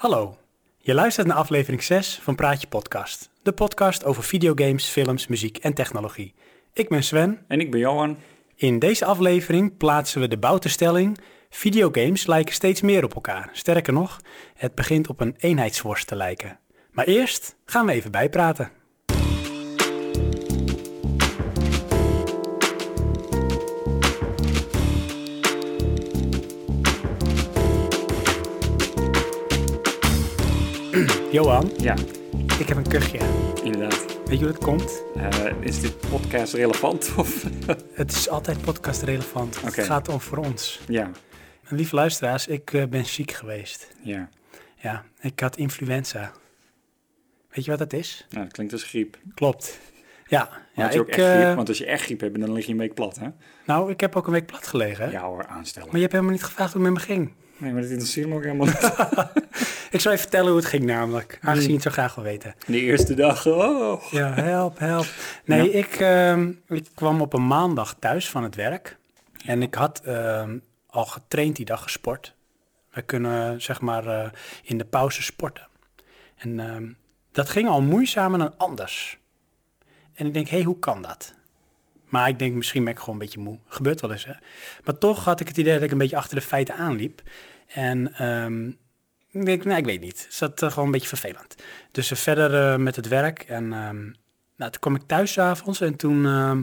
Hallo, je luistert naar aflevering 6 van Praatje Podcast. De podcast over videogames, films, muziek en technologie. Ik ben Sven. En ik ben Johan. In deze aflevering plaatsen we de bouwtestelling... Videogames lijken steeds meer op elkaar. Sterker nog, het begint op een eenheidsworst te lijken. Maar eerst gaan we even bijpraten. Johan, Ja, ik heb een kuchje. inderdaad. Weet je hoe dat komt? Eh, is dit podcast relevant? Of? Het is altijd podcast relevant. Het gaat om voor ons. ja, Lieve luisteraars, ik eh, ben ziek geweest. ja. Ja, ik had influenza. Weet je wat dat is? Nou, dat klinkt als griep. Klopt. Ja, Maar ja had je ik, ook echt griep? eh, Want als je echt griep hebt, dan lig je een week plat, hè? nou, ik heb ook een week plat gelegen. hè? Ja hoor, aanstellen. Maar je hebt helemaal niet gevraagd hoe het met me ging. Nee, maar dat interesseert me ook helemaal niet. Ik zal je vertellen hoe het ging namelijk, aangezien je het zo graag wil weten. De eerste dag, oh. Ja, help, help. Nee, Ja. ik, ehm, ik kwam op een maandag thuis van het werk. En ik had ehm, al getraind die dag gesport. We kunnen zeg maar eh, in de pauze sporten. En ehm, dat ging al moeizamer dan anders. En ik denk, hé, hey, hoe kan dat? Maar ik denk, misschien ben ik gewoon een beetje moe. Gebeurt wel eens, hè? Maar toch had ik het idee dat ik een beetje achter de feiten aanliep. En ehm, ik denk, nou, ik weet niet. Het zat eh, gewoon een beetje vervelend. Dus eh, verder eh, met het werk. En ehm, nou, toen kwam ik thuis avonds en toen ehm,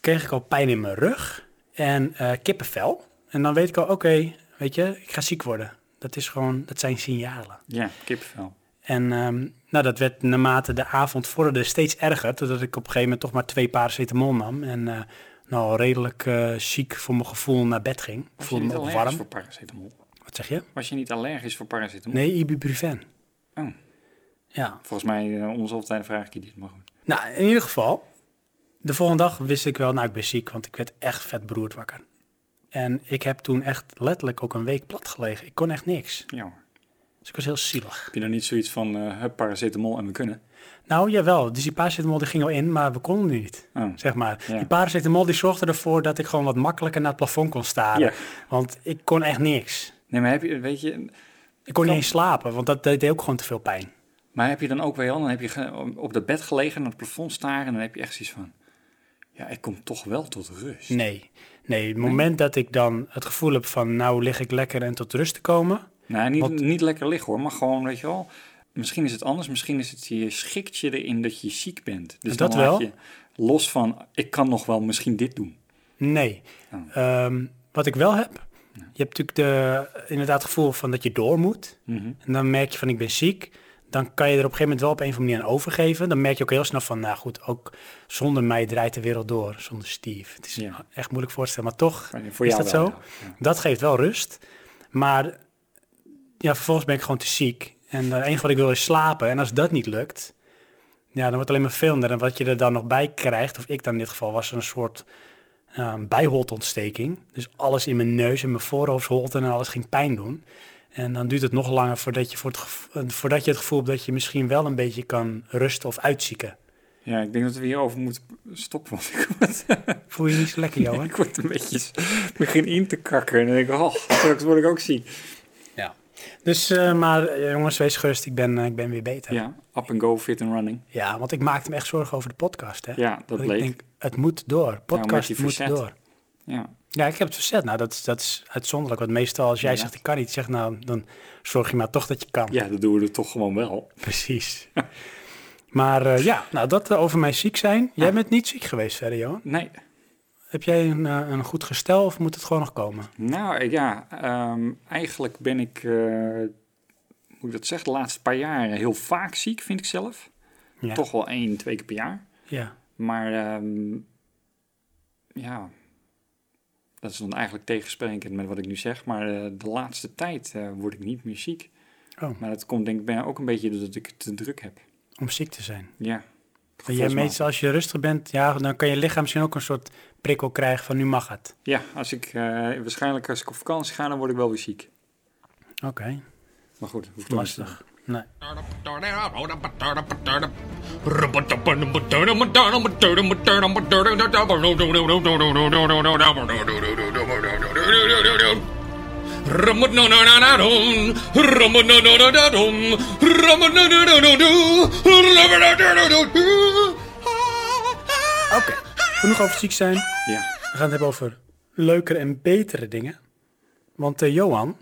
kreeg ik al pijn in mijn rug en kippenvel. En dan weet ik al, oké, weet je, ik ga ziek worden. Dat is gewoon, dat zijn signalen. Ja, kippenvel. En nou, dat werd naarmate de avond vorderde steeds erger, totdat ik op een gegeven moment toch maar twee paracetamol nam. En eh, nou, redelijk eh, ziek voor mijn gevoel naar bed ging. Was je voelde niet me allergisch warm. voor paracetamol? Wat zeg je? Was je niet allergisch voor paracetamol? Nee, ibuprofen. Oh, Ja, volgens mij, uh, om de zoveel tijd vraag ik je dit, maar goed. Nou, in ieder geval, de volgende dag wist ik wel, nou, ik ben ziek, want ik werd echt vet beroerd wakker. En ik heb toen echt letterlijk ook een week plat gelegen. Ik kon echt niks. Ja. Dus ik was heel zielig. Heb je dan niet zoiets van, hup, paracetamol en we kunnen? Nou, jawel, dus die paracetamol die ging al in, maar we konden niet, Oh, zeg maar. Ja. Die paracetamol die zorgde ervoor dat ik gewoon wat makkelijker naar het plafond kon staren. Ja. Want ik kon echt niks. Nee, maar heb je, weet je, Ik kon niet eens slapen, want dat deed ook gewoon te veel pijn. Maar heb je dan ook wel, dan heb je op dat bed gelegen, naar het plafond staren en dan heb je echt zoiets van, ja, ik kom toch wel tot rust. Nee, nee, het moment dat ik dan het gevoel heb van, nou lig ik lekker en tot rust te komen... Nee, niet, Want- niet lekker liggen hoor, maar gewoon, weet je wel, misschien is het anders, misschien is het, je schikt je erin dat je ziek bent. Dus Dat dan wel. je los van, ik kan nog wel misschien dit doen. Nee. Oh. Ehm, wat ik wel heb, je hebt natuurlijk de, inderdaad het gevoel van dat je door moet. Mhm. En dan merk je van ik ben ziek. Dan kan je er op een gegeven moment wel op een of andere manier aan overgeven. Dan merk je ook heel snel van, nou goed, ook zonder mij draait de wereld door, zonder Steve. Het is Ja. echt moeilijk voor te stellen, maar toch, Maar Voor Is dat wel, zo? Ja. dat geeft wel rust. Maar ja, vervolgens ben ik gewoon te ziek. En het enige wat ik wil is slapen. En als dat niet lukt, ja, dan wordt het alleen maar veel. En wat je er dan nog bij krijgt, of ik dan in dit geval, was een soort bijholtontsteking. Dus alles in mijn neus en mijn voorhoofdsholte en alles ging pijn doen. En dan duurt het nog langer voordat je, voor het gevo- eh, voordat je het gevoel hebt dat je misschien wel een beetje kan rusten of uitzieken. Ja, ik denk dat we hierover moeten stoppen, want Voel je niet zo lekker, Johan? ik word een beetje, ik begin in te kakken en dan denk ik, oh, straks word ik ook ziek. Dus, eh, maar eh, jongens, wees gerust, ik ben, eh, ik ben weer beter. Ja, up and go, fit and running. Ja, want ik maakte me echt zorgen over de podcast. Hè? Ja, dat ik bleek. denk, het moet door. Podcast moet door. Ja, Ja, ik heb het verzet. Nou, dat is, dat is uitzonderlijk. Want meestal als jij Ja. zegt, ik kan niet, zeg nou, dan zorg je maar toch dat je kan. ja, dat doen we er toch gewoon wel. Precies. maar eh, ja, nou, dat over mijn ziek zijn. Jij bent niet ziek geweest verder, Johan. Nee, Heb jij een, eh, een goed gestel of moet het gewoon nog komen? Nou ja, ehm, eigenlijk ben ik, eh, hoe ik dat zeg, de laatste paar jaar heel vaak ziek, vind ik zelf. Ja. Toch wel één, twee keer per jaar. Ja. Maar ehm, ja, dat is dan eigenlijk tegensprekend met wat ik nu zeg. Maar eh, de laatste tijd eh, word ik niet meer ziek. Oh, Maar dat komt denk ik bijna ook een beetje doordat ik het te druk heb. om ziek te zijn. Ja. Jij meestal als je rustig bent, ja, dan kan je lichaam misschien ook een soort prikkel krijgen van nu mag het. Ja, als ik, eh, waarschijnlijk als ik op vakantie ga, dan word ik wel weer ziek. Oké, Maar goed, hoeft lastig. Nee. Rum-a-dum-dum-dum-dum. Genoeg over ziek zijn. Ja. We gaan het hebben over leukere en betere dingen. Want eh, Johan,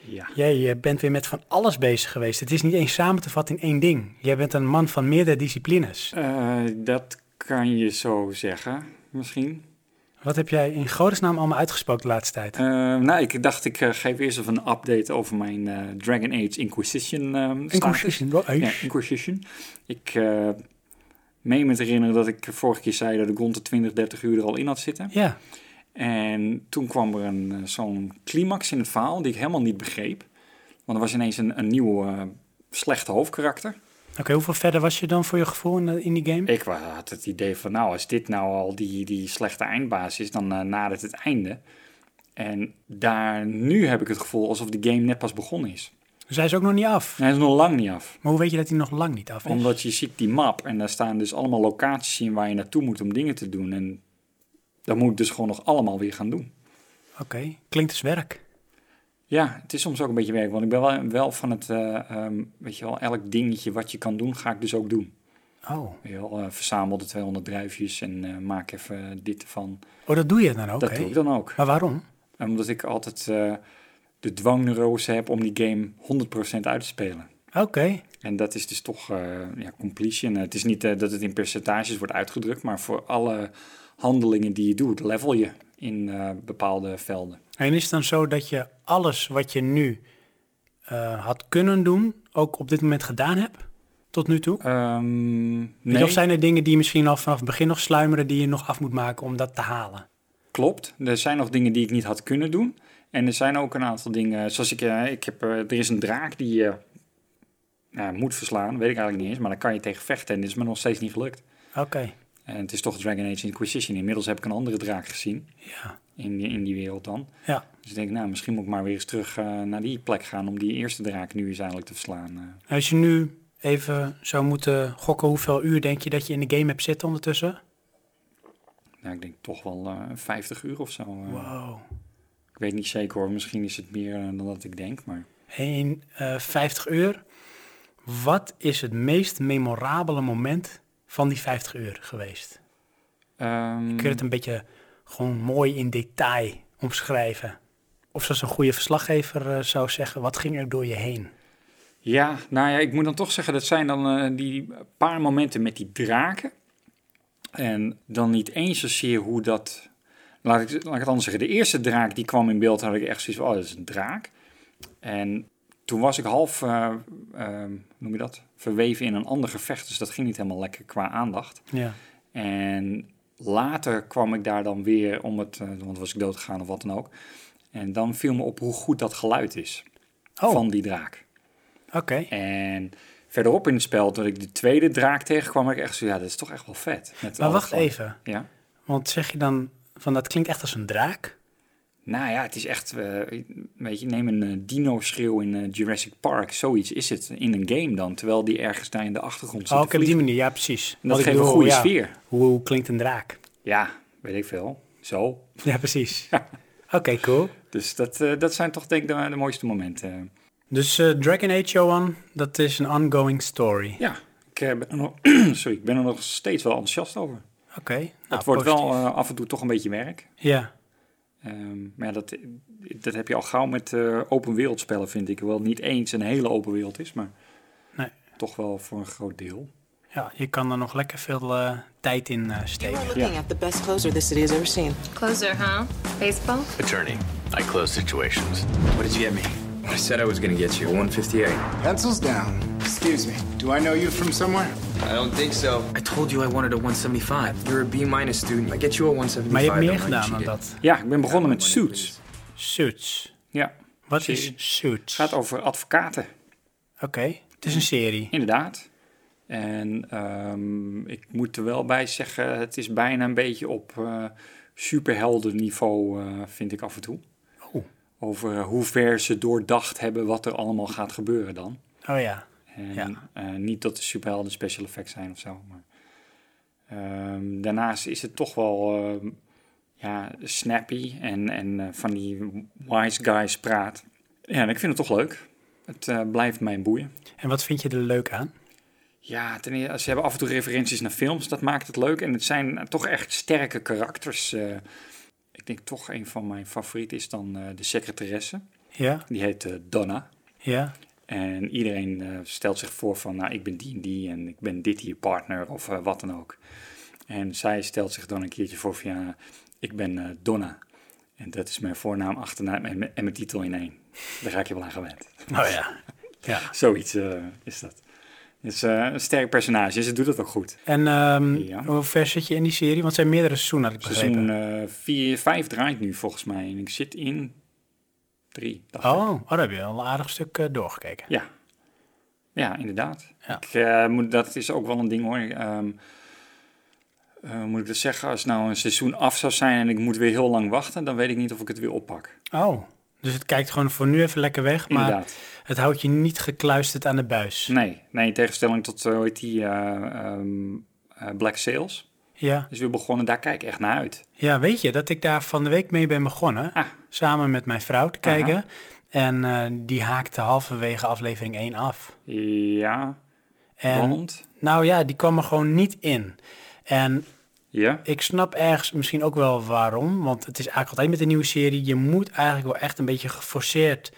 Ja. jij eh, bent weer met van alles bezig geweest. Het is niet eens samen te vatten in één ding. Jij bent een man van meerdere disciplines. Eh, dat kan je zo zeggen, misschien. Wat heb jij in godesnaam allemaal uitgesproken de laatste tijd? Nou, ik dacht ik geef eerst even een update over mijn Dragon Age Inquisition. Inquisition, wel Ja. Inquisition. Ik meen me te herinneren dat ik vorige keer zei dat ik rond de 20, 30 uur er al in had zitten. Ja, En toen kwam er een, eh, zo'n climax in het verhaal die ik helemaal niet begreep. Want er was ineens een, een nieuw eh, slechte hoofdkarakter. oké. hoeveel verder was je dan voor je gevoel in, de- die game? Ik had het idee van, nou, als dit nou al die, die slechte eindbaas is, dan eh, nadert het einde. En daar, nu heb ik het gevoel alsof de game net pas begonnen is. Dus hij is ook nog niet af. Hij is nog lang niet af. Maar hoe weet je dat hij nog lang niet af is? Omdat je ziet die map en daar staan dus allemaal locaties in waar je naartoe moet om dingen te doen. En dat moet ik dus gewoon nog allemaal weer gaan doen. Oké, klinkt als werk. Ja, het is soms ook een beetje werk, want ik ben wel, wel van het, eh, ehm, weet je wel, elk dingetje wat je kan doen, ga ik dus ook doen. Oh. Wel, eh, verzamel de 200 druifjes en eh, maak even dit ervan. oh, dat doe je dan ook, dat doe ik dan ook. Maar waarom? Omdat ik altijd de dwangneurose heb om die game 100% uit te spelen. Oké, En dat is dus toch eh, ja, completion. Het is niet eh, dat het in percentages wordt uitgedrukt, maar voor alle handelingen die je doet, level je in eh, bepaalde velden. En is het dan zo dat je alles wat je nu eh, had kunnen doen, ook op dit moment gedaan hebt? Tot nu toe? Ehm, nee, Of zijn er dingen die misschien al vanaf het begin nog sluimeren die je nog af moet maken om dat te halen? klopt. Er zijn nog dingen die ik niet had kunnen doen. En er zijn ook een aantal dingen, zoals ik, eh, ik heb, eh, er is een draak die je nou, moet verslaan, weet ik eigenlijk niet eens, maar dan kan je tegen vechten en dit is me nog steeds niet gelukt. Oké, En het is toch Dragon Age Inquisition. Inmiddels heb ik een andere draak gezien ja. in, die- in die wereld dan. Ja, Dus ik denk, nou, misschien moet ik maar weer eens terug eh, naar die plek gaan om die eerste draak nu eens eigenlijk te verslaan. eh. als je nu even zou moeten gokken, hoeveel uur denk je dat je in de game hebt zitten ondertussen? nou, ik denk toch wel eh 50 uur of zo. eh. Wow. Ik weet niet zeker hoor, misschien is het meer eh, dan dat ik denk, maar... In eh 50 uur, wat is het meest memorabele moment van die 50 uur geweest? ehm, Kun je het een beetje gewoon mooi in detail omschrijven? Of zoals een goede verslaggever eh, zou zeggen, wat ging er door je heen? Ja, nou ja, ik moet dan toch zeggen, dat zijn dan die paar momenten met die draken. En dan niet eens zozeer hoe dat... Laat ik, laat ik het anders zeggen. De eerste draak die kwam in beeld, had ik echt zoiets van, oh, dat is een draak. En toen was ik half, eh, eh, noem je dat, verweven in een ander gevecht. Dus dat ging niet helemaal lekker qua aandacht. Ja. En later kwam ik daar dan weer om het, eh, want was ik doodgegaan of wat dan ook. En dan viel me op hoe goed dat geluid is Oh, van die draak. oké. En verderop in het spel, toen ik de tweede draak tegenkwam, ik echt zo, ja, dat is toch echt wel vet. Met Maar wacht even, Ja. want zeg je dan van dat klinkt echt als een draak? Nou ja, het is echt, eh, weet je, neem een eh, dino-schreeuw in eh, Jurassic Park, zoiets is het in een game dan, terwijl die ergens daar in de achtergrond zit Oh, op die manier, ja precies. En dat geeft een goede ja, sfeer. Hoe, hoe klinkt een draak? Ja, weet ik veel. Zo. Ja, precies. Oké, cool. Dus dat, dat zijn toch denk ik de, de mooiste momenten. Dus Dragon Age, Johan, dat is een ongoing story. Ja, ik, ben er nog, sorry, ik ben er nog steeds wel enthousiast over. Oké. nou, het wordt wel eh, af en toe toch een beetje werk. Ja, Ehm, maar ja, dat, dat heb je al gauw met eh, open wereldspellen, vind ik. Wel niet eens een hele open wereld is, maar Nee. toch wel voor een groot deel. ja, je kan er nog lekker veel eh, tijd in eh, You steken. are looking at the best closer this city has ever seen. Closer, huh? Baseball? Attorney. I close situations. What did you get me? I said I was gonna get you a 158. Pencils down. Excuse me. Do I know you from somewhere? I don't think so. I told you I wanted a 175. You're a B minus student. I get you a 175. Maar je hebt meer gedaan dan dat. Ja, ik ben begonnen met Suits. Suits. Ja, Wat is Suits? het gaat over advocaten, Oké, het is een serie. inderdaad. En ehm, ik moet er wel bij zeggen, het is bijna een beetje op eh superhelden niveau, eh, vind ik af en toe. Over eh, hoe ver ze doordacht hebben wat er allemaal gaat gebeuren dan. Oh ja. En Ja. eh, niet dat de superhelden special effects zijn of zo. Maar, ehm, daarnaast is het toch wel... ehm, ja, snappy en, en eh, van die wise guys praat. Ja, en ik vind het toch leuk. Het blijft mij boeien. En wat vind je er leuk aan? Ja, ten eerste, ze hebben af en toe referenties naar films, dat maakt het leuk. En het zijn toch echt sterke karakters. Ik denk toch een van mijn favorieten is dan eh, de secretaresse. Ja, Die heet eh, Donna. ja, En iedereen eh, stelt zich voor van, nou, ik ben die en die en ik ben dit hier partner of wat dan ook. En zij stelt zich dan een keertje voor van, ja, ik ben Donna. En dat is mijn voornaam, achternaam en, mijn- en mijn titel in één. Daar raak je wel aan gewend. oh ja. ja. Zoiets is dat. Het is eh, een sterk personage, ze doet het ook goed. En Ja. hoe ver zit je in die serie? Want het zijn meerdere seizoenen, had ik begrepen. Seizoen 4, 5 draait nu volgens mij. En ik zit in 3. Oh, oh, daar heb je al een aardig stuk eh, doorgekeken. Ja. Ja, inderdaad. Ja. Ik, eh, moet, dat is ook wel een ding hoor. Eh, moet ik dat zeggen? Als nou een seizoen af zou zijn en ik moet weer heel lang wachten, dan weet ik niet of ik het weer oppak. Oh, dus het kijkt gewoon voor nu even lekker weg, maar Inderdaad. Het houdt je niet gekluisterd aan de buis. Nee, nee, in tegenstelling tot eh, hoe heet die eh, ehm, eh, Black Sails. Ja. Is weer begonnen, daar kijk ik echt naar uit. ja, weet je dat ik daar van de week mee ben begonnen, Ah. samen met mijn vrouw te Aha. kijken. En die haakte halverwege aflevering 1 af. Ja, En want? nou ja, die kwam er gewoon niet in. En Ja, ik snap ergens misschien ook wel waarom. Want het is eigenlijk altijd met een nieuwe serie. Je moet eigenlijk wel echt een beetje geforceerd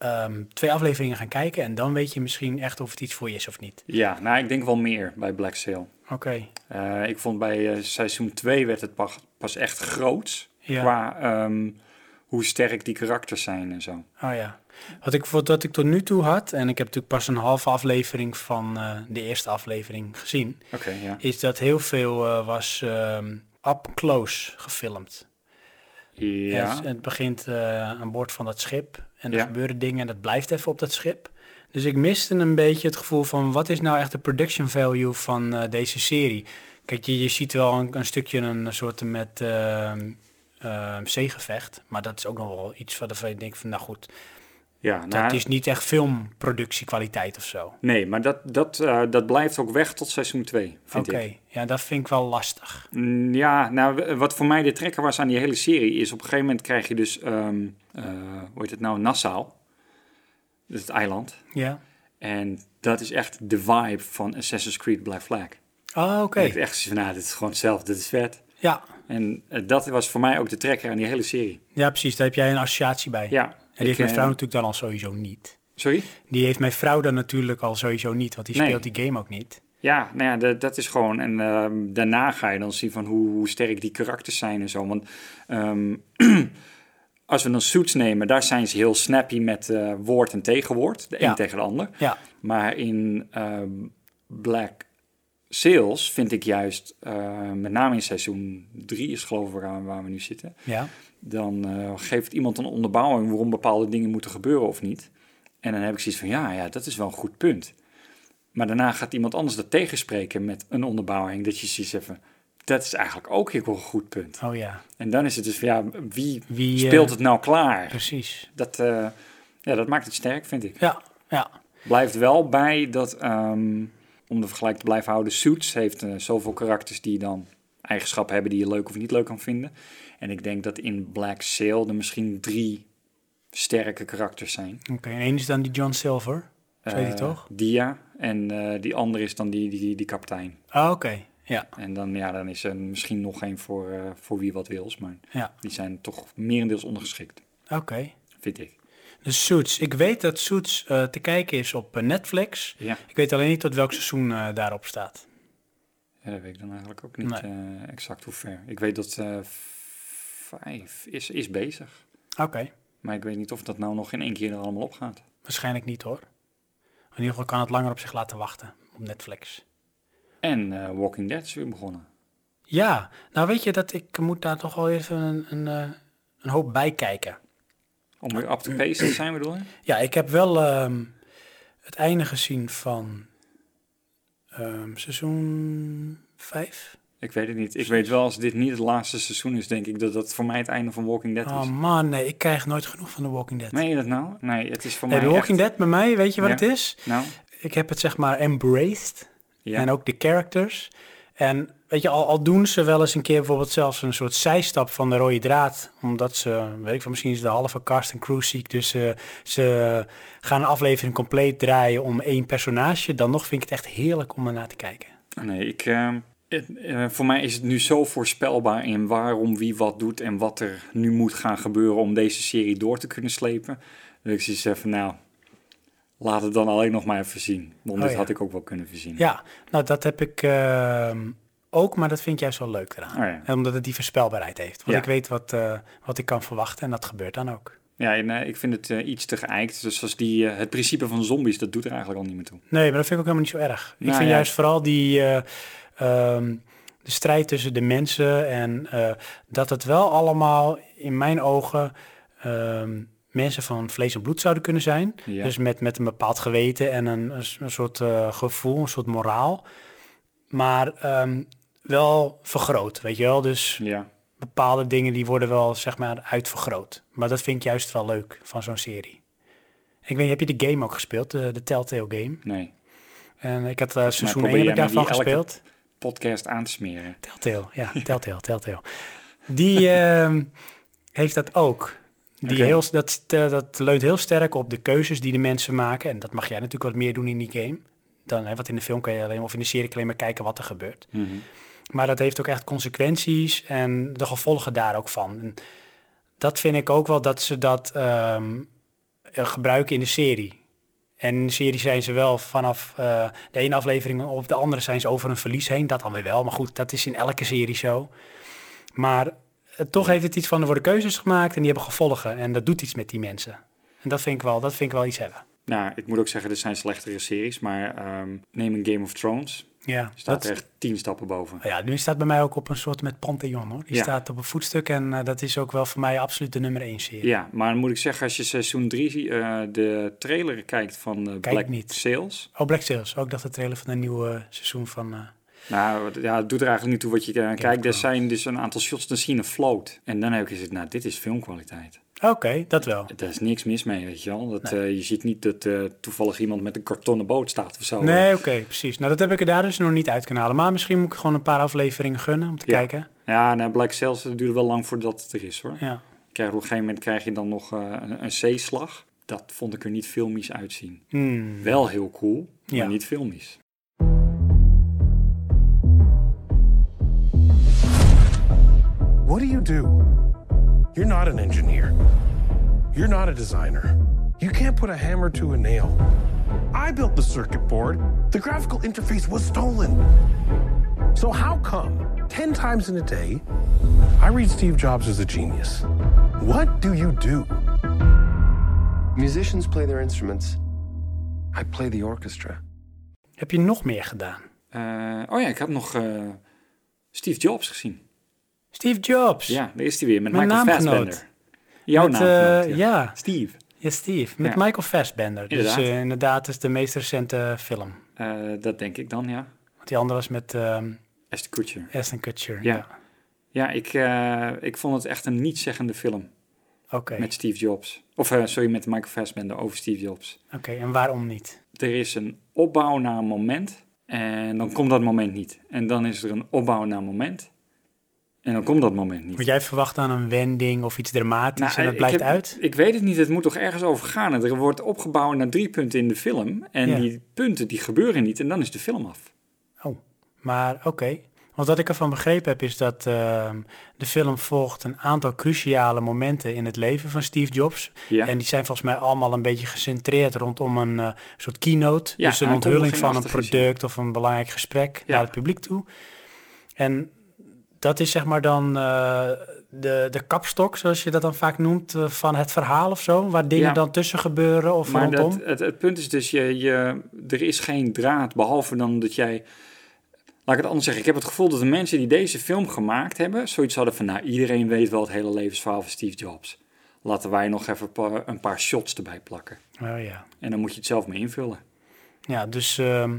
ehm, twee afleveringen gaan kijken. En dan weet je misschien echt of het iets voor je is of niet. ja, nou ik denk wel meer bij Black Sail. Oké. Eh, ik vond bij eh, seizoen 2 werd het pas, pas echt groots. Ja. Qua ehm, hoe sterk die karakters zijn en zo. Oh ja. Wat ik, wat, ik tot nu toe had, en ik heb natuurlijk pas een halve aflevering van eh, de eerste aflevering gezien, ja. is dat heel veel was ehm up close gefilmd. Ja, Het, het begint aan boord van dat schip en er Ja. gebeuren dingen en dat blijft even op dat schip. Dus ik miste een beetje het gevoel van wat is nou echt de production value van eh, deze serie. Kijk, je, je ziet wel een, een stukje een soort met ehm, zeegevecht, maar dat is ook nog wel iets waarvan je denkt van nou goed, ja dat nou, is niet echt filmproductiekwaliteit of zo. nee, maar dat, dat, eh, dat blijft ook weg tot seizoen 2, vind Oké, ik. ja, dat vind ik wel lastig. Mm, Ja, nou, wat voor mij de trekker was aan die hele serie is... op een gegeven moment krijg je dus, ehm, eh, hoe heet het nou, Nassau. Dat is het eiland. Ja. En dat is echt de vibe van Assassin's Creed Black Flag. Oh, oké. Ik heb echt zoiets van, nou, dit is gewoon hetzelfde, dit is vet. Ja. En eh, dat was voor mij ook de trekker aan die hele serie. ja, precies. Daar heb jij een associatie bij. Ja. En die heeft mijn vrouw natuurlijk dan al sowieso niet. Sorry? Die heeft mijn vrouw dan natuurlijk al sowieso niet, want die Nee. speelt die game ook niet. Ja, nou ja, dat, dat is gewoon. En ehm, daarna ga je dan zien van hoe, hoe sterk die karakters zijn en zo. Want ehm, als we dan Suits nemen, daar zijn ze heel snappy met eh, woord en tegenwoord. De Ja. een tegen de ander. Ja, Maar in ehm, Black Sales vind ik juist, eh, met name in seizoen 3 is geloof ik waar, waar we nu zitten. ja. Dan eh, geeft iemand een onderbouwing waarom bepaalde dingen moeten gebeuren of niet. En dan heb ik zoiets van, ja, ja, dat is wel een goed punt. Maar daarna gaat iemand anders dat tegenspreken met een onderbouwing. Dat je ziet even, dat is eigenlijk ook heel een goed punt. Oh ja, En dan is het dus van, ja, wie, Wie, speelt eh, het nou klaar? precies. Dat, eh, ja, dat maakt het sterk, vind ik. Ja, ja. Blijft wel bij dat, ehm, om de vergelijk te blijven houden, Suits heeft zoveel karakters die dan eigenschappen hebben die je leuk of niet leuk kan vinden. En ik denk dat in Black Sail er misschien drie sterke karakters zijn. Oké, en één is dan die John Silver. Heet hij Eh, toch? Dia. En eh, die andere is dan die, die, die kapitein. Ah, oké. Ja, En dan, ja, dan is er misschien nog één voor, eh, voor wie wat wils. Maar ja. die zijn toch merendeels ondergeschikt, Oké. vind ik. Dus Suits. Ik weet dat Suits te kijken is op Netflix. Ja, Ik weet alleen niet tot welk seizoen daarop staat. ja dat weet ik dan eigenlijk ook niet Nee. exact hoe ver. Ik weet dat vijf is, is bezig. Oké, Maar ik weet niet of dat nou nog in één keer er allemaal op gaat. waarschijnlijk niet hoor. In ieder geval kan het langer op zich laten wachten op Netflix. En eh, Walking Dead is weer begonnen. Ja, nou weet je dat ik moet daar toch wel even een, een, eh, een hoop bij kijken. Om weer up to pace te zijn, bedoel je? Ja, ik heb wel ehm, het einde gezien van ehm, seizoen 5. Ik weet het niet. Ik weet wel, als dit niet het laatste seizoen is, denk ik dat dat voor mij het einde van Walking Dead Oh is. man, nee, ik krijg nooit genoeg van The Walking Dead. Meen je dat nou? Nee, het is voor Nee, mij The Walking echt- Dead bij mij, weet je wat Ja. het is? Nou, Ik heb het zeg maar embraced. ja. En ook de characters. En weet je, al, al doen ze wel eens een keer bijvoorbeeld zelfs een soort zijstap van de rode draad. Omdat ze, weet ik veel, misschien is de halve cast en crew ziek. Dus eh, ze gaan een aflevering compleet draaien om één personage. Dan nog vind ik het echt heerlijk om er naar te kijken. Nee, ik, eh, eh, voor mij is het nu zo voorspelbaar in waarom wie wat doet en wat er nu moet gaan gebeuren om deze serie door te kunnen slepen. Dat ik zoiets van, nou, laat het dan alleen nog maar even zien. Want Oh, dit ja. had ik ook wel kunnen voorzien. Ja, nou dat heb ik ehm, ook, maar dat vind ik juist wel leuk eraan. Oh ja. En Omdat het die voorspelbaarheid heeft. Want Ja. ik weet wat, eh, wat ik kan verwachten en dat gebeurt dan ook. Ja, en eh, ik vind het iets te geëikt. Dus zoals die, het principe van zombies, dat doet er eigenlijk al niet meer toe. Nee, maar dat vind ik ook helemaal niet zo erg. ik Nou vind ja. juist vooral die eh, ehm, de strijd tussen de mensen en eh, dat het wel allemaal in mijn ogen ehm, mensen van vlees en bloed zouden kunnen zijn. Ja. Dus met, met een bepaald geweten en een, een, soort eh, gevoel, een soort moraal. Maar ehm, wel vergroot, weet je wel. Dus Ja. bepaalde dingen die worden wel zeg maar uitvergroot. Maar dat vind ik juist wel leuk van zo'n serie. Ik weet, heb je de game ook gespeeld, de, de Telltale game? Nee. En ik had uh, seizoen probeer 1 jij heb ik nou daarvan elke- gespeeld. Podcast aan te smeren. Telltale, ja, Telltale, Telltale. Die ehm, heeft dat ook. Die heel, dat, eh, dat leunt heel sterk op de keuzes die de mensen maken. En dat mag jij natuurlijk wat meer doen in die game. Dan, hè, want in de film kan je alleen, of in de serie alleen maar kijken wat er gebeurt. Mhm. Maar dat heeft ook echt consequenties en de gevolgen daar ook van. En dat vind ik ook wel dat ze dat ehm, eh, gebruiken in de serie. En in serie zijn ze wel vanaf eh, de ene aflevering op de andere zijn ze over een verlies heen. Dat dan weer wel, maar goed, dat is in elke serie zo. Maar eh, toch heeft het iets van, er worden keuzes gemaakt en die hebben gevolgen. En dat doet iets met die mensen. En dat vind ik wel, dat vind ik wel iets hebben. Nou, ik moet ook zeggen, dit zijn slechtere series. Maar ehm neem een Game of Thrones. Ja, Staat dat, echt tien stappen boven. ja, nu staat bij mij ook op een soort met Pantheon hoor. Die Ja. staat op een voetstuk en eh, dat is ook wel voor mij absoluut de nummer één serie. Ja, maar dan moet ik zeggen, als je seizoen 3 de trailer kijkt van eh, Black niet. Sails. Oh, Black Sails, ook dat de trailer van een nieuwe seizoen van... eh, Nou, ja, het doet er eigenlijk niet toe wat je eh, kijkt. Er zijn dus een aantal shots te zien een float. En dan heb ik gezegd, nou, dit is filmkwaliteit. Oké, dat wel. Daar is niks mis mee, weet je wel. Dat, eh, je ziet niet dat eh, toevallig iemand met een kartonnen boot staat of zo. Nee, oké, precies. Nou, dat heb ik er daar dus nog niet uit kunnen halen. Maar misschien moet ik gewoon een paar afleveringen gunnen om te Ja. kijken. Ja, nou, Black Sails dat duurt wel lang voordat het er is, hoor. Ja. Krijg, op een gegeven moment krijg je dan nog eh, een, een zeeslag. Dat vond ik er niet filmisch uitzien. Hmm. Wel heel cool, maar Ja. niet filmisch. What do you do? You're not an engineer. You're not a designer. You can't put a hammer to a nail. I built the circuit board. The graphical interface was stolen. So, how come 10 times in a day I read Steve Jobs as a genius? What do you do? Musicians play their instruments. I play the orchestra. Heb je nog meer gedaan? Eh, oh ja, ik had nog eh, Steve Jobs gezien. Steve Jobs. Ja, daar is hij weer met Mijn Michael. Fassbender. Jouw Met, naamgenoot, eh, ja. ja. Steve. Ja, Steve. Met Ja. Michael Fassbender. Dus Inderdaad. eh, inderdaad is de meest recente film. Eh, dat denk ik dan, ja. Want die andere was met ehm Ashton Kutcher. Aston Kutcher. Ja. Ja, ik, ik vond het echt een niet-zeggende film Oké, met Steve Jobs. Of sorry, met Michael Fassbender over Steve Jobs. Oké, en waarom niet? Er is een opbouw naar een moment en dan komt dat moment niet. En dan is er een opbouw naar een moment en dan komt dat moment niet. Want jij verwacht dan een wending of iets dramatisch Nou, en dat heb- uit? Ik weet het niet, het moet toch ergens over gaan. Er wordt opgebouwd naar drie punten in de film en Ja. die punten die gebeuren niet en dan is de film af. Oh, maar oké. Want wat ik ervan begrepen heb is dat ehm, de film volgt een aantal cruciale momenten in het leven van Steve Jobs. Ja. En die zijn volgens mij allemaal een beetje gecentreerd rondom een eh, soort keynote. Ja, dus een onthulling van een product of een belangrijk gesprek naar het publiek toe. En dat is zeg maar dan eh, de, de kapstok, zoals je dat dan vaak noemt, eh, van het verhaal of zo. Waar dingen Ja. dan tussen gebeuren of Maar rondom. dat, het, het punt is dus, je, je, er is geen draad, behalve dan dat jij... Laat ik het anders zeggen, ik heb het gevoel dat de mensen die deze film gemaakt hebben... zoiets hadden van, nou, iedereen weet wel het hele levensverhaal van Steve Jobs. Laten wij nog even een paar, een paar shots erbij plakken. Oh ja. En dan moet je het zelf mee invullen. Ja, dus ehm,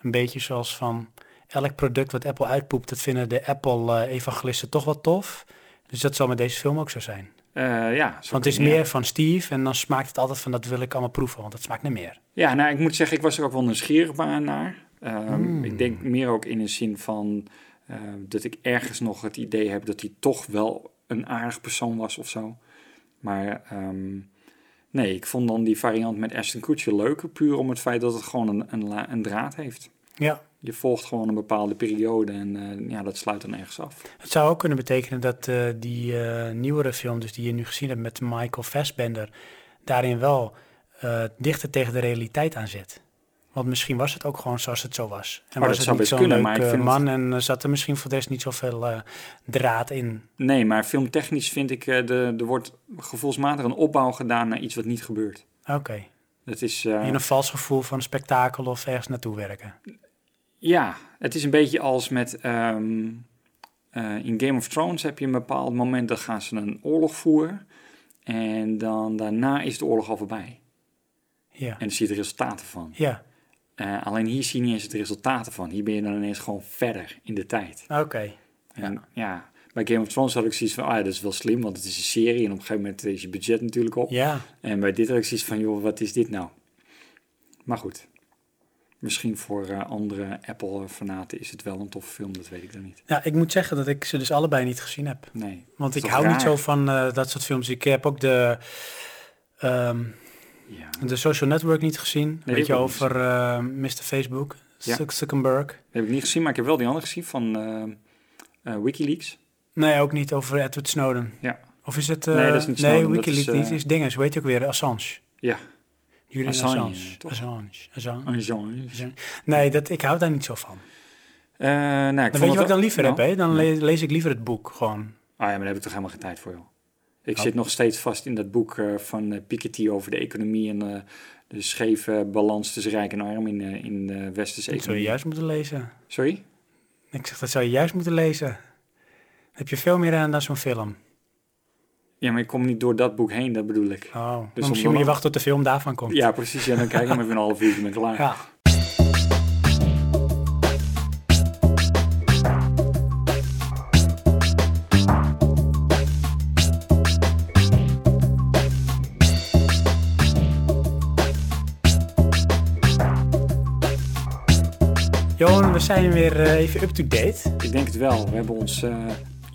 een beetje zoals van elk product wat Apple uitpoept, dat vinden de Apple-evangelisten toch wel tof. Dus dat zal met deze film ook zo zijn. Eh, ja, Want het is meer van Steve en dan smaakt het altijd van dat wil ik allemaal proeven, want dat smaakt naar meer. Ja, nou, ik moet zeggen, ik was er ook wel nieuwsgierig naar. Hmm. Ik denk meer ook in een zin van eh, dat ik ergens nog het idee heb dat hij toch wel een aardig persoon was of zo. Maar ehm, nee, ik vond dan die variant met Ashton Kutcher leuker, puur om het feit dat het gewoon een, een, een draad heeft. Ja, Je volgt gewoon een bepaalde periode en eh, ja, dat sluit dan ergens af. het zou ook kunnen betekenen dat eh, die eh, nieuwere film, dus die je nu gezien hebt met Michael Fassbender, daarin wel dichter tegen de realiteit aan zit. Want misschien was het ook gewoon zoals het zo was. En dat was het zou niet zo'n kunnen, leuk maar man en eh, zat er misschien voor de rest niet zoveel eh draad in. Nee, maar filmtechnisch vind ik, de, er wordt gevoelsmatig een opbouw gedaan naar iets wat niet gebeurt. Oké. Dat is, In een vals gevoel van spektakel of ergens naartoe werken. Ja, het is een beetje als met. ehm, eh, in Game of Thrones heb je een bepaald moment dat gaan ze een oorlog voeren. En dan daarna is de oorlog al voorbij. Ja. En dan zie je de resultaten van. Ja, Eh, alleen hier zie je niet eens de resultaten van. Hier ben je dan ineens gewoon verder in de tijd. oké. En ja, bij Game of Thrones had ik zoiets van, ah ja, dat is wel slim, want het is een serie. En op een gegeven moment is je budget natuurlijk op. Ja, En bij dit had ik zoiets van, joh, wat is dit nou? Maar goed. Misschien voor eh, andere Apple-fanaten is het wel een toffe film, dat weet ik dan niet. ja, ik moet zeggen dat ik ze dus allebei niet gezien heb. Nee. Want ik hou niet zo van eh, dat soort films. Ik heb ook de, ehm, Ja. de Social Network niet gezien. die Weet je, over eh Mr. Facebook, Ja. Zuck- Zuckerberg. Dat heb ik niet gezien, maar ik heb wel die andere gezien van Wikileaks. Nee, ook niet over Edward Snowden. Ja. Of is het... Nee, dat is niet Nee, Snowden, dat Wikileaks is, niet. is dinges. Heet je ook weer? Assange. Ja. Julian Assange, Assange. Assange. Nee, dat, ik hou daar niet zo van. Eh, nou, Dan weet je wat ik dan liever heb, hè? Dan Nou, le- lees ik liever het boek gewoon. Ah ja, maar daar heb ik toch helemaal geen tijd voor, joh. Ik Oh. zit nog steeds vast in dat boek eh, van eh, Piketty over de economie en de scheve balans tussen rijk en arm in, in de westerse Dat zou je economie. juist moeten lezen. Sorry? Ik zeg, dat zou je juist moeten lezen. Heb je veel meer aan dan zo'n film. Ja, maar ik kom niet door dat boek heen, dat bedoel ik. Oh, maar om misschien dan- moet je wachten tot de film daarvan komt. Ja, precies. Ja, dan kijk ik hem even een half uur en ik klaar. Ja. Johan, we zijn weer eh, even up-to-date. Ik denk het wel. We hebben ons eh,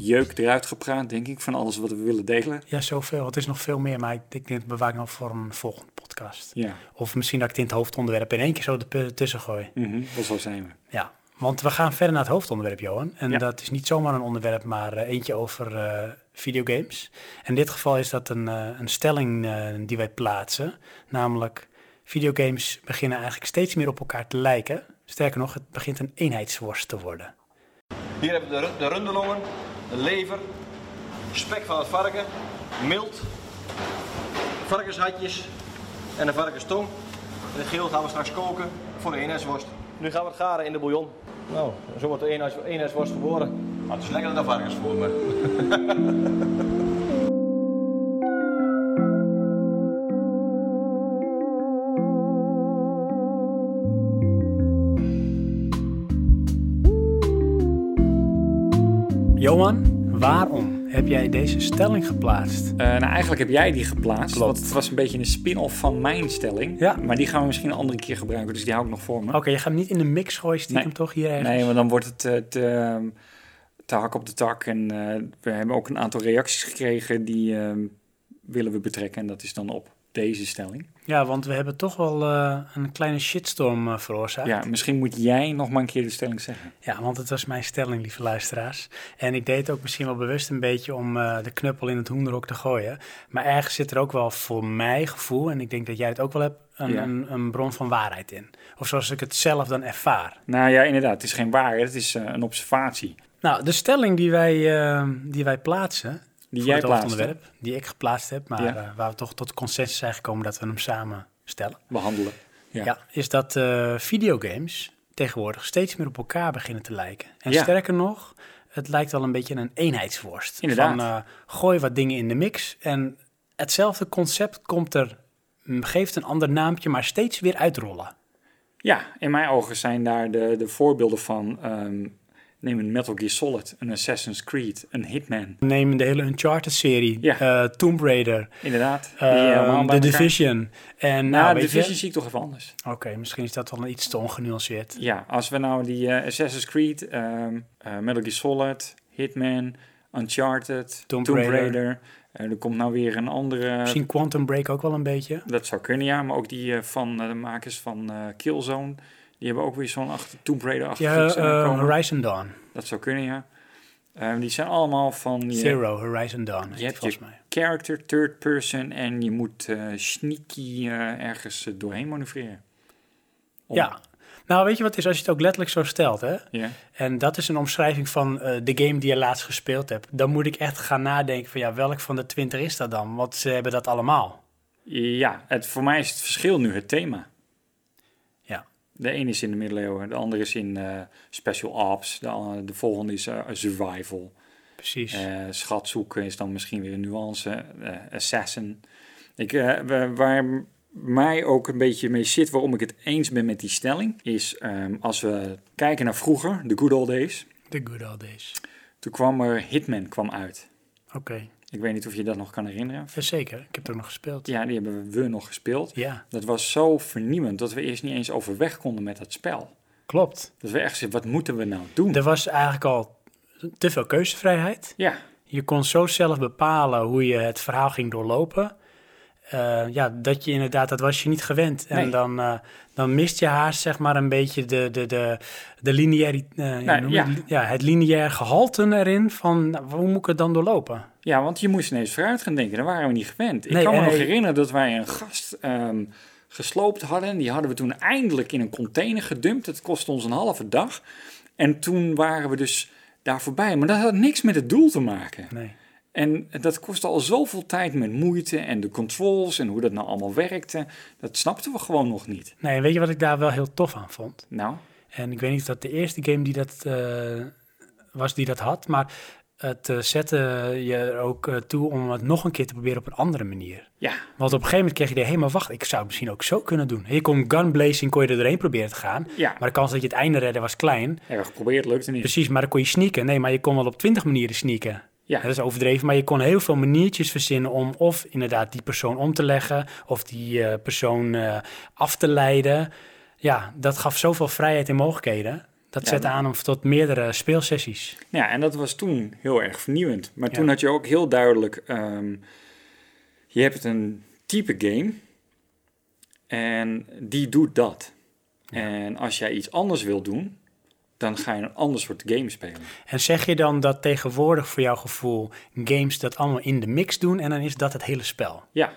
jeuk eruit gepraat, denk ik, van alles wat we willen delen. Ja, zoveel. Het is nog veel meer, maar ik denk dat bewaar ik nog voor een volgende podcast. Ja, Of misschien dat ik het in het hoofdonderwerp in één keer zo ertussen gooi. mhm, dat zo zijn we. Ja, want we gaan verder naar het hoofdonderwerp, Johan. En Ja. dat is niet zomaar een onderwerp, maar eh, eentje over eh, videogames. In dit geval is dat een, eh, een stelling eh, die wij plaatsen. Namelijk, videogames beginnen eigenlijk steeds meer op elkaar te lijken. Sterker nog, het begint een eenheidsworst te worden. Hier hebben we de, de rundelongen, de lever, spek van het varken, mild, varkenshatjes en een varkenstong. En het geel gaan we straks koken voor de eenheidsworst. Nu gaan we het garen in de bouillon. Nou, zo wordt de eenheids, eenheidsworst geboren. Maar het is lekker dan varkens voor Johan, waarom heb jij deze stelling geplaatst? Eh, nou, eigenlijk heb jij die geplaatst. Klopt. Want het was een beetje een spin-off van mijn stelling. Ja. Maar die gaan we misschien een andere keer gebruiken, dus die hou ik nog voor me. Oké, je gaat hem niet in de mix gooien, stiekem Nee. toch hier ergens? Nee, want dan wordt het eh, te, te hak op de tak. En eh, we hebben ook een aantal reacties gekregen die eh, willen we betrekken. En dat is dan op deze stelling. Ja, want we hebben toch wel eh, een kleine shitstorm eh, veroorzaakt. Ja, misschien moet jij nog maar een keer de stelling zeggen. Ja, want het was mijn stelling, lieve luisteraars. En ik deed het ook misschien wel bewust een beetje om eh, de knuppel in het hoenderhok te gooien. Maar ergens zit er ook wel voor mij gevoel, en ik denk dat jij het ook wel hebt, een, Ja. een, een bron van waarheid in. Of zoals ik het zelf dan ervaar. Nou ja, inderdaad. Het is geen waarheid. Het is een observatie. Nou, de stelling die wij, die wij plaatsen, Die jij het plaatst. hoofdonderwerp, die ik geplaatst heb, maar Ja. eh, waar we toch tot consensus zijn gekomen dat we hem samen stellen. Behandelen. Ja. Ja. is dat eh, videogames tegenwoordig steeds meer op elkaar beginnen te lijken. En Ja. sterker nog, het lijkt wel een beetje een eenheidsworst. Inderdaad. Van, eh, gooi wat dingen in de mix en hetzelfde concept komt er, mm, geeft een ander naampje, maar steeds weer uitrollen. Ja, in mijn ogen zijn daar de, de voorbeelden van ehm, Neem een Metal Gear Solid, een Assassin's Creed, een Hitman. Neem de hele Uncharted-serie, Ja. eh, Tomb Raider, Inderdaad. die eh, The elkaar- Division. En Nou, nou, de Division je... zie ik toch even anders. Oké, misschien is dat wel iets te ongenuanceerd. Ja, als we nou die eh, Assassin's Creed, ehm, eh, Metal Gear Solid, Hitman, Uncharted, Tomb Tomb, Raider. Raider. eh, er komt nou weer een andere... Misschien Quantum Break ook wel een beetje. Dat zou kunnen, ja. Maar ook die eh, van eh, de makers van eh, Killzone. Die hebben ook weer zo'n achter Tomb Raider-achtig Ja, eh. Horizon Dawn. Dat zou kunnen, ja. Ehm, die zijn allemaal van... Je, Zero, Horizon Dawn. je hebt volgens je mij. character, third person... en je moet eh, sneaky eh, ergens doorheen manoeuvreren. Om- Ja. Nou, weet je wat is? Als je het ook letterlijk zo stelt, hè? Ja. En dat is een omschrijving van de game die je laatst gespeeld hebt. Dan moet ik echt gaan nadenken van ja, welk van de twintig is dat dan? Want ze hebben dat allemaal. Ja, het, voor mij is het verschil nu het thema. De ene is in de middeleeuwen, de andere is in eh, special ops, de, de volgende is eh, survival. Precies. Eh, schat zoeken is dan misschien weer een nuance. assassin. Ik, wa- waar mij ook een beetje mee zit, waarom ik het eens ben met die stelling, is ehm, als we kijken naar vroeger, de good old days. The good old days. Toen kwam er Hitman kwam uit. Oké. Ik weet niet of je dat nog kan herinneren. Jazeker, ik heb ook nog gespeeld. Ja, die hebben we nog gespeeld. Ja, Dat was zo vernieuwend dat we eerst niet eens overweg konden met dat spel. klopt. Dat we echt zeiden, wat moeten we nou doen? Er was eigenlijk al te veel keuzevrijheid. Ja, Je kon zo zelf bepalen hoe je het verhaal ging doorlopen. Eh, ja, dat je inderdaad, dat was je niet gewend. En Nee. dan, eh, dan mist je haast zeg maar een beetje de, de, de, de lineaire, eh, ja. het? ja, het lineair gehalte erin van nou, hoe moet ik het dan doorlopen? ja, want je moest ineens vooruit gaan denken. Dat waren we niet gewend. Ik Nee, kan me nog herinneren dat wij een gast ehm, gesloopt hadden. Die hadden we toen eindelijk in een container gedumpt. Het kostte ons een halve dag. En toen waren we dus daar voorbij. Maar dat had niks met het doel te maken. Nee. En dat kostte al zoveel tijd met moeite en de controls en hoe dat nou allemaal werkte. Dat snapten we gewoon nog niet. nee, weet je wat ik daar wel heel tof aan vond? Nou, En ik weet niet of dat de eerste game die dat eh, was die dat had, maar het eh, zette je er ook eh, toe om het nog een keer te proberen op een andere manier. ja, Want op een gegeven moment kreeg je idee, hé, maar wacht, ik zou het misschien ook zo kunnen doen. Je kon gunblazing, kon je er doorheen proberen te gaan, ja. maar de kans dat je het einde redde was klein. We geprobeerd, lukte niet. Precies, maar dan kon je sneaken. Nee, maar je kon wel op twintig manieren sneaken. Ja. Dat is overdreven, maar je kon heel veel maniertjes verzinnen om of inderdaad die persoon om te leggen, of die eh, persoon eh, af te leiden. Ja, dat gaf zoveel vrijheid en mogelijkheden. Dat Ja, zette aan om tot meerdere speelsessies. Ja, en dat was toen heel erg vernieuwend. Maar Ja. toen had je ook heel duidelijk, ehm, je hebt een type game en die doet dat. En als jij iets anders wil doen, dan ga je een ander soort game spelen. En zeg je dan dat tegenwoordig voor jouw gevoel games dat allemaal in de mix doen en dan is dat het hele spel? Ja.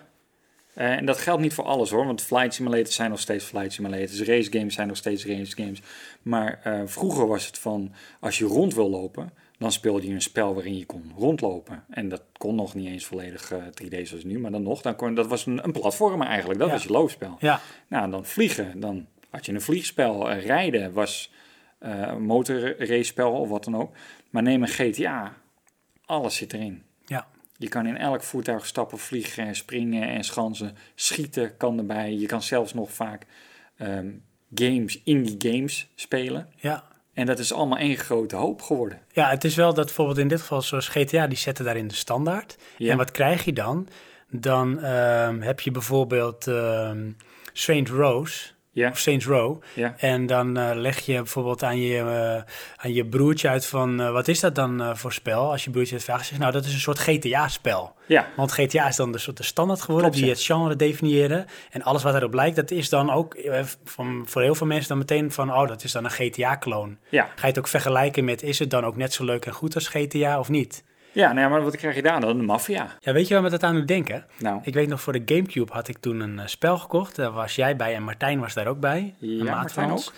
Eh, en dat geldt niet voor alles hoor, want flight simulators zijn nog steeds flight simulators, race games zijn nog steeds race games. Maar eh, vroeger was het van, als je rond wil lopen, dan speelde je een spel waarin je kon rondlopen. En dat kon nog niet eens volledig eh, 3D zoals nu, maar dan nog, dan kon, dat was een, een platformer eigenlijk, dat Ja. was je loopspel. Ja, Nou, dan vliegen, dan had je een vliegspel. Eh, rijden was eh, een motorracespel of wat dan ook. Maar neem een GTA, alles zit erin. ja. Je kan in elk voertuig stappen, vliegen en springen en schansen. Schieten kan erbij. Je kan zelfs nog vaak ehm, games, indie games spelen. ja. En dat is allemaal één grote hoop geworden. Ja, het is wel dat bijvoorbeeld in dit geval zoals GTA, die zetten daarin de standaard. Ja. En wat krijg je dan? Dan ehm, heb je bijvoorbeeld ehm Saint Rose, Ja, of Saints Row. En dan eh, leg je bijvoorbeeld aan je, eh, aan je broertje uit van, eh, wat is dat dan voor spel? Als je broertje het vraagt, zeg je, nou dat is een soort GTA-spel. ja. Want GTA is dan de soort de standaard geworden Klopt, die ja. het genre definiëren. En alles wat erop lijkt, dat is dan ook van, voor heel veel mensen dan meteen van, oh dat is dan een GTA-kloon. Ga je het ook vergelijken met, is het dan ook net zo leuk en goed als GTA of niet? Ja nou ja, maar wat krijg je daar dan? De maffia. Ja, weet je waar me dat aan doet denken? Nou, Ik weet nog, voor de Gamecube had ik toen een eh, spel gekocht. Daar was jij bij en Martijn was daar ook bij. Ja, een maat Martijn van ons.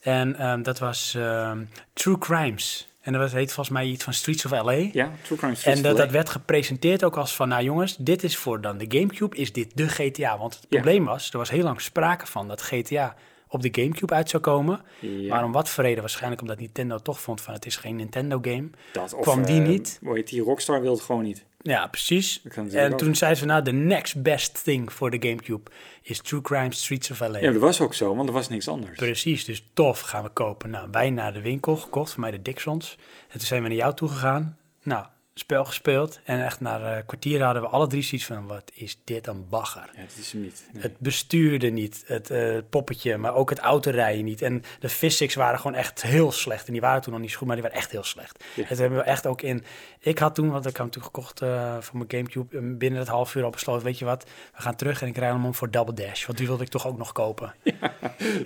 En ehm, dat was ehm, True Crimes. En dat heet volgens mij iets van Streets of LA. ja, True Crime Streets En dat, werd gepresenteerd ook als van, nou jongens, dit is voor dan de Gamecube, is dit de GTA? Want het Ja. probleem was, er was heel lang sprake van dat GTA op de Gamecube uit zou komen. Ja, Maar om wat voor reden? Waarschijnlijk omdat Nintendo toch vond van, het is geen Nintendo game. dat, of, kwam die eh, niet? Hoe die? Rockstar wil het gewoon niet. Ja, precies. En ook. toen zeiden ze, nou, de next best thing voor de Gamecube is True Crime Streets of LA. Ja, dat was ook zo, want er was niks anders. Precies, dus tof gaan we kopen. Nou, wij naar de winkel gekocht, voor mij de Dixons. En toen zijn we naar jou toe gegaan. Nou, spel gespeeld. En echt na een kwartier hadden we alle drie zoiets van, wat is dit een bagger. Ja, dat is hem niet. Nee. Het bestuurde niet, het eh, poppetje, maar ook het autorijden niet. En de physics waren gewoon echt heel slecht. En die waren toen nog niet zo goed, maar die waren echt heel slecht. Ja. Het hebben we echt ook in... Ik had toen, want ik had hem toen gekocht eh, voor mijn Gamecube, eh, binnen het half uur al besloten, weet je wat, we gaan terug en ik rij hem om voor Double Dash. Want die wilde ik toch ook nog kopen.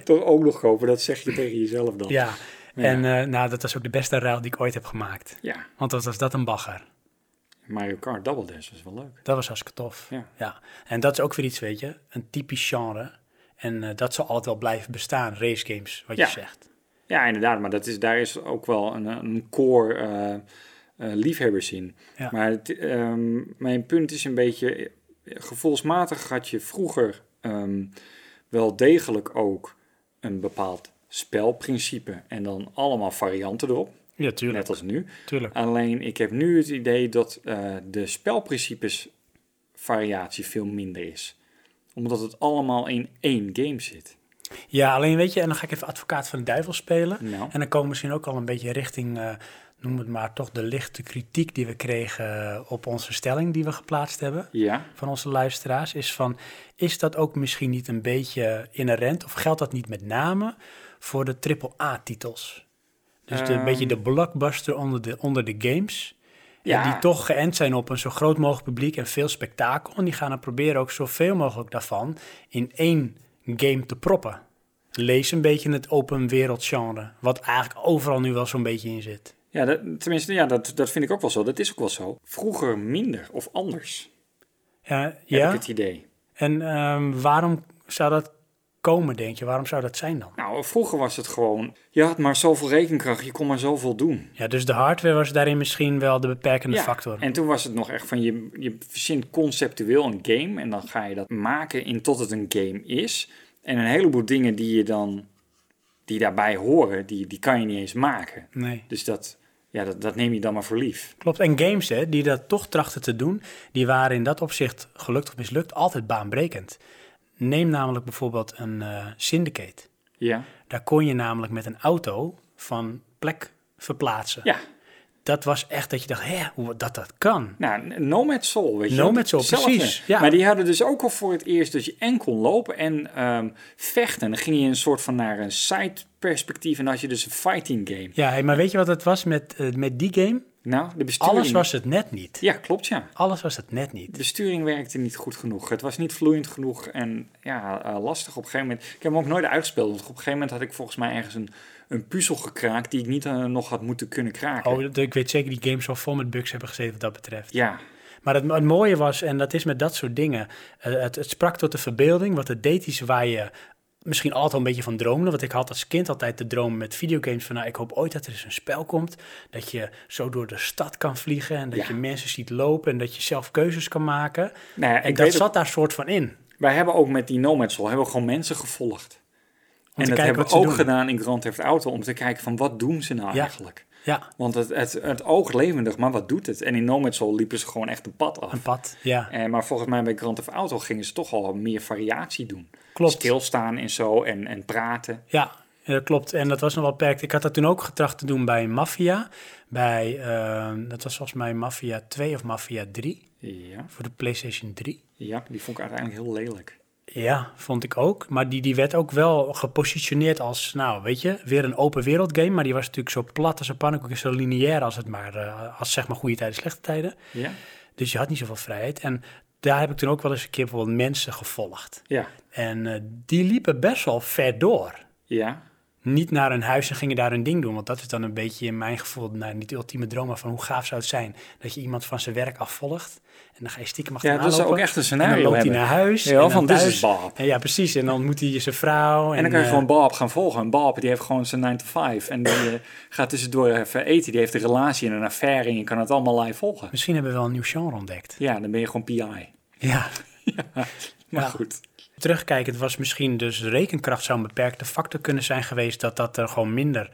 Toch ook nog kopen, dat zeg je tegen jezelf dan. Ja, Ja. en eh, nou, dat was ook de beste ruil die ik ooit heb gemaakt. Ja, Want wat was dat een bagger. Mario Kart Double Dash was wel leuk. Dat was hartstikke tof. Ja. En dat is ook weer iets, weet je, een typisch genre. En eh, dat zal altijd wel blijven bestaan, race games, wat Ja. je zegt. Ja, inderdaad, maar dat is, daar is ook wel een, een core eh, eh, liefhebbers in. Ja. Maar het, ehm, mijn punt is een beetje, gevoelsmatig had je vroeger ehm, wel degelijk ook een bepaald spelprincipe en dan allemaal varianten erop. Ja, tuurlijk. Net als nu. Tuurlijk. Alleen ik heb nu het idee dat eh, de spelprincipes variatie veel minder is. Omdat het allemaal in één game zit. Ja, alleen weet je, en dan ga ik even advocaat van de duivel spelen. Nou. En dan komen we misschien ook al een beetje richting, eh, noem het maar, toch de lichte kritiek die we kregen op onze stelling die we geplaatst hebben. Ja. Van onze luisteraars. Is van, is dat ook misschien niet een beetje inherent, of geldt dat niet met name voor de AAA-titels? Dus de, een Ehm. beetje de blockbuster onder de, onder de games. Ja. En die toch geënt zijn op een zo groot mogelijk publiek en veel spektakel. En die gaan dan proberen ook zoveel mogelijk daarvan in één game te proppen. Lees een beetje het open wereld genre, wat eigenlijk overal nu wel zo'n beetje in zit. Ja, dat, tenminste, ja, dat, dat vind ik ook wel zo. Dat is ook wel zo. Vroeger minder of anders, Ja, heb ja? ik het idee. En ehm, waarom zou dat komen, denk je? Waarom zou dat zijn dan? Nou, vroeger was het gewoon, je had maar zoveel rekenkracht, je kon maar zoveel doen. Ja, dus de hardware was daarin misschien wel de beperkende Ja, factor. En toen was het nog echt van, je, je verzint conceptueel een game en dan ga je dat maken in tot het een game is. En een heleboel dingen die je dan, die daarbij horen, die, die kan je niet eens maken. Nee. Dus dat, ja, dat, dat neem je dan maar voor lief. Klopt, en games hè, die dat toch trachten te doen, die waren in dat opzicht gelukt of mislukt altijd baanbrekend. Neem namelijk bijvoorbeeld een eh, Syndicate. Ja. Daar kon je namelijk met een auto van plek verplaatsen. Ja. Dat was echt dat je dacht, hè, hoe dat dat kan. Nou, Nomad Soul, weet je. Nomad Soul, precies, ja. Maar die hadden dus ook al voor het eerst dat je en kon lopen en ehm, vechten. Dan ging je een soort van naar een side perspectief en dan had je dus een fighting game. Ja, hey, maar weet je wat het was met, eh, met die game? Nou, de besturing... Alles was het net niet. Ja, klopt ja. Alles was het net niet. De besturing werkte niet goed genoeg. Het was niet vloeiend genoeg en ja, eh, lastig op een gegeven moment. Ik heb hem ook nooit uitgespeeld, want op een gegeven moment had ik volgens mij ergens een, een puzzel gekraakt die ik niet eh, nog had moeten kunnen kraken. Oh, ik weet zeker die games wel vol met bugs hebben gezeten wat dat betreft. Ja, Maar het, het mooie was, en dat is met dat soort dingen, eh, het, het sprak tot de verbeelding. Wat het deed is waar je misschien altijd al een beetje van droomde. Want ik had als kind altijd de droom met videogames van... nou, ik hoop ooit dat er eens een spel komt... dat je zo door de stad kan vliegen... en dat Ja. je mensen ziet lopen en dat je zelf keuzes kan maken. Nou ja, en ik dat zat het- daar soort van in. wij hebben ook met die Nomad Soul hebben we gewoon mensen gevolgd. Om en dat hebben we ook doen. gedaan in Grand Theft Auto om te kijken van wat doen ze nou Ja. eigenlijk. Ja, Want het, het, het oog levendig, maar wat doet het? En in Nomad Soul liepen ze gewoon echt een pad af. een pad, ja. En, maar volgens mij bij Grand Theft Auto gingen ze toch al meer variatie doen. Klopt. Stilstaan en zo en, en praten. Ja, dat klopt. En dat was nog wel beperkt. Ik had dat toen ook getracht te doen bij Mafia. Bij, eh, dat was volgens mij Mafia 2 of Mafia 3 Ja, voor de PlayStation 3. ja, die vond ik uiteindelijk heel lelijk. Ja, vond ik ook. Maar die, die werd ook wel gepositioneerd als, nou weet je, weer een open wereld game. Maar die was natuurlijk zo plat als een pannenkoek en zo lineair als het maar, eh, als zeg maar goede tijden, slechte tijden. Ja, Dus je had niet zoveel vrijheid. En daar heb ik toen ook wel eens een keer bijvoorbeeld mensen gevolgd. ja, En eh, die liepen best wel ver door. ja. Niet naar een huis en gingen daar een ding doen. Want dat is dan een beetje in mijn gevoel, nou, niet de ultieme droom, maar van hoe gaaf zou het zijn dat je iemand van zijn werk afvolgt. En dan ga je stiekem achteraan Ja, dat lopen. ook echt een En scenario dan loopt hebben. hij naar huis. Ja, en van, thuis- is Bob. En ja, precies. En dan ontmoet hij zijn vrouw. En dan kan je eh, gewoon Bob gaan volgen. En Bob die heeft gewoon zijn 9 to 5. En die eh, gaat tussendoor even eten. Die heeft een relatie en een affaire. En je kan het allemaal live volgen. Misschien hebben we wel een nieuw genre ontdekt. Ja, dan ben je gewoon PI. Ja. Maar Ja. goed. Terugkijkend was misschien dus rekenkracht zou een beperkte factor kunnen zijn geweest dat dat er gewoon minder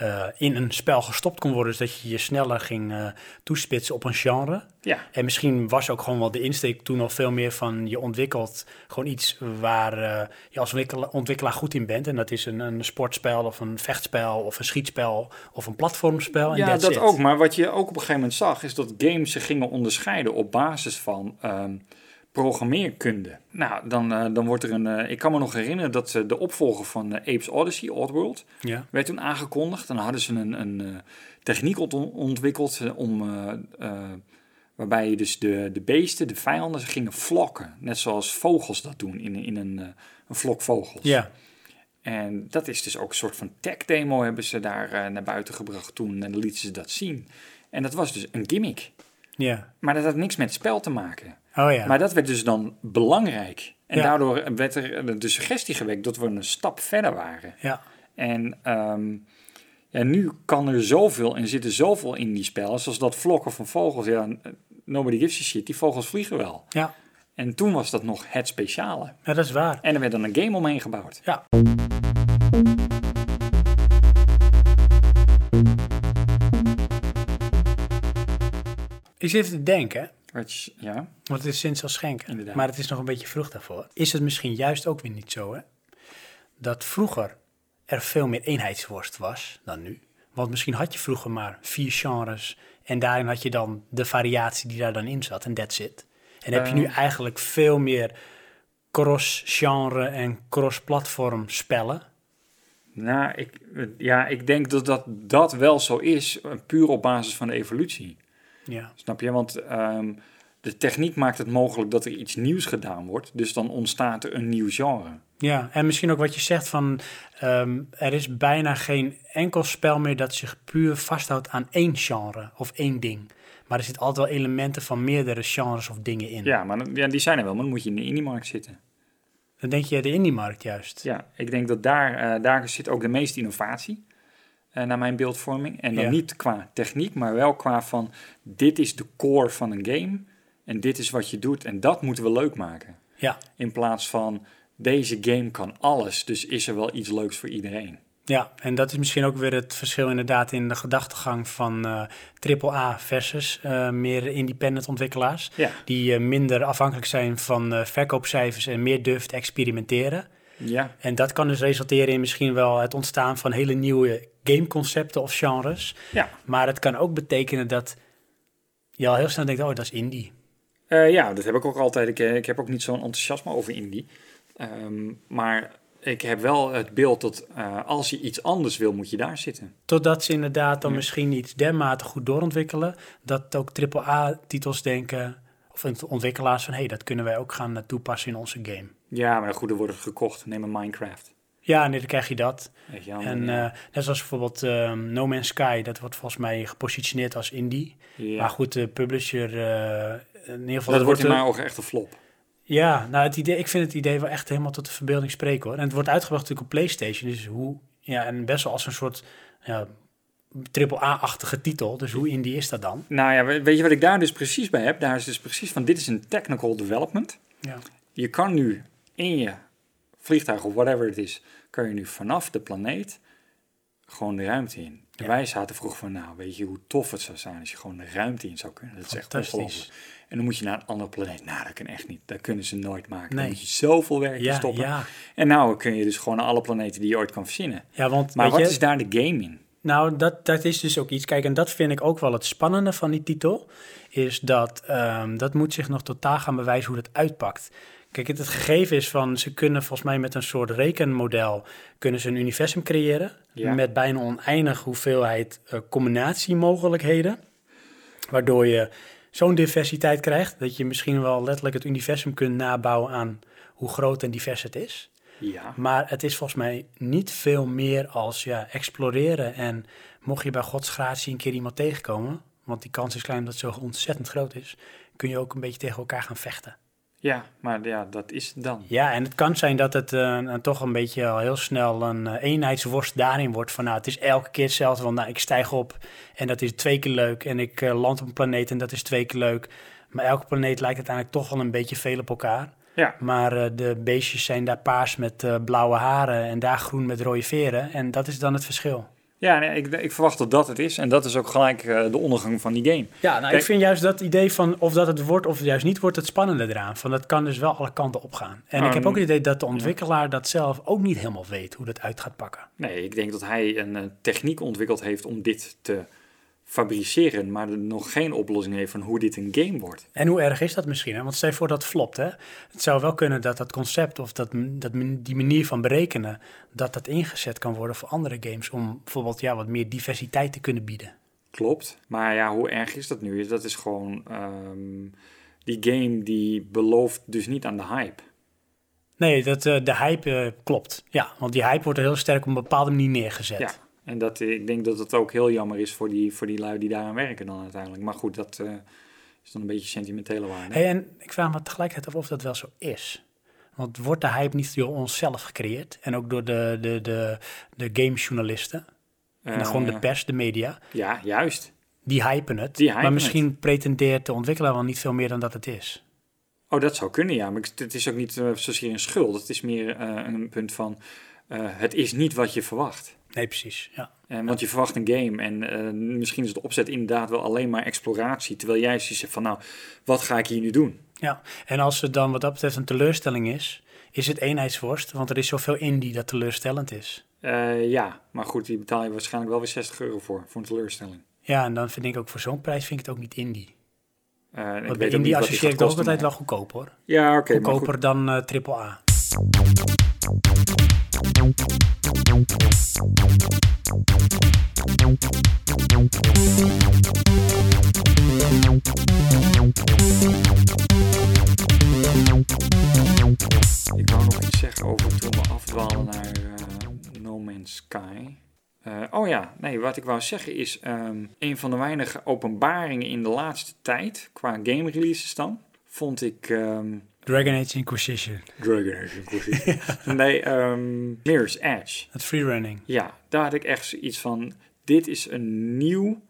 eh, in een spel gestopt kon worden. Dus dat je je sneller ging eh, toespitsen op een genre. Ja. En misschien was ook gewoon wel de insteek toen al veel meer van je ontwikkelt gewoon iets waar eh, je als ontwikkelaar, goed in bent. En dat is een, een sportspel of een vechtspel of een schietspel of een platformspel. Ja, dat it. ook. Maar wat je ook op een gegeven moment zag, is dat games zich gingen onderscheiden op basis van ehm, programmeerkunde. Nou, dan, eh, dan wordt er een. eh, ik kan me nog herinneren dat eh, de opvolger van Apes Odyssey, Oddworld, Ja. werd toen aangekondigd. Dan hadden ze een, een techniek ont- ontwikkeld om. waarbij je dus de, de beesten, de vijanden, gingen flokken. Net zoals vogels dat doen in, in een, een flok vogels. Ja, En dat is dus ook een soort van tech-demo hebben ze daar naar buiten gebracht toen. En dan lieten ze dat zien. En dat was dus een gimmick. Ja. Maar dat had niks met spel te maken. Oh ja. Maar dat werd dus dan belangrijk. En Ja. daardoor werd er de suggestie gewekt dat we een stap verder waren. ja. En ehm, ja, nu kan er zoveel en zit er zoveel in die spellen. Zoals dat vlokken van vogels. Ja, nobody gives a shit. Die vogels vliegen wel. Ja. En toen was dat nog het speciale. ja, dat is waar. En er werd dan een game omheen gebouwd. Ja. Ik zit even te denken, Ja. want het is sinds al schenken, Inderdaad. maar het is nog een beetje vroeg daarvoor. Is het misschien juist ook weer niet zo, hè? Dat vroeger er veel meer eenheidsworst was dan nu. Want misschien had je vroeger maar vier genres en daarin had je dan de variatie die daar dan in zat en that's it. En heb je nu Eh. eigenlijk veel meer cross-genre en cross-platform spellen. Nou, ik, ja, ik denk dat, dat dat wel zo is, puur op basis van de evolutie. Ja, Snap je? Want ehm, de techniek maakt het mogelijk dat er iets nieuws gedaan wordt. Dus dan ontstaat er een nieuw genre. ja. en misschien ook wat je zegt van... ehm, er is bijna geen enkel spel meer dat zich puur vasthoudt aan één genre of één ding. Maar er zitten altijd wel elementen van meerdere genres of dingen in. Ja, maar ja, die zijn er wel, maar dan moet je in de indie-markt zitten. Dan denk je de indie-markt juist. Ja, ik denk dat daar, eh, daar zit ook de meeste innovatie, naar mijn beeldvorming. En dan Ja. niet qua techniek, maar wel qua van... dit is de core van een game en dit is wat je doet en dat moeten we leuk maken. Ja, In plaats van, deze game kan alles, dus is er wel iets leuks voor iedereen. ja, en dat is misschien ook weer het verschil inderdaad in de gedachtegang van eh AAA versus eh, meer independent ontwikkelaars. Ja. Die eh, minder afhankelijk zijn van eh, verkoopcijfers en meer durven te experimenteren. Ja, En dat kan dus resulteren in misschien wel het ontstaan van hele nieuwe gameconcepten of genres. ja. Maar het kan ook betekenen dat je al heel snel denkt, oh, dat is indie. Eh, ja, dat heb ik ook altijd. Ik, eh, ik heb ook niet zo'n enthousiasme over indie. Ehm, maar ik heb wel het beeld dat eh, als je iets anders wil, moet je daar zitten. Totdat ze inderdaad dan Ja. misschien iets dermate goed doorontwikkelen, dat ook AAA-titels denken, of ontwikkelaars van, hé, hey, dat kunnen wij ook gaan toepassen in onze game. Ja, maar goed, er wordt gekocht. Neem een Minecraft. Ja, nee, dan krijg je dat. Je En ja. eh, net zoals bijvoorbeeld ehm, No Man's Sky, dat wordt volgens mij gepositioneerd als indie. Ja. Maar goed, de publisher, eh, in ieder geval... dat wordt in mijn ogen echt een flop. Ja, nou, het idee, ik vind het idee wel echt helemaal tot de verbeelding spreken hoor. En het wordt uitgebracht natuurlijk op PlayStation, dus hoe, ja, en best wel als een soort ja, AAA-achtige titel. Dus hoe indie is dat dan? Nou ja, we- weet je wat ik daar dus precies bij heb? Daar is dus precies van, dit is een technical development. Ja. Je kan nu in je vliegtuig of whatever het is, kan je nu vanaf de planeet gewoon de ruimte in. En wij zaten vroeg van, nou, weet je hoe tof het zou zijn als je gewoon de ruimte in zou kunnen. Dat is echt ongelooflijk. En dan moet je naar een andere planeet. Nou, dat kan echt niet. Dat kunnen ze nooit maken. Nee. Dan moet je zoveel werk Ja, stoppen. ja. En nou kun je dus gewoon naar alle planeten die je ooit kan verzinnen. Ja, want Maar wat je, is daar de game in? Nou, dat, dat is dus ook iets. Kijk, en dat vind ik ook wel het spannende van die titel. Is dat ehm, dat moet zich nog totaal gaan bewijzen hoe dat uitpakt. Kijk, het, het gegeven is van ze kunnen volgens mij met een soort rekenmodel kunnen ze een universum creëren. Ja. Met bijna oneindig hoeveelheid eh, combinatiemogelijkheden. Waardoor je zo'n diversiteit krijgt dat je misschien wel letterlijk het universum kunt nabouwen aan hoe groot en divers het is. Ja. Maar het is volgens mij niet veel meer als ja, exploreren. En mocht je bij Gods gratie een keer iemand tegenkomen, want die kans is klein dat het zo ontzettend groot is, kun je ook een beetje tegen elkaar gaan vechten. Ja, maar ja, dat is het dan. Ja, en het kan zijn dat het eh, een- toch een beetje al heel snel een eh, eenheidsworst daarin wordt. Van nou, het is elke keer hetzelfde. Want nou, ik stijg op en dat is twee keer leuk. En ik eh, land op een planeet en dat is twee keer leuk. Maar elke planeet lijkt uiteindelijk toch wel een beetje veel op elkaar. Ja. Maar de beestjes zijn daar paars met blauwe haren en daar groen met rode veren. En dat is dan het verschil. Ja, nee, ik, ik verwacht dat dat het is. En dat is ook gelijk eh, de ondergang van die game. Ja, nou, ik vind juist dat idee van of dat het wordt of het juist niet wordt, het spannende eraan. Van dat kan dus wel alle kanten opgaan. En ik heb ook het idee dat de ontwikkelaar dat zelf ook niet helemaal weet hoe dat uit gaat pakken. Nee, ik denk dat hij een eh, techniek ontwikkeld heeft om dit te fabriceren, maar er nog geen oplossing heeft van hoe dit een game wordt. En hoe erg is dat misschien? Hè? Want stel je voor dat flopt. Hè? Het zou wel kunnen dat dat concept of dat, dat, die manier van berekenen, dat dat ingezet kan worden voor andere games. Om bijvoorbeeld ja, wat meer diversiteit te kunnen bieden. Klopt. Maar ja, hoe erg is dat nu? Dat is gewoon ehm, die game die belooft dus niet aan de hype. Nee, dat, eh, de hype eh, klopt. Ja, want die hype wordt heel sterk op een bepaalde manier neergezet. Ja, en dat, ik denk dat het ook heel jammer is voor die, voor die lui die daaraan werken dan uiteindelijk. Maar goed, dat eh, is dan een beetje sentimentele waarde. Hey, en ik vraag me tegelijkertijd af of dat wel zo is. Want wordt de hype niet door onszelf gecreëerd? En ook door de, de, de, de gamejournalisten? en Eh, gewoon de pers, de media? Ja, juist. Die hypen het. Die hypen maar misschien pretendeert de ontwikkelaar wel niet veel meer dan dat het is. Oh, dat zou kunnen, ja. Maar het is ook niet eh, zozeer een schuld. Het is meer eh, een punt van... eh, het is niet wat je verwacht. Nee, precies. Ja. En, want je verwacht een game en eh, misschien is de opzet inderdaad wel alleen maar exploratie. Terwijl jij zoiets zegt van, nou, wat ga ik hier nu doen? ja. En als het dan wat dat betreft een teleurstelling is, is het eenheidsworst. Want er is zoveel indie dat teleurstellend is. Eh, ja, maar goed, die betaal je waarschijnlijk wel weer 60 euro voor, voor een teleurstelling. Ja, en dan vind ik ook voor zo'n prijs vind ik het ook niet indie. Eh, en ik Want weet indie associeer ik ook altijd wel goedkoop hoor. Ja, oké, Goedkoper goed. dan eh triple A. Ik wou nog iets zeggen over toen we afdwalen naar eh, No Man's Sky. Eh, oh ja, nee, wat ik wou zeggen is ehm, een van de weinige openbaringen in de laatste tijd, qua game releases dan, vond ik ehm, Dragon Age Inquisition. Dragon Age Inquisition. nee, ehm Mirror's Edge. Het freerunning. Ja, daar had ik echt zoiets van, dit is een nieuw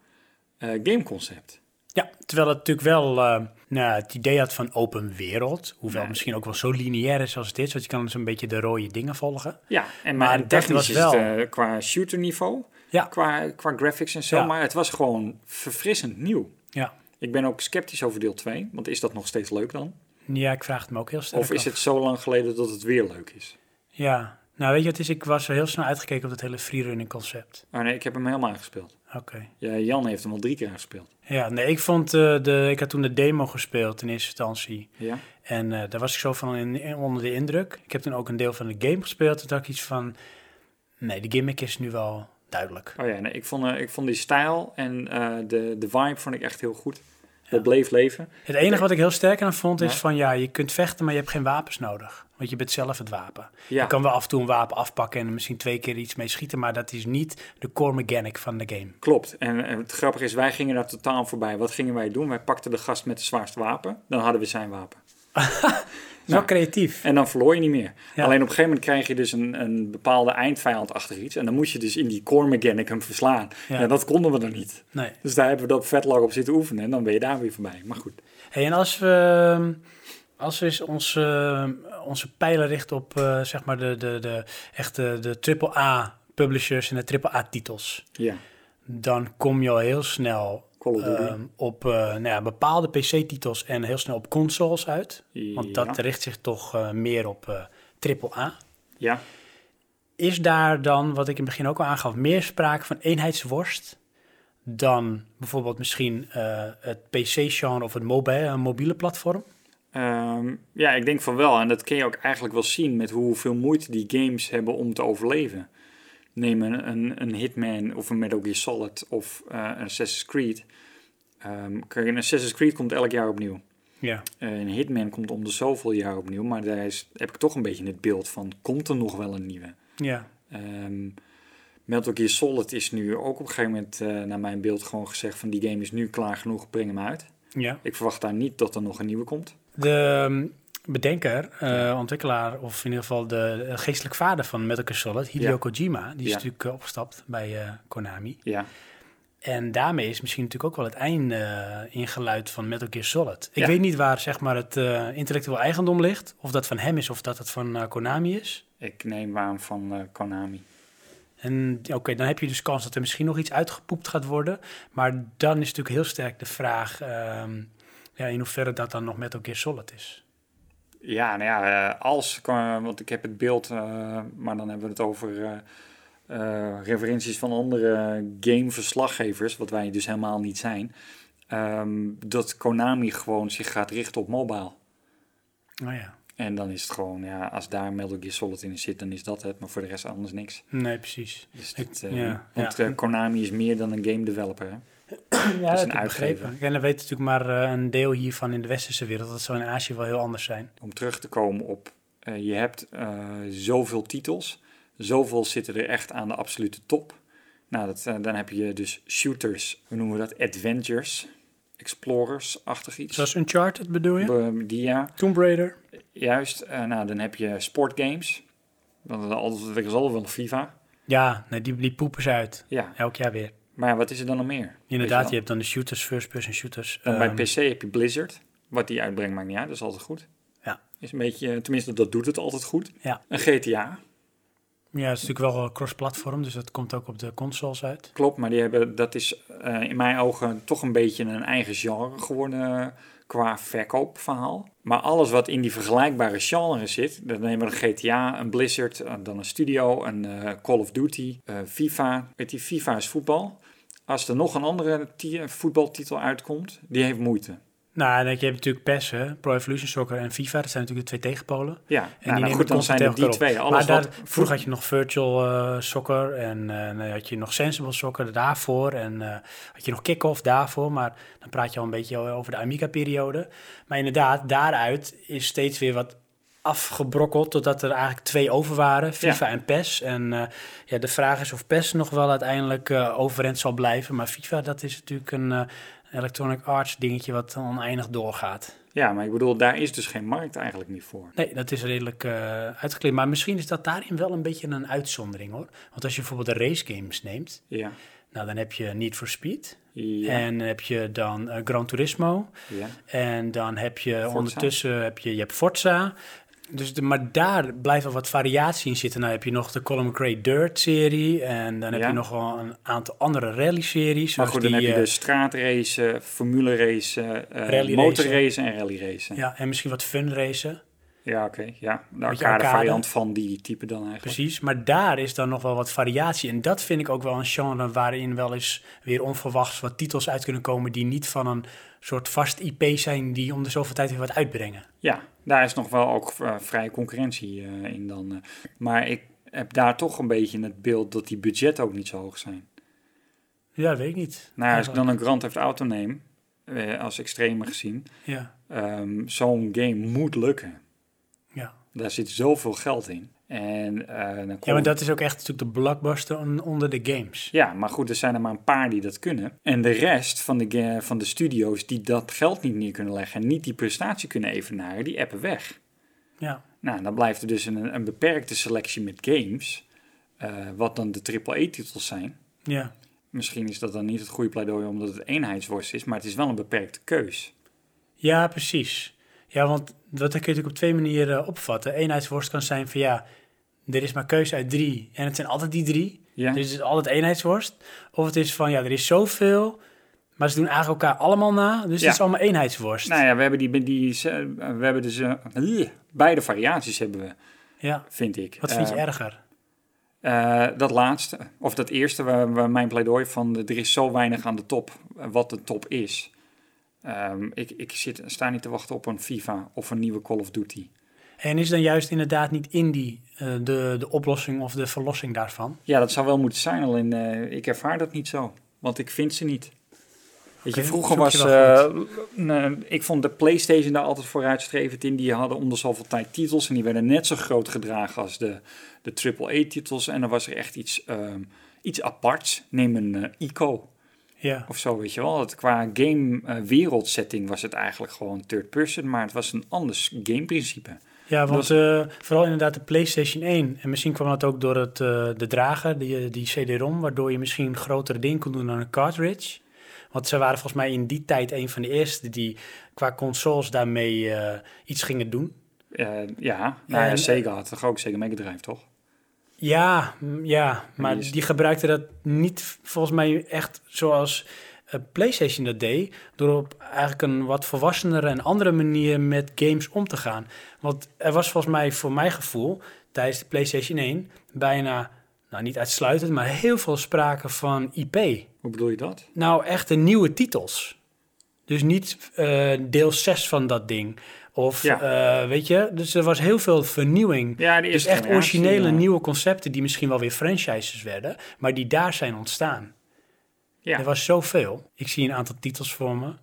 eh, gameconcept. Ja, terwijl het natuurlijk wel eh, nou, het idee had van open wereld. Hoewel het misschien ook wel zo lineair is als dit. Want je kan dus een beetje de rode dingen volgen. Ja, en Maar technisch was is wel- het eh, qua shooter niveau, Ja. qua, qua graphics en zo, Ja. maar het was gewoon verfrissend nieuw. Ja. Ik ben ook sceptisch over deel 2, want is dat nog steeds leuk dan? Ja, ik vraag het me ook heel sterk Of is af. het zo lang geleden dat het weer leuk is? Ja, nou weet je wat is? Ik was heel snel uitgekeken op het hele freerunning concept. Oh nee, ik heb hem helemaal gespeeld. Oké. Ja, Jan heeft hem al drie keer gespeeld. Ja, nee, ik vond eh, de... Ik had toen de demo gespeeld in eerste instantie. Ja? En eh, daar was ik zo van in, in- onder de indruk. Ik heb toen ook een deel van de game gespeeld. Toen dacht ik iets van... Nee, de gimmick is nu wel duidelijk. Oh ja, nee, ik, vond, eh, ik vond die stijl en de, de vibe vond ik echt heel goed. Dat bleef leven. Het enige wat ik heel sterk aan vond is van... Ja, je kunt vechten, maar je hebt geen wapens nodig. Want je bent zelf het wapen. Ja. Je kan wel af en toe een wapen afpakken en misschien twee keer iets mee schieten. Maar dat is niet de core mechanic van de game. Klopt. En, en het grappige is, wij gingen daar totaal voorbij. Wat gingen wij doen? Wij pakten de gast met het zwaarste wapen. Dan hadden we zijn wapen. Zo creatief. En dan verloor je niet meer. Ja. Alleen op een gegeven moment krijg je dus een, een bepaalde eindvijand achter iets. En dan moet je dus in die core mechanic hem verslaan. Ja. En dat konden we dan niet. Nee. Dus daar hebben we dat vet lang op zitten oefenen. En dan ben je daar weer voorbij. Maar goed. Hey, en als we, als we eens onze, onze pijlen richten op eh, zeg maar de, de, de, echt de, de AAA-publishers en de AAA-titels, Ja. dan kom je al heel snel Call of Duty. ehm, op eh, nou ja, bepaalde PC-titels en heel snel op consoles uit. Want dat Ja. richt zich toch eh, meer op eh AAA. Ja. Is daar dan, wat ik in het begin ook al aangaf, meer sprake van eenheidsworst dan bijvoorbeeld misschien eh, het PC-genre of het mobiele platform? Ehm, ja, ik denk van wel. En dat kun je ook eigenlijk wel zien met hoeveel moeite die games hebben om te overleven. Neem een, een, Hitman of een Metal Gear Solid of eh, een Assassin's Creed. Ehm, kijk, een Assassin's Creed komt elk jaar opnieuw. Ja. Een Hitman komt om de zoveel jaar opnieuw. Maar daar is, heb ik toch een beetje het beeld van, komt er nog wel een nieuwe? Ja. Ehm Metal Gear Solid is nu ook op een gegeven moment, eh, naar mijn beeld, gewoon gezegd van die game is nu klaar genoeg, breng hem uit. Ja. Ik verwacht daar niet dat er nog een nieuwe komt. De um, bedenker, uh, ontwikkelaar, of in ieder geval de geestelijk vader van Metal Gear Solid, Hideo Ja. Kojima, die is Ja. natuurlijk uh, opgestapt bij uh, Konami. Ja. En daarmee is misschien natuurlijk ook wel het einde ingeluid van Metal Gear Solid. Ik Ja. weet niet waar zeg maar, het intellectueel eigendom ligt, of dat van hem is of dat het van Konami is. Ik neem aan van Konami. En oké, dan heb je dus kans dat er misschien nog iets uitgepoept gaat worden. Maar dan is natuurlijk heel sterk de vraag ehm, ja, in hoeverre dat dan nog Metal Gear Solid is. Ja, nou ja, eh, als, want ik heb het beeld, eh, maar dan hebben we het over eh, referenties van andere gameverslaggevers, wat wij dus helemaal niet zijn. ehm, dat Konami gewoon zich gaat richten op mobile. Nou ja, En dan is het gewoon, ja, als daar Metal Gear Solid in zit, dan is dat het. Maar voor de rest anders niks. nee, precies. Dus Ik- ja, want ja. Konami is meer dan een game developer. Hè? Ja, is dat een ik begrepen. uitgever. En dan weet natuurlijk maar eh, een deel hiervan in de westerse wereld. Dat zou in Azië wel heel anders zijn. Om terug te komen op, eh, je hebt eh, zoveel titels. Zoveel zitten er echt aan de absolute top. Nou, dat, dan heb je dus shooters, hoe noemen we dat? Adventures, explorers-achtig iets. Zoals Uncharted bedoel je? Die ja, Tomb Raider. juist. Eh, nou, dan heb je sportgames. Want er is altijd- is wel een FIFA. Ja, nee, die, die poepen ze uit. Ja, Elk jaar weer. Maar wat is er dan nog meer? Inderdaad, je hebt dan de shooters, first-person shooters. Dan Ehm, bij PC heb je Blizzard. Wat die uitbrengt maakt niet uit, dat is altijd goed. Ja. Is een beetje, tenminste, dat doet het altijd goed. Ja. Een GTA, Ja, het is natuurlijk wel cross-platform, dus dat komt ook op de consoles uit. klopt, maar die hebben, dat is eh, in mijn ogen toch een beetje een eigen genre geworden eh, qua verkoopverhaal. Maar alles wat in die vergelijkbare genre zit, dan nemen we een GTA, een Blizzard, eh, dan een studio, een Call of Duty, FIFA. Weet je, FIFA is voetbal. Als er nog een andere ti- voetbaltitel uitkomt, die heeft moeite. Nou, je hebt natuurlijk PES, hè, Pro Evolution Soccer en FIFA. Dat zijn natuurlijk de twee tegenpolen. Ja, En nou, die nou nemen goed, dan zijn er die twee. Alles maar daar, wat vroeger had je nog Virtual eh, Soccer en dan had je nog Sensible Soccer daarvoor. En eh, had je nog Kick-Off daarvoor. Maar dan praat je al een beetje over de Amiga-periode. Maar inderdaad, daaruit is steeds weer wat afgebrokkeld totdat er eigenlijk twee over waren, FIFA en PES. En eh, ja, de vraag is of PES nog wel uiteindelijk overeind zal blijven. Maar FIFA, dat is natuurlijk een eh, Electronic Arts dingetje wat oneindig doorgaat. Ja, maar ik bedoel, daar is dus geen markt eigenlijk niet voor. Nee, dat is redelijk uitgekleed. Maar misschien is dat daarin wel een beetje een uitzondering hoor. Want als je bijvoorbeeld de race games neemt, Ja, nou dan heb je Need for Speed. ja, En dan heb je dan Gran Turismo. ja. En dan heb je Forza. ondertussen heb je, je hebt Forza. Dus de, maar daar blijft wel wat variatie in zitten. Nou heb je nog de Colin McRae Dirt serie. En dan heb Ja. je nog wel een aantal andere rally-series. Maar goed, dan die, heb je eh, de straatracen, formule racen, Rally motorracen en rally racen. Ja, Ja, en misschien wat fun racen. oké. Ja, de arcade. variant van die type dan eigenlijk. Precies, maar daar is dan nog wel wat variatie. En dat vind ik ook wel een genre waarin wel eens weer onverwachts wat titels uit kunnen komen die niet van een soort vast IP zijn die om de zoveel tijd weer wat uitbrengen. Ja, daar is nog wel ook eh, vrije concurrentie eh, in dan. eh. maar ik heb daar toch een beetje het beeld dat die budgetten ook niet zo hoog zijn. Ja, weet ik niet. Nou, als ik dan een Grand Theft Auto neem, als extreme gezien, Ja, ehm, zo'n game moet lukken. ja. Daar zit zoveel geld in. En, eh, dan ja, maar dat is ook echt natuurlijk de blockbuster on- onder de games. Ja, maar goed, er zijn er maar een paar die dat kunnen. En de rest van de, van de studio's die dat geld niet neer kunnen leggen en niet die prestatie kunnen evenaren, die appen weg. Ja, Nou, dan blijft er dus een, een beperkte selectie met games, eh, wat dan de AAA-titels zijn. ja. Misschien is dat dan niet het goede pleidooi omdat het eenheidsworst is, maar het is wel een beperkte keus. ja precies. Ja, want dat kun je natuurlijk op twee manieren opvatten. Eenheidsworst kan zijn van ja, er is maar keuze uit drie en het zijn altijd die drie. Ja, Dus het is altijd eenheidsworst. Of het is van ja, er is zoveel, maar ze doen eigenlijk elkaar allemaal na. Dus Ja. het is allemaal eenheidsworst. nou ja, we hebben, die, die, we hebben dus eh, beide variaties hebben we, Ja, vind ik. wat vind je Eh, erger? Eh, dat laatste, of dat eerste, waar, waar mijn pleidooi van, er is zo weinig aan de top, eh, wat de top is. Ehm, ik ik zit, sta niet te wachten op een FIFA of een nieuwe Call of Duty. En is dan juist inderdaad niet indie eh, de, de oplossing of de verlossing daarvan? Ja, dat zou wel moeten zijn, alleen eh, ik ervaar dat niet zo, want ik vind ze niet. Weet je, vroeger was, nee, ik vond de PlayStation daar altijd vooruitstrevend in. Die hadden om de zoveel tijd titels en die werden net zo groot gedragen als de, de AAA-titels. En dan was er echt iets, ehm, iets aparts. Neem een ICO. Ja, of zo, weet je wel. Het, qua game eh, wereldsetting was het eigenlijk gewoon third person, maar het was een anders gameprincipe. Ja want Dat eh, vooral inderdaad de PlayStation 1. En misschien kwam dat ook door het, eh, de drager, die, die CD-ROM, waardoor je misschien grotere dingen kon doen dan een cartridge. Want ze waren volgens mij in die tijd een van de eerste die qua consoles daarmee eh, iets gingen doen. Eh, ja, nou En- Sega had toch ook Sega Mega Drive, toch? Ja, ja maar die is- die gebruikte dat niet volgens mij echt zoals eh, PlayStation dat deed. Door op eigenlijk een wat volwassenere en andere manier met games om te gaan. Want er was volgens mij voor mijn gevoel tijdens de PlayStation 1 bijna, nou niet uitsluitend, maar heel veel sprake van IP. Hoe bedoel je dat? Nou, echte nieuwe titels. Dus niet eh, deel 6 van dat ding. Of, Ja. eh, weet je, dus er was heel veel vernieuwing. Ja, dus echt originele ja. nieuwe concepten die misschien wel weer franchises werden, maar die daar zijn ontstaan. Ja. Er was zoveel. Ik zie een aantal titels voor me.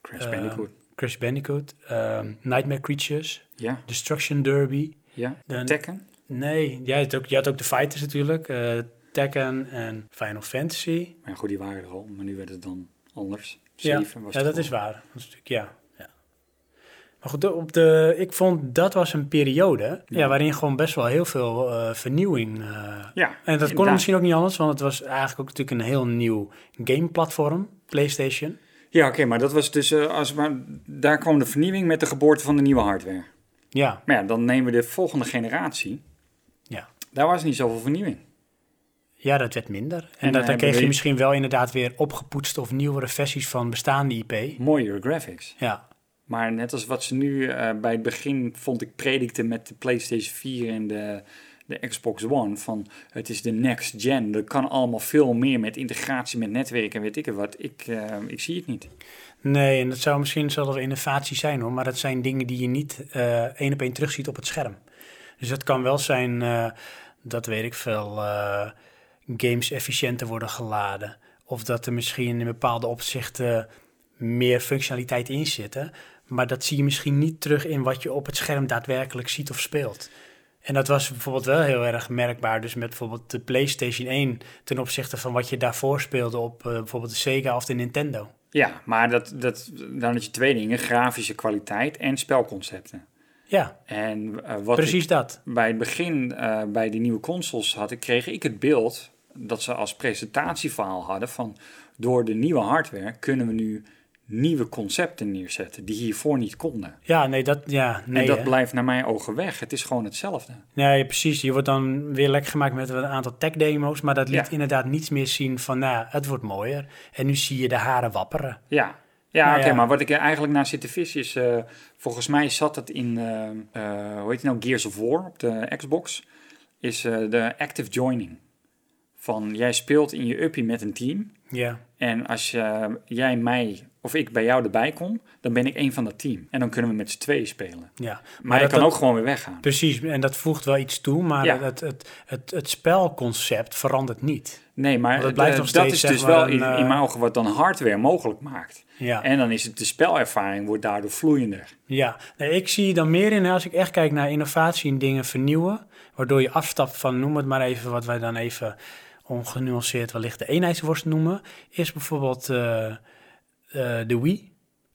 Crash Bandicoot. Crash Bandicoot, ehm, Nightmare Creatures, Ja, Destruction Derby. ja. Tekken. Nee, jij had ook, je had ook de Fighters natuurlijk, eh, Tekken en Final Fantasy. Maar goed, die waren er al, maar nu werd het dan anders. Ja, was dat al. is waar. Dat is natuurlijk, ja. Maar goed, op de, ik vond dat was een periode ja. Ja. waarin gewoon best wel heel veel eh, vernieuwing. eh, Ja, en dat kon misschien ook niet anders, want het was eigenlijk ook natuurlijk een heel nieuw gameplatform, PlayStation. Ja, oké, maar dat was dus, eh, als maar, daar kwam de vernieuwing met de geboorte van de nieuwe hardware. Ja, Maar ja, dan nemen we de volgende generatie. ja. Daar was niet zoveel vernieuwing. ja, dat werd minder. En, En dat, dan kreeg je misschien wel inderdaad weer opgepoetste of nieuwere versies van bestaande IP. Mooiere graphics. Ja, Maar net als wat ze nu eh, bij het begin vond ik predikten met de PlayStation 4 en de, de Xbox One. Van het is de next gen. Er kan allemaal veel meer met integratie met netwerk en weet ik wat. Ik, eh, ik zie het niet. nee, en dat zou misschien zal er innovatie zijn hoor, maar dat zijn dingen die je niet eh één op één terugziet op het scherm. Dus het kan wel zijn dat, weet ik veel, games efficiënter worden geladen. Of dat er misschien in bepaalde opzichten meer functionaliteit in zitten. Maar dat zie je misschien niet terug in wat je op het scherm daadwerkelijk ziet of speelt. En dat was bijvoorbeeld wel heel erg merkbaar. Dus met bijvoorbeeld de PlayStation 1 ten opzichte van wat je daarvoor speelde op eh, bijvoorbeeld de Sega of de Nintendo. Ja, maar dat, dat, dan had je twee dingen. Grafische kwaliteit en spelconcepten. Ja, En eh, wat precies dat. bij het begin eh, bij die nieuwe consoles had, ik, kreeg ik het beeld dat ze als presentatieverhaal hadden van door de nieuwe hardware kunnen we nu nieuwe concepten neerzetten die hiervoor niet konden. Ja, nee, dat, ja, nee, en dat hè. blijft naar mijn ogen weg. Het is gewoon hetzelfde. Nee, precies. Je wordt dan weer lekker gemaakt met een aantal tech-demo's, maar dat liet Ja. inderdaad niets meer zien van, nou, het wordt mooier. En nu zie je de haren wapperen. Ja, ja Nou oké, ja. maar wat ik er eigenlijk naar zit te vissen is, eh, volgens mij zat het in, eh, eh, hoe heet het nou, Gears of War op de Xbox, is de active joining. Van jij speelt in je uppie met een team Ja, en als je, jij mij of ik bij jou erbij kom, dan ben ik een van dat team. En dan kunnen we met z'n tweeën spelen. ja. Maar, je dat- kan dat- ook gewoon weer weggaan. Precies, en dat voegt wel iets toe, maar Ja. het, het, het, het spelconcept verandert niet. Nee, maar het blijft eh, nog dat steeds, is zeg dus wel een, in, eh, ogen wat dan hardware mogelijk maakt. Ja, En dan is het de spelervaring wordt daardoor vloeiender. ja. Nee, ik zie dan meer in, als ik echt kijk naar innovatie en dingen vernieuwen, waardoor je afstapt van, noem het maar even, wat wij dan even ongenuanceerd wellicht de eenheidsworst noemen, is bijvoorbeeld eh, de Wii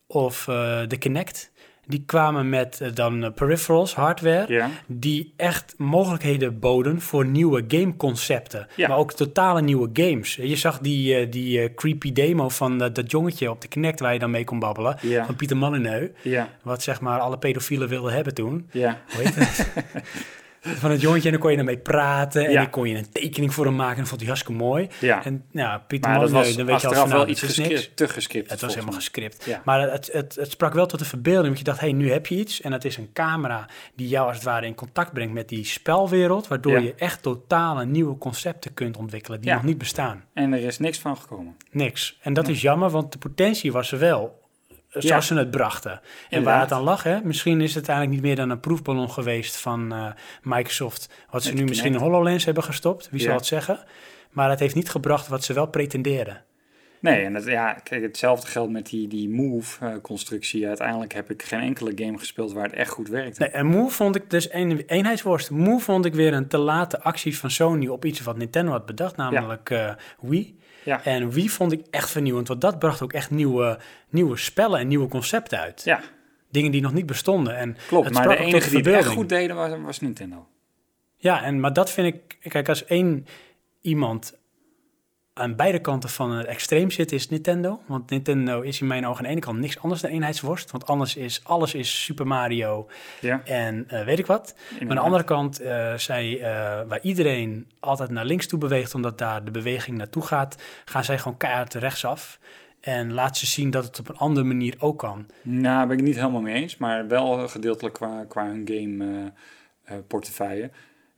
of eh, de Kinect. Die kwamen met eh, dan eh, peripherals, hardware, die echt mogelijkheden boden voor nieuwe gameconcepten. Maar ook totale nieuwe games. Je zag die, eh, die eh, creepy demo van eh, dat jongetje op de Kinect waar je dan mee kon babbelen. Van Pieter Molyneux. Ja, Wat zeg maar alle pedofielen wilden hebben toen. ja. Hoe heet het? van het jongetje en dan kon je ermee praten. En Ja. dan kon je een tekening voor hem maken. En dat vond hij hartstikke mooi. Ja. En ja, Pieter Maar dat was dan weet je al achteraf van, wel nou, iets is niks. gescript, te gescript. Het was helemaal gescript. Ja. Maar het, het, het sprak wel tot de verbeelding. Want je dacht, hé, hey, nu heb je iets. En het is een camera die jou als het ware in contact brengt met die spelwereld. Waardoor je echt totale nieuwe concepten kunt ontwikkelen die nog niet bestaan. En er is niks van gekomen. Niks. En dat is jammer, want de potentie was er wel. Eh, Zoals Ja. ze het brachten. En waar het aan lag, hè? misschien is het eigenlijk niet meer dan een proefballon geweest van eh, Microsoft. Wat ze Met nu misschien in. HoloLens hebben gestopt. Wie Ja. zal het zeggen? Maar het heeft niet gebracht wat ze wel pretenderen. Nee, en het, ja, kijk, hetzelfde geldt met die, die Move-constructie. Uiteindelijk heb ik geen enkele game gespeeld waar het echt goed werkte. Nee, en Move vond ik dus een eenheidsworst. Move vond ik weer een te late actie van Sony op iets wat Nintendo had bedacht, namelijk eh, Wii. Ja. En Wii vond ik echt vernieuwend, want dat bracht ook echt nieuwe, nieuwe spellen en nieuwe concepten uit. Ja, Dingen die nog niet bestonden. En klopt. het Maar de enige die het echt goed deden was, was Nintendo. Ja, en, maar dat vind ik... Kijk, als één iemand aan beide kanten van het extreem zit, is Nintendo. Want Nintendo is in mijn ogen aan de ene kant niks anders dan eenheidsworst. Want anders is alles is Super Mario Ja. en eh, weet ik wat. Maar aan de andere kant, eh, zij, eh, waar iedereen altijd naar links toe beweegt, omdat daar de beweging naartoe gaat, gaan zij gewoon keihard rechtsaf. En laat ze zien dat het op een andere manier ook kan. Nou, ben ik niet helemaal mee eens, maar wel gedeeltelijk qua, qua hun game portefeuille.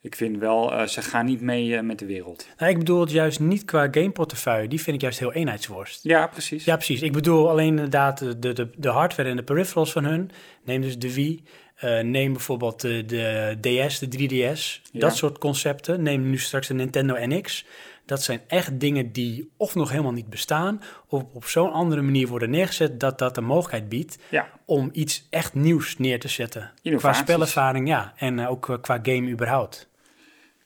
Ik vind wel, eh, ze gaan niet mee eh, met de wereld. Nou, ik bedoel het juist niet qua gameportefeuille. Die vind ik juist heel eenheidsworst. Ja, precies. Ja, precies. Ik bedoel alleen inderdaad de, de, de, hardware en de peripherals van hun. Neem dus de Wii. Eh, neem bijvoorbeeld de, de DS, de 3DS. Ja. Dat soort concepten. Neem nu straks de Nintendo NX. Dat zijn echt dingen die of nog helemaal niet bestaan... of op zo'n andere manier worden neergezet... dat dat de mogelijkheid biedt Ja, om iets echt nieuws neer te zetten. Qua spelervaring, ja. En ook qua game überhaupt.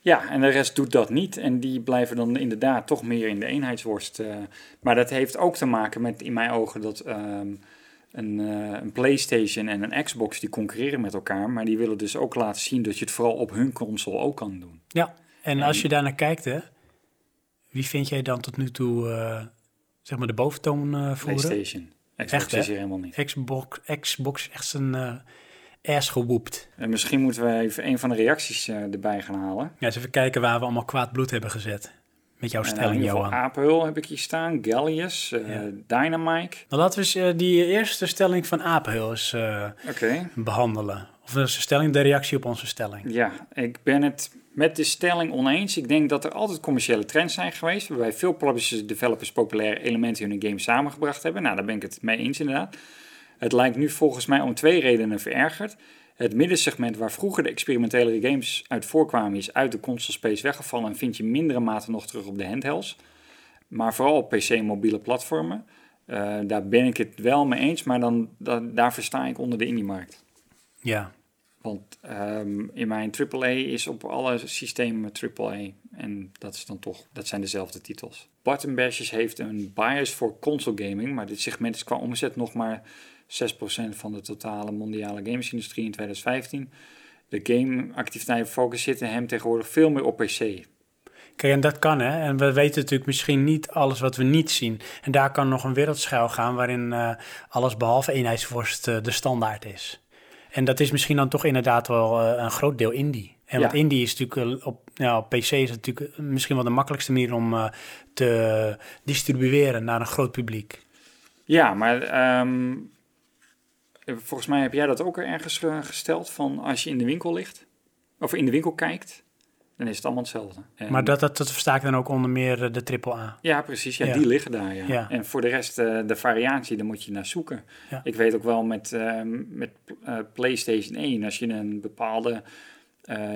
Ja, en de rest doet dat niet. En die blijven dan inderdaad toch meer in de eenheidsworst. eh. maar dat heeft ook te maken met, in mijn ogen, dat ehm, een, eh, een PlayStation en een Xbox die concurreren met elkaar. Maar die willen dus ook laten zien dat je het vooral op hun console ook kan doen. Ja, en als je daarnaar kijkt, hè, wie vind jij dan tot nu toe eh, zeg maar de boventoon voeren? PlayStation. Xbox Echt, is hier helemaal niet. Xbox, Xbox echt eh ass gewoept. En misschien moeten we even een van de reacties eh, erbij gaan halen. Ja, eens even kijken waar we allemaal kwaad bloed hebben gezet. Met jouw eh, stelling, Johan. Apenhul heb ik hier staan, Gallius, eh Ja. Dynamite. Dan laten we eens eh, die eerste stelling van Apenhul eens eh, behandelen. Of dat is de stelling, de reactie op onze stelling. Ja, ik ben het met de stelling oneens. Ik denk dat er altijd commerciële trends zijn geweest, waarbij veel publishers developers populaire elementen in hun game samengebracht hebben. Nou, daar ben ik het mee eens inderdaad. Het lijkt nu volgens mij om twee redenen verergerd. Het middensegment waar vroeger de experimentele games uit voorkwamen is uit de console space weggevallen en vind je mindere mate nog terug op de handhelds. Maar vooral op PC en mobiele platformen. Eh, daar ben ik het wel mee eens, maar dan, da- daar versta ik onder de indie-markt. Ja, Want ehm, in mijn AAA is op alle systemen AAA. En dat, is dan toch, dat zijn dezelfde titels. Button Bashes heeft een bias voor console gaming. Maar dit segment is qua omzet nog maar 6% van de totale mondiale gamesindustrie in 2015. De gameactiviteiten focus zitten hem tegenwoordig veel meer op PC. Kijk, en dat kan, hè. En we weten natuurlijk misschien niet alles wat we niet zien. En daar kan nog een wereldschuil gaan waarin eh, alles behalve eenheidsworst eh, de standaard is. En dat is misschien dan toch inderdaad wel eh, een groot deel indie. En Ja. want indie is natuurlijk op, op PC is het natuurlijk misschien wel de makkelijkste manier om te distribueren naar een groot publiek. Ja, maar ehm, volgens mij heb jij dat ook ergens eh, gesteld. Van als je in de winkel ligt, of in de winkel kijkt, dan is het allemaal hetzelfde. En- Maar dat, dat, dat versta ik dan ook onder meer eh, de AAA. Ja, precies. Ja, Ja. die liggen daar. Ja. Ja. En voor de rest, eh, de variatie, daar moet je naar zoeken. Ja. Ik weet ook wel met, met PlayStation 1, als je een bepaalde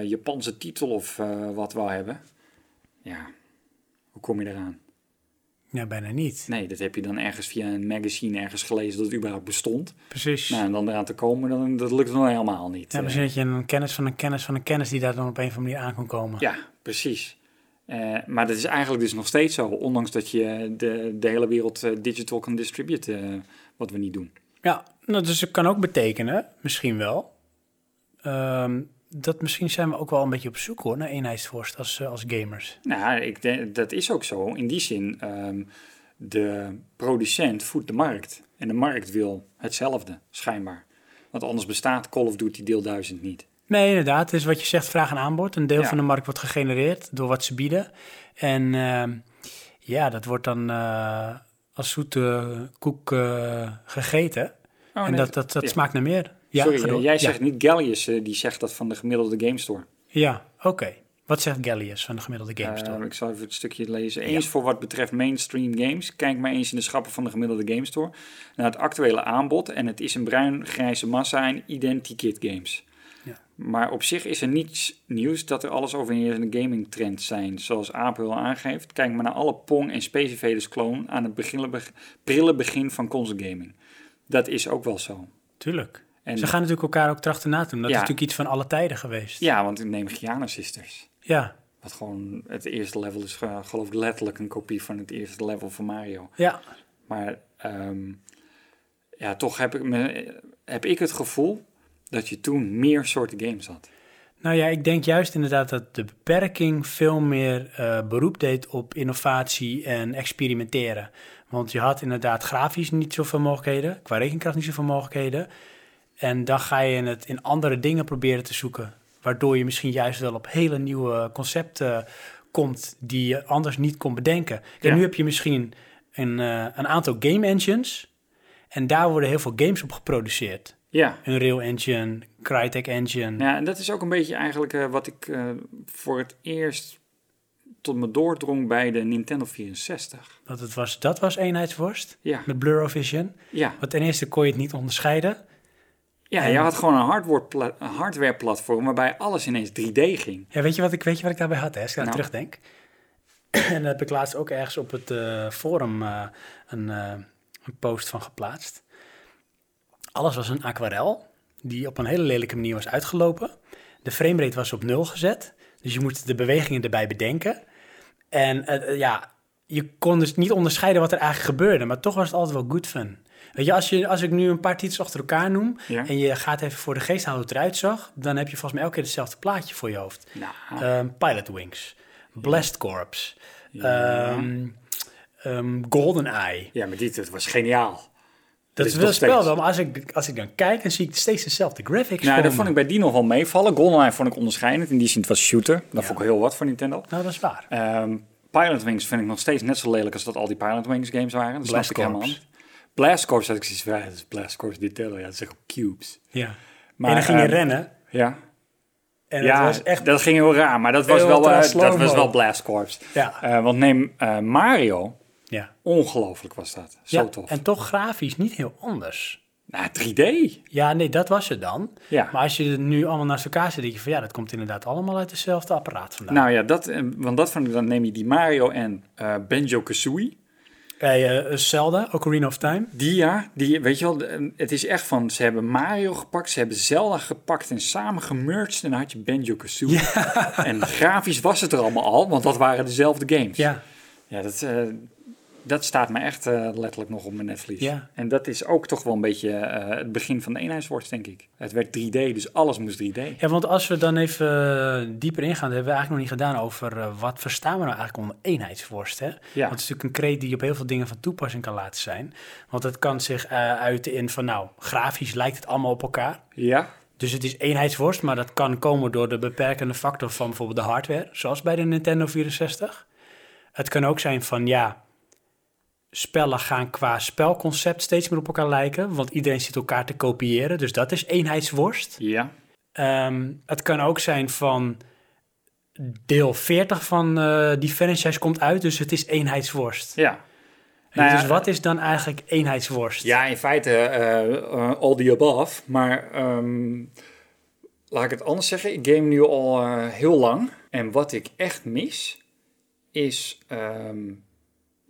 Japanse titel of wat wil hebben, ja, hoe kom je eraan? Ja, bijna niet. Nee, dat heb je dan ergens via een magazine ergens gelezen dat het überhaupt bestond. Precies. Nou, en dan eraan te komen, dan, dat lukt nog helemaal niet. ja, Eh, misschien dat je een kennis van een kennis van een kennis die daar dan op een of andere manier aan kan komen. Ja, precies. Eh, maar dat is eigenlijk dus nog steeds zo, ondanks dat je de, de hele wereld eh, digital kan distributen, wat we niet doen. Ja, nou, dus het kan ook betekenen, misschien wel, ehm, dat misschien zijn we ook wel een beetje op zoek hoor, naar eenheidsworst als, eh, als gamers. Nou, ik denk, dat is ook zo. In die zin, ehm, de producent voedt de markt. En de markt wil hetzelfde, schijnbaar. Want anders bestaat Call of Duty deel 1000 niet. Nee, inderdaad, het is wat je zegt, vraag en aanbod. Een deel Ja. van de markt wordt gegenereerd door wat ze bieden. En ehm, ja, dat wordt dan eh, als zoete koek eh, gegeten. Oh, en nee, dat, dat, dat ja. smaakt naar meer. Ja, Sorry, eh, jij Ja. zegt niet Gallius, eh, die zegt dat van de gemiddelde Game Store. Ja, oké. Wat zegt Gallius van de gemiddelde GameStop? Eh, ik zal even het stukje lezen. Eens voor wat betreft mainstream games. Kijk maar eens in de schappen van de gemiddelde Game Store naar het actuele aanbod. En het is een bruin-grijze massa en identikit games. Ja. Maar op zich is er niets nieuws dat er alles overheersende gaming trends zijn. Zoals Apel aangeeft. Kijk maar naar alle Pong en Space Invaders clone aan het begin, prille begin van console gaming. Dat is ook wel zo. Tuurlijk. En, Ze gaan natuurlijk elkaar ook trachten na te doen. Dat Ja. is natuurlijk iets van alle tijden geweest. Ja, want ik neem Giana Sisters. Ja, Wat gewoon het eerste level is, eh, geloof ik, letterlijk een kopie van het eerste level van Mario. ja. Maar ehm, ja, toch heb ik, me, heb ik het gevoel dat je toen meer soorten games had. Nou ja, ik denk juist inderdaad dat de beperking veel meer eh, beroep deed op innovatie en experimenteren. Want je had inderdaad grafisch niet zoveel mogelijkheden, qua rekenkracht niet zoveel mogelijkheden. En dan ga je het in andere dingen proberen te zoeken. Waardoor je misschien juist wel op hele nieuwe concepten komt die je anders niet kon bedenken. En Ja. nu heb je misschien een, eh, een aantal game engines. En daar worden heel veel games op geproduceerd. Ja. Unreal Engine, Crytek Engine. Ja, en dat is ook een beetje eigenlijk eh, wat ik eh, voor het eerst tot me doordrong bij de Nintendo 64. Dat, het was, dat was eenheidsworst Ja. met Blur Vision. Ja. Want ten eerste kon je het niet onderscheiden. Ja, En- je had gewoon een hardware- hardware-platform waarbij alles ineens 3D ging. Ja, weet je wat ik, weet je wat ik daarbij had, hè? Als ik daar Nou. terugdenk. en daar heb ik laatst ook ergens op het eh, forum eh, een, eh, een post van geplaatst. Alles was een aquarel die op een hele lelijke manier was uitgelopen. De framerate was op nul gezet, dus je moest de bewegingen erbij bedenken. En ja, je kon dus niet onderscheiden wat er eigenlijk gebeurde, maar toch was het altijd wel good fun. Weet je, als, je, als ik nu een paar titels achter elkaar noem Ja. en je gaat even voor de geest halen hoe het eruit zag, dan heb je volgens mij elke keer hetzelfde plaatje voor je hoofd. Nou, Ehm, Pilot Wings, Blast Corps, ehm, ehm, GoldenEye. ja, maar dit het was geniaal. Dat is is wel spel wel, maar als ik, als ik dan kijk, dan zie ik steeds dezelfde graphics Nou, dat vond ik bij die nog wel meevallen. GoldenEye vond ik onderscheidend. In die zin, het was shooter. Dat vond ik heel wat voor Nintendo. Nou, dat is waar. Ehm Pilot Wings vind ik nog steeds net zo lelijk als dat al die Pilot Wings games waren. Dat snap Blast ik helemaal Corps. niet. Blast Corps had ik zoiets van, ja, dat is Blast Corps Nintendo. Ja, dat is cubes. Ja. Maar, en dan ging je ehm, rennen. Ja, En ja dat was echt... dat ging heel raar. Maar dat was, wel, eh, dat was wel Blast Corps. Ja. Eh, want neem eh, Mario. ja. Ongelooflijk was dat. Zo ja, tof. En toch grafisch niet heel anders. Nou, 3D. Ja, nee, dat was het dan. Ja. Maar als je het nu allemaal naast elkaar zet, denk je van ja, dat komt inderdaad allemaal uit hetzelfde apparaat vandaan. Nou ja, dat, want dat ik, dan neem je die Mario en eh Banjo-Kazooie. Bij eh, Zelda, Ocarina of Time. Die ja, die, weet je wel, de- het is echt van, ze hebben Mario gepakt, ze hebben Zelda gepakt en samen gemerged en dan had je Banjo-Kazooie. En grafisch was het er allemaal al, want dat waren dezelfde games. Ja. Ja, dat, eh, dat staat me echt eh, letterlijk nog op mijn netvlies. Ja. En dat is ook toch wel een beetje eh, het begin van de eenheidsworst, denk ik. Het werd 3D, dus alles moest 3D. Ja, want als we dan even eh, dieper ingaan, dat hebben we eigenlijk nog niet gedaan over wat verstaan we nou eigenlijk onder eenheidsworst. Hè? Want het is natuurlijk een kreet die op heel veel dingen van toepassing kan laten zijn. Want het kan zich uiten in van nou, grafisch lijkt het allemaal op elkaar. Ja, Dus het is eenheidsworst, maar dat kan komen door de beperkende factor van bijvoorbeeld de hardware, zoals bij de Nintendo 64. Het kan ook zijn van ja, spellen gaan qua spelconcept steeds meer op elkaar lijken, want iedereen zit elkaar te kopiëren, dus dat is eenheidsworst. ja, Ehm, het kan ook zijn van deel 40 van eh, die franchise komt uit, dus het is eenheidsworst. ja. Nou ja, dus wat is dan eigenlijk eenheidsworst? Ja, in feite eh, eh, all the above. Maar ehm, laat ik het anders zeggen. Ik game nu al eh, heel lang. En wat ik echt mis, is ehm,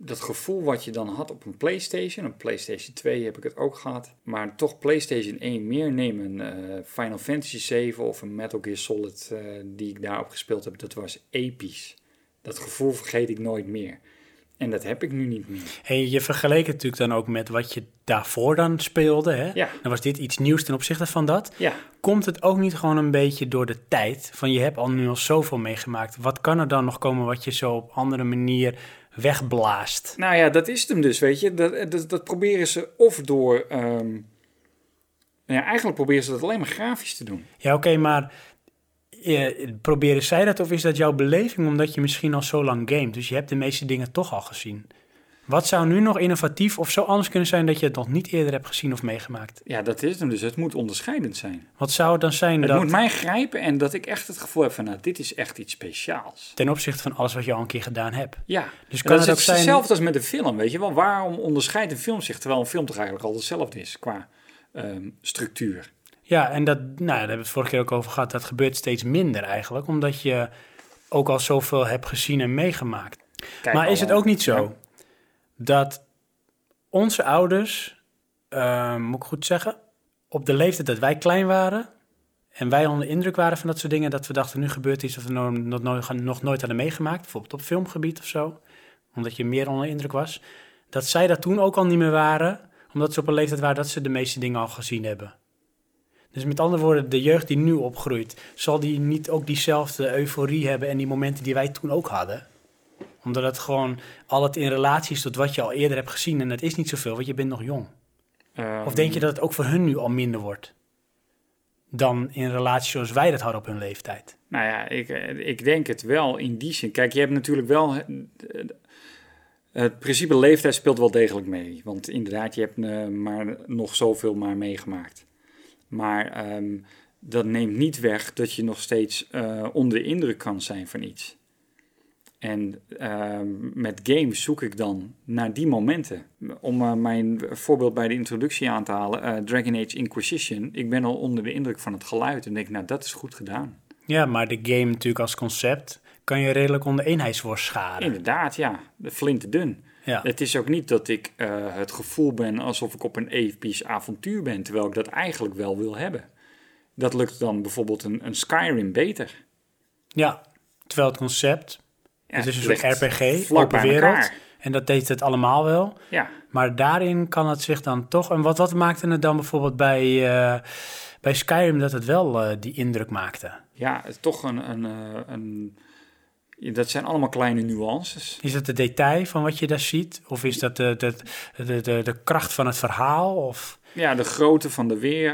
dat gevoel wat je dan had op een PlayStation. Een PlayStation 2 heb ik het ook gehad. Maar toch PlayStation 1 meer nemen. een Final Fantasy 7 of een Metal Gear Solid eh, die ik daarop gespeeld heb. Dat was episch. Dat gevoel vergeet ik nooit meer. En dat heb ik nu niet meer. En je vergeleek het natuurlijk dan ook met wat je daarvoor dan speelde. Hè? Ja. Dan was dit iets nieuws ten opzichte van dat. Ja. Komt het ook niet gewoon een beetje door de tijd? Van je hebt al nu al zoveel meegemaakt. Wat kan er dan nog komen wat je zo op andere manier wegblaast? Nou ja, dat is het hem dus, weet je. Dat, dat, dat proberen ze of door... ehm, ja, eigenlijk proberen ze dat alleen maar grafisch te doen. Ja, oké, maar eh, proberen zij dat of is dat jouw beleving omdat je misschien al zo lang gamet? Dus je hebt de meeste dingen toch al gezien. Wat zou nu nog innovatief of zo anders kunnen zijn dat je het nog niet eerder hebt gezien of meegemaakt? Ja, dat is hem dus. Het moet onderscheidend zijn. Wat zou het dan zijn Het dat moet mij grijpen en dat ik echt het gevoel heb van... Nou, dit is echt iets speciaals. ten opzichte van alles wat je al een keer gedaan hebt? Ja, Dus kan dat het ook is zijn... hetzelfde als met een film, weet je wel. Waarom onderscheidt een film zich terwijl een film toch eigenlijk al hetzelfde is qua ehm, structuur? Ja, en dat, nou, daar hebben we het vorige keer ook over gehad. Dat gebeurt steeds minder eigenlijk, omdat je ook al zoveel hebt gezien en meegemaakt. Kijk maar is het ook niet zo ja. Dat onze ouders, ehm, moet ik goed zeggen, op de leeftijd dat wij klein waren en wij onder indruk waren van dat soort dingen, dat we dachten nu gebeurt iets wat we nog, nog nooit hadden meegemaakt, bijvoorbeeld op filmgebied of zo, omdat je meer onder indruk was, dat zij dat toen ook al niet meer waren, omdat ze op een leeftijd waren dat ze de meeste dingen al gezien hebben. Dus met andere woorden, de jeugd die nu opgroeit, zal die niet ook diezelfde euforie hebben en die momenten die wij toen ook hadden? Omdat het gewoon al het in relatie is tot wat je al eerder hebt gezien en dat is niet zoveel, want je bent nog jong. Ehm, Of denk je dat het ook voor hun nu al minder wordt? Dan in relatie zoals wij dat hadden op hun leeftijd. Nou ja, ik, ik denk het wel in die zin. Kijk, je hebt natuurlijk wel... eh, Het principe leeftijd speelt wel degelijk mee. Want inderdaad, je hebt eh, maar nog zoveel maar meegemaakt. Maar ehm, dat neemt niet weg dat je nog steeds eh, onder de indruk kan zijn van iets. En ehm, met games zoek ik dan naar die momenten. Om eh, mijn voorbeeld bij de introductie aan te halen, eh, Dragon Age Inquisition. Ik ben al onder de indruk van het geluid en denk, nou, dat is goed gedaan. Ja, maar de game natuurlijk als concept kan je redelijk onder eenheidsworst scharen. Inderdaad, ja, flint dun. Ja. Het is ook niet dat ik eh, het gevoel ben alsof ik op een episch avontuur ben, terwijl ik dat eigenlijk wel wil hebben. Dat lukt dan bijvoorbeeld een, een Skyrim beter. Ja, terwijl het concept, Ja, het is een soort RPG, open wereld. elkaar. En dat deed het allemaal wel. Ja, Maar daarin kan het zich dan toch... En wat, wat maakte het dan bijvoorbeeld bij, eh, bij Skyrim dat het wel eh, die indruk maakte? ja het is toch een, een, eh, een, Dat zijn allemaal kleine nuances. Is dat de detail van wat je daar ziet? Of is dat de, de, de, de, de kracht van het verhaal? Of... Ja, de grootte van de, weer,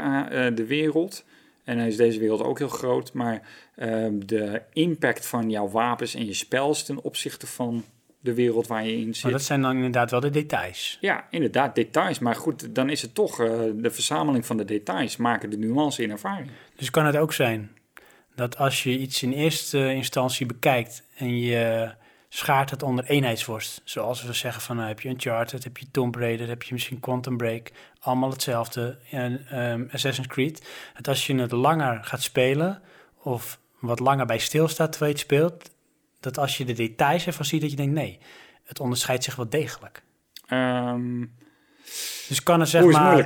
de wereld. En dan is deze wereld ook heel groot. Maar ehm, de impact van jouw wapens en je spels ten opzichte van de wereld waar je in zit. Maar dat zijn dan inderdaad wel de details. Ja, inderdaad, details. Maar goed, dan is het toch eh, de verzameling van de details maken de nuance in ervaring. Dus kan het ook zijn dat als je iets in eerste instantie bekijkt en je schaart het onder eenheidsworst, zoals we zeggen van nou, heb je Uncharted, heb je Tomb Raider, heb je misschien Quantum Break, allemaal hetzelfde, en ehm, Assassin's Creed, dat als je het langer gaat spelen of wat langer bij stilstaat terwijl je het speelt, dat als je de details ervan ziet, dat je denkt nee, het onderscheidt zich wel degelijk. Ehm, Dus kan er zeg maar...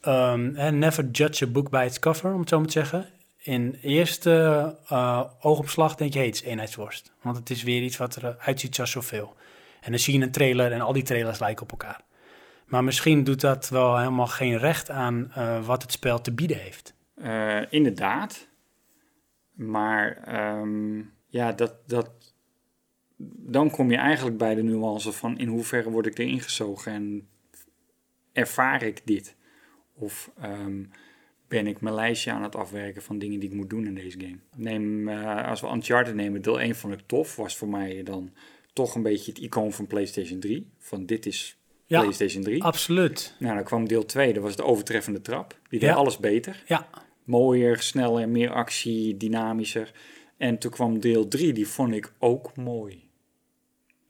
ehm, never judge a book by its cover, om het zo maar te zeggen. In eerste eh, oogopslag denk je, hey, het is eenheidsworst. Want het is weer iets wat eruit ziet zoals zoveel. En dan zie je een trailer en al die trailers lijken op elkaar. Maar misschien doet dat wel helemaal geen recht aan eh, wat het spel te bieden heeft. eh, inderdaad. Maar ehm, ja, dat, dat, dan kom je eigenlijk bij de nuance van in hoeverre word ik erin gezogen en ervaar ik dit? Of ehm, ben ik mijn lijstje aan het afwerken van dingen die ik moet doen in deze game? Neem, eh, als we Uncharted nemen, deel 1 vond ik tof, was voor mij dan toch een beetje het icoon van PlayStation 3. Van dit is Ja, PlayStation 3. Absoluut. Nou, dan kwam deel 2, dat was de overtreffende trap. Die deed Ja. alles beter. Ja, Mooier, sneller, meer actie, dynamischer. En toen kwam deel 3, die vond ik ook mooi.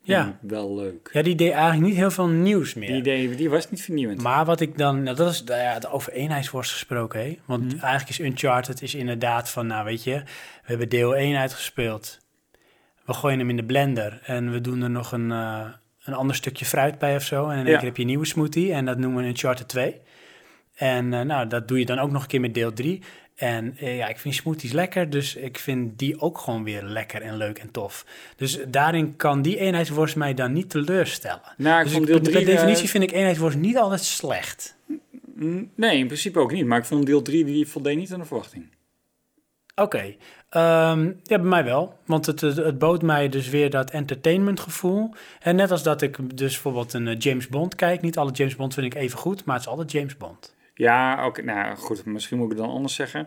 Ja. Wel leuk. ja, die deed eigenlijk niet heel veel nieuws meer. Die, deed, die was niet vernieuwend. Maar wat ik dan, nou, dat is nou ja, de over eenheidsworst gesproken, hè? Want Mhm. eigenlijk is Uncharted is inderdaad van, nou weet je, we hebben deel 1 uitgespeeld. We gooien hem in de blender en we doen er nog een, eh, een ander stukje fruit bij of zo. En in één Ja. keer heb je een nieuwe smoothie en dat noemen we Uncharted 2. En eh, nou, dat doe je dan ook nog een keer met deel 3. En eh, ja, ik vind smoothies lekker, dus ik vind die ook gewoon weer lekker en leuk en tof. Dus daarin kan die eenheidsworst mij dan niet teleurstellen. Nou, dus ik- deel per 3... definitie vind ik eenheidsworst niet altijd slecht. Nee, in principe ook niet. Maar ik vond deel 3, die voldeed niet aan de verwachting. Oké, Ehm, ja, bij mij wel. Want het, het, het bood mij dus weer dat entertainment gevoel. En net als dat ik dus bijvoorbeeld een eh, James Bond kijk. Niet alle James Bond vind ik even goed, maar het is altijd James Bond. Ja, oké. nou goed, misschien moet ik het dan anders zeggen.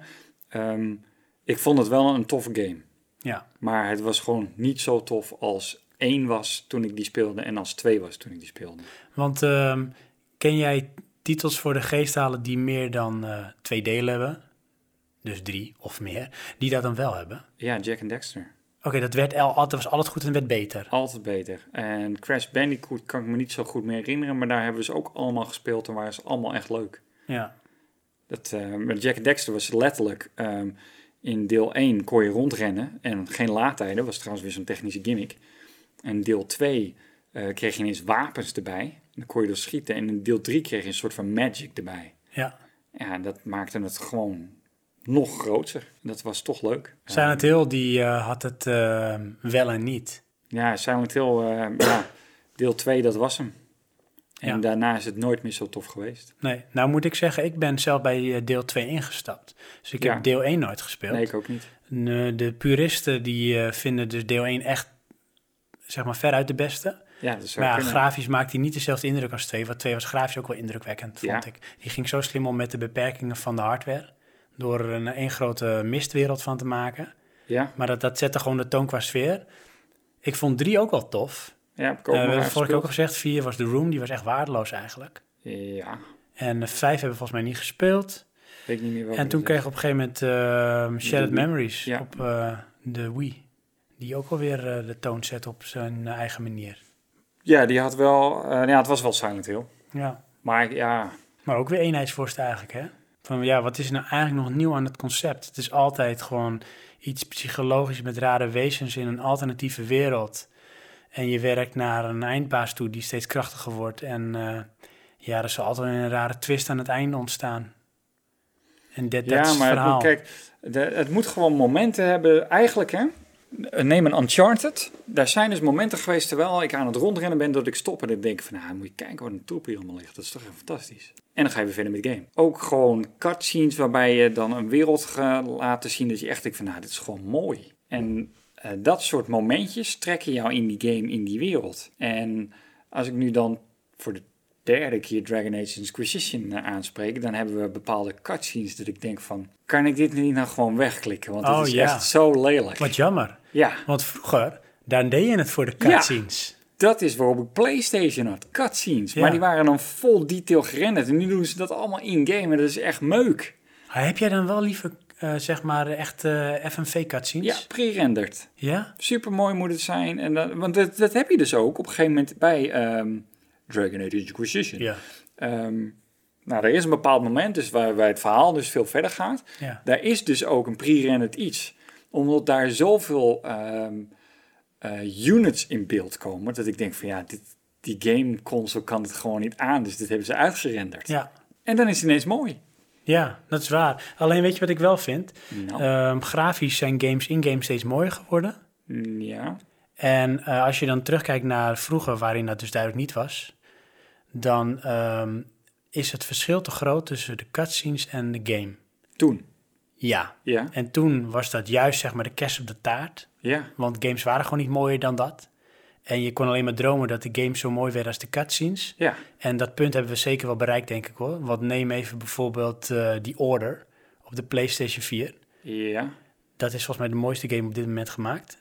Ehm, ik vond het wel een toffe game. Ja, Maar het was gewoon niet zo tof als 1 was toen ik die speelde en als 2 was toen ik die speelde. want ehm, ken jij titels voor de geest halen die meer dan eh, twee delen hebben? Dus drie of meer, die dat dan wel hebben? Ja, Jack and Dexter. Oké, dat werd al, altijd, was altijd goed en werd beter. Altijd beter. En Crash Bandicoot kan ik me niet zo goed meer herinneren, maar daar hebben we ze ook allemaal gespeeld en waren ze allemaal echt leuk. Ja, Dat, eh, met Jack Dexter was letterlijk, ehm, in deel 1 kon je rondrennen en geen laadtijden, was trouwens weer zo'n technische gimmick. En deel 2 eh, kreeg je ineens wapens erbij, dan kon je dus schieten. En in deel 3 kreeg je een soort van magic erbij. ja. Ja, dat maakte het gewoon nog groter. Dat was toch leuk. Silent Hill die eh, had het wel en niet. Ja, Silent Hill, ja, deel 2, dat was hem. En Ja. daarna is het nooit meer zo tof geweest. Nee, nou moet ik zeggen, ik ben zelf bij eh, deel 2 ingestapt. Dus ik Ja. heb deel 1 nooit gespeeld. Nee, ik ook niet. De, de puristen die eh, vinden dus deel 1 echt, zeg maar, veruit de beste. Ja, dat zou Maar ja, kunnen. grafisch maakt hij niet dezelfde indruk als 2. Want 2 was grafisch ook wel indrukwekkend, vond ik. Die ging zo slim om met de beperkingen van de hardware. Door er een één grote mistwereld van te maken. Ja, Maar dat, dat zette gewoon de toon qua sfeer. Ik vond 3 ook wel tof. Ja heb ik ook Eh, we hebben vorige keer ook al gezegd, 4 was The Room. Die was echt waardeloos eigenlijk. Ja, En 5 hebben we volgens mij niet gespeeld. weet ik niet meer En toen kreeg ik op een gegeven moment eh Shattered Wii. Memories Ja. op eh, de Wii. Die ook alweer eh, de toon zet op zijn eh, eigen manier. Ja, die had wel... eh, ja, het was wel Silent Hill. Ja. Maar ja, Maar ook weer eenheidsworst eigenlijk, hè? Van ja, wat is er nou eigenlijk nog nieuw aan het concept? Het is altijd gewoon iets psychologisch met rare wezens in een alternatieve wereld. En je werkt naar een eindbaas toe die steeds krachtiger wordt. En eh, ja, er zal altijd een rare twist aan het einde ontstaan. En dat, ja is maar het verhaal. moet, kijk, de, het moet gewoon momenten hebben. Eigenlijk, hè? Neem een Uncharted. Daar zijn dus momenten geweest terwijl ik aan het rondrennen ben dat ik stop en ik denk van, nou, moet je kijken wat een troep hier allemaal ligt. Dat is toch echt fantastisch. En dan ga je weer verder met de game. Ook gewoon cutscenes waarbij je dan een wereld gaat laten zien dat je echt denkt van, nou, dit is gewoon mooi. En eh, dat soort momentjes trekken jou in die game, in die wereld. En als ik nu dan voor de derde keer Dragon Age Inquisition eh, aanspreek, dan hebben we bepaalde cutscenes dat ik denk van, kan ik dit niet nou gewoon wegklikken? Want het Oh, is ja. echt zo lelijk. Wat jammer. Ja, Want vroeger, daar deed je het voor de Ja. cutscenes. dat is waarop ik PlayStation had, cutscenes. Ja. Maar die waren dan vol detail gerenderd en nu doen ze dat allemaal in-game en dat is echt meuk. Heb jij dan wel liever, eh, zeg maar, echt eh, FMV-cutscenes? Ja, pre-renderd. Ja? Super mooi moet het zijn. En dat, want dat, dat heb je dus ook op een gegeven moment bij ehm, Dragon Age Inquisition. Ja. Ehm, nou, er is een bepaald moment dus waar, waar het verhaal dus veel verder gaat. Ja. Daar is dus ook een pre-rendered iets. Omdat daar zoveel eh, units in beeld komen, dat ik denk van ja, dit, die game console kan het gewoon niet aan. Dus dit hebben ze uitgerenderd. Ja. En dan is het ineens mooi. Ja, dat is waar. Alleen weet je wat ik wel vind? Nou, Ehm, grafisch zijn games in-game steeds mooier geworden. ja. En eh, als je dan terugkijkt naar vroeger, waarin dat dus duidelijk niet was, dan ehm, is het verschil te groot tussen de cutscenes en de game. Toen. Ja. Ja. En toen was dat juist zeg maar de kerst op de taart. Ja. Want games waren gewoon niet mooier dan dat. En je kon alleen maar dromen dat de game zo mooi werd als de cutscenes. Ja. En dat punt hebben we zeker wel bereikt, denk ik hoor. Want neem even bijvoorbeeld eh The Order op de PlayStation 4. Ja. Dat is volgens mij de mooiste game op dit moment gemaakt.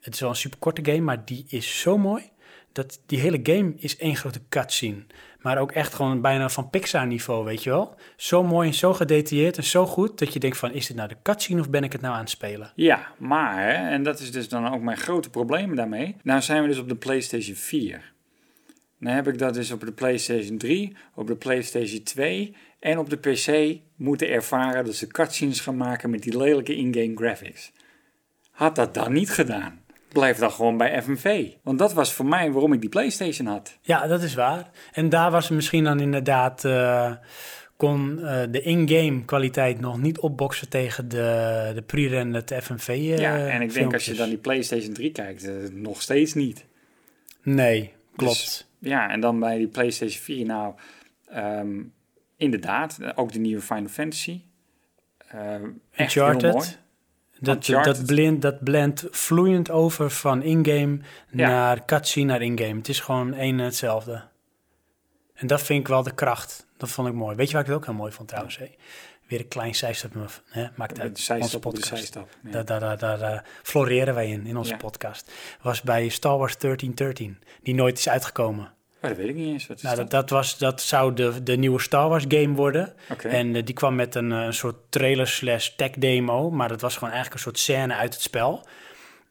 Het is wel een super korte game, maar die is zo mooi. Dat die hele game is één grote cutscene. Maar ook echt gewoon bijna van Pixar niveau, weet je wel. Zo mooi en zo gedetailleerd en zo goed dat je denkt van... is dit nou de cutscene of ben ik het nou aan het spelen? Ja, maar, en dat is dus dan ook mijn grote probleem daarmee. Nou zijn we dus op de PlayStation 4. Dan heb ik dat dus op de PlayStation 3, op de PlayStation 2 en op de PC moeten ervaren dat ze cutscenes gaan maken met die lelijke in-game graphics. Had dat dan niet gedaan? Blijf dan gewoon bij FMV. Want dat was voor mij waarom ik die PlayStation had. Ja, dat is waar. En daar was misschien dan inderdaad... eh, kon eh, de in-game kwaliteit nog niet opboksen tegen de, de pre-rendered FMV eh, ja, en ik denk als je dan die PlayStation 3 kijkt, nog steeds niet. Nee, klopt. Dus, ja, en dan bij die PlayStation 4, nou, ehm, inderdaad, ook de nieuwe Final Fantasy. Eh, echt heel mooi. Dat, dat, blind, dat blendt vloeiend over van in-game Ja. naar cutscene naar in-game. Het is gewoon één en hetzelfde. En dat vind ik wel de kracht. Dat vond ik mooi. Weet je waar ik het ook heel mooi vond trouwens? Hè? Weer een klein zijstap, maakt uit. zijstap Onze podcast. ja. Daar, daar, daar, daar eh, floreren wij in, in onze podcast. Was bij Star Wars 1313, die nooit is uitgekomen. Oh, dat weet ik niet eens. Wat is Nou, dat? dat, was, dat zou de, de nieuwe Star Wars game worden. En eh, die kwam met een, eh, een soort trailer slash tech demo. Maar dat was gewoon eigenlijk een soort scène uit het spel.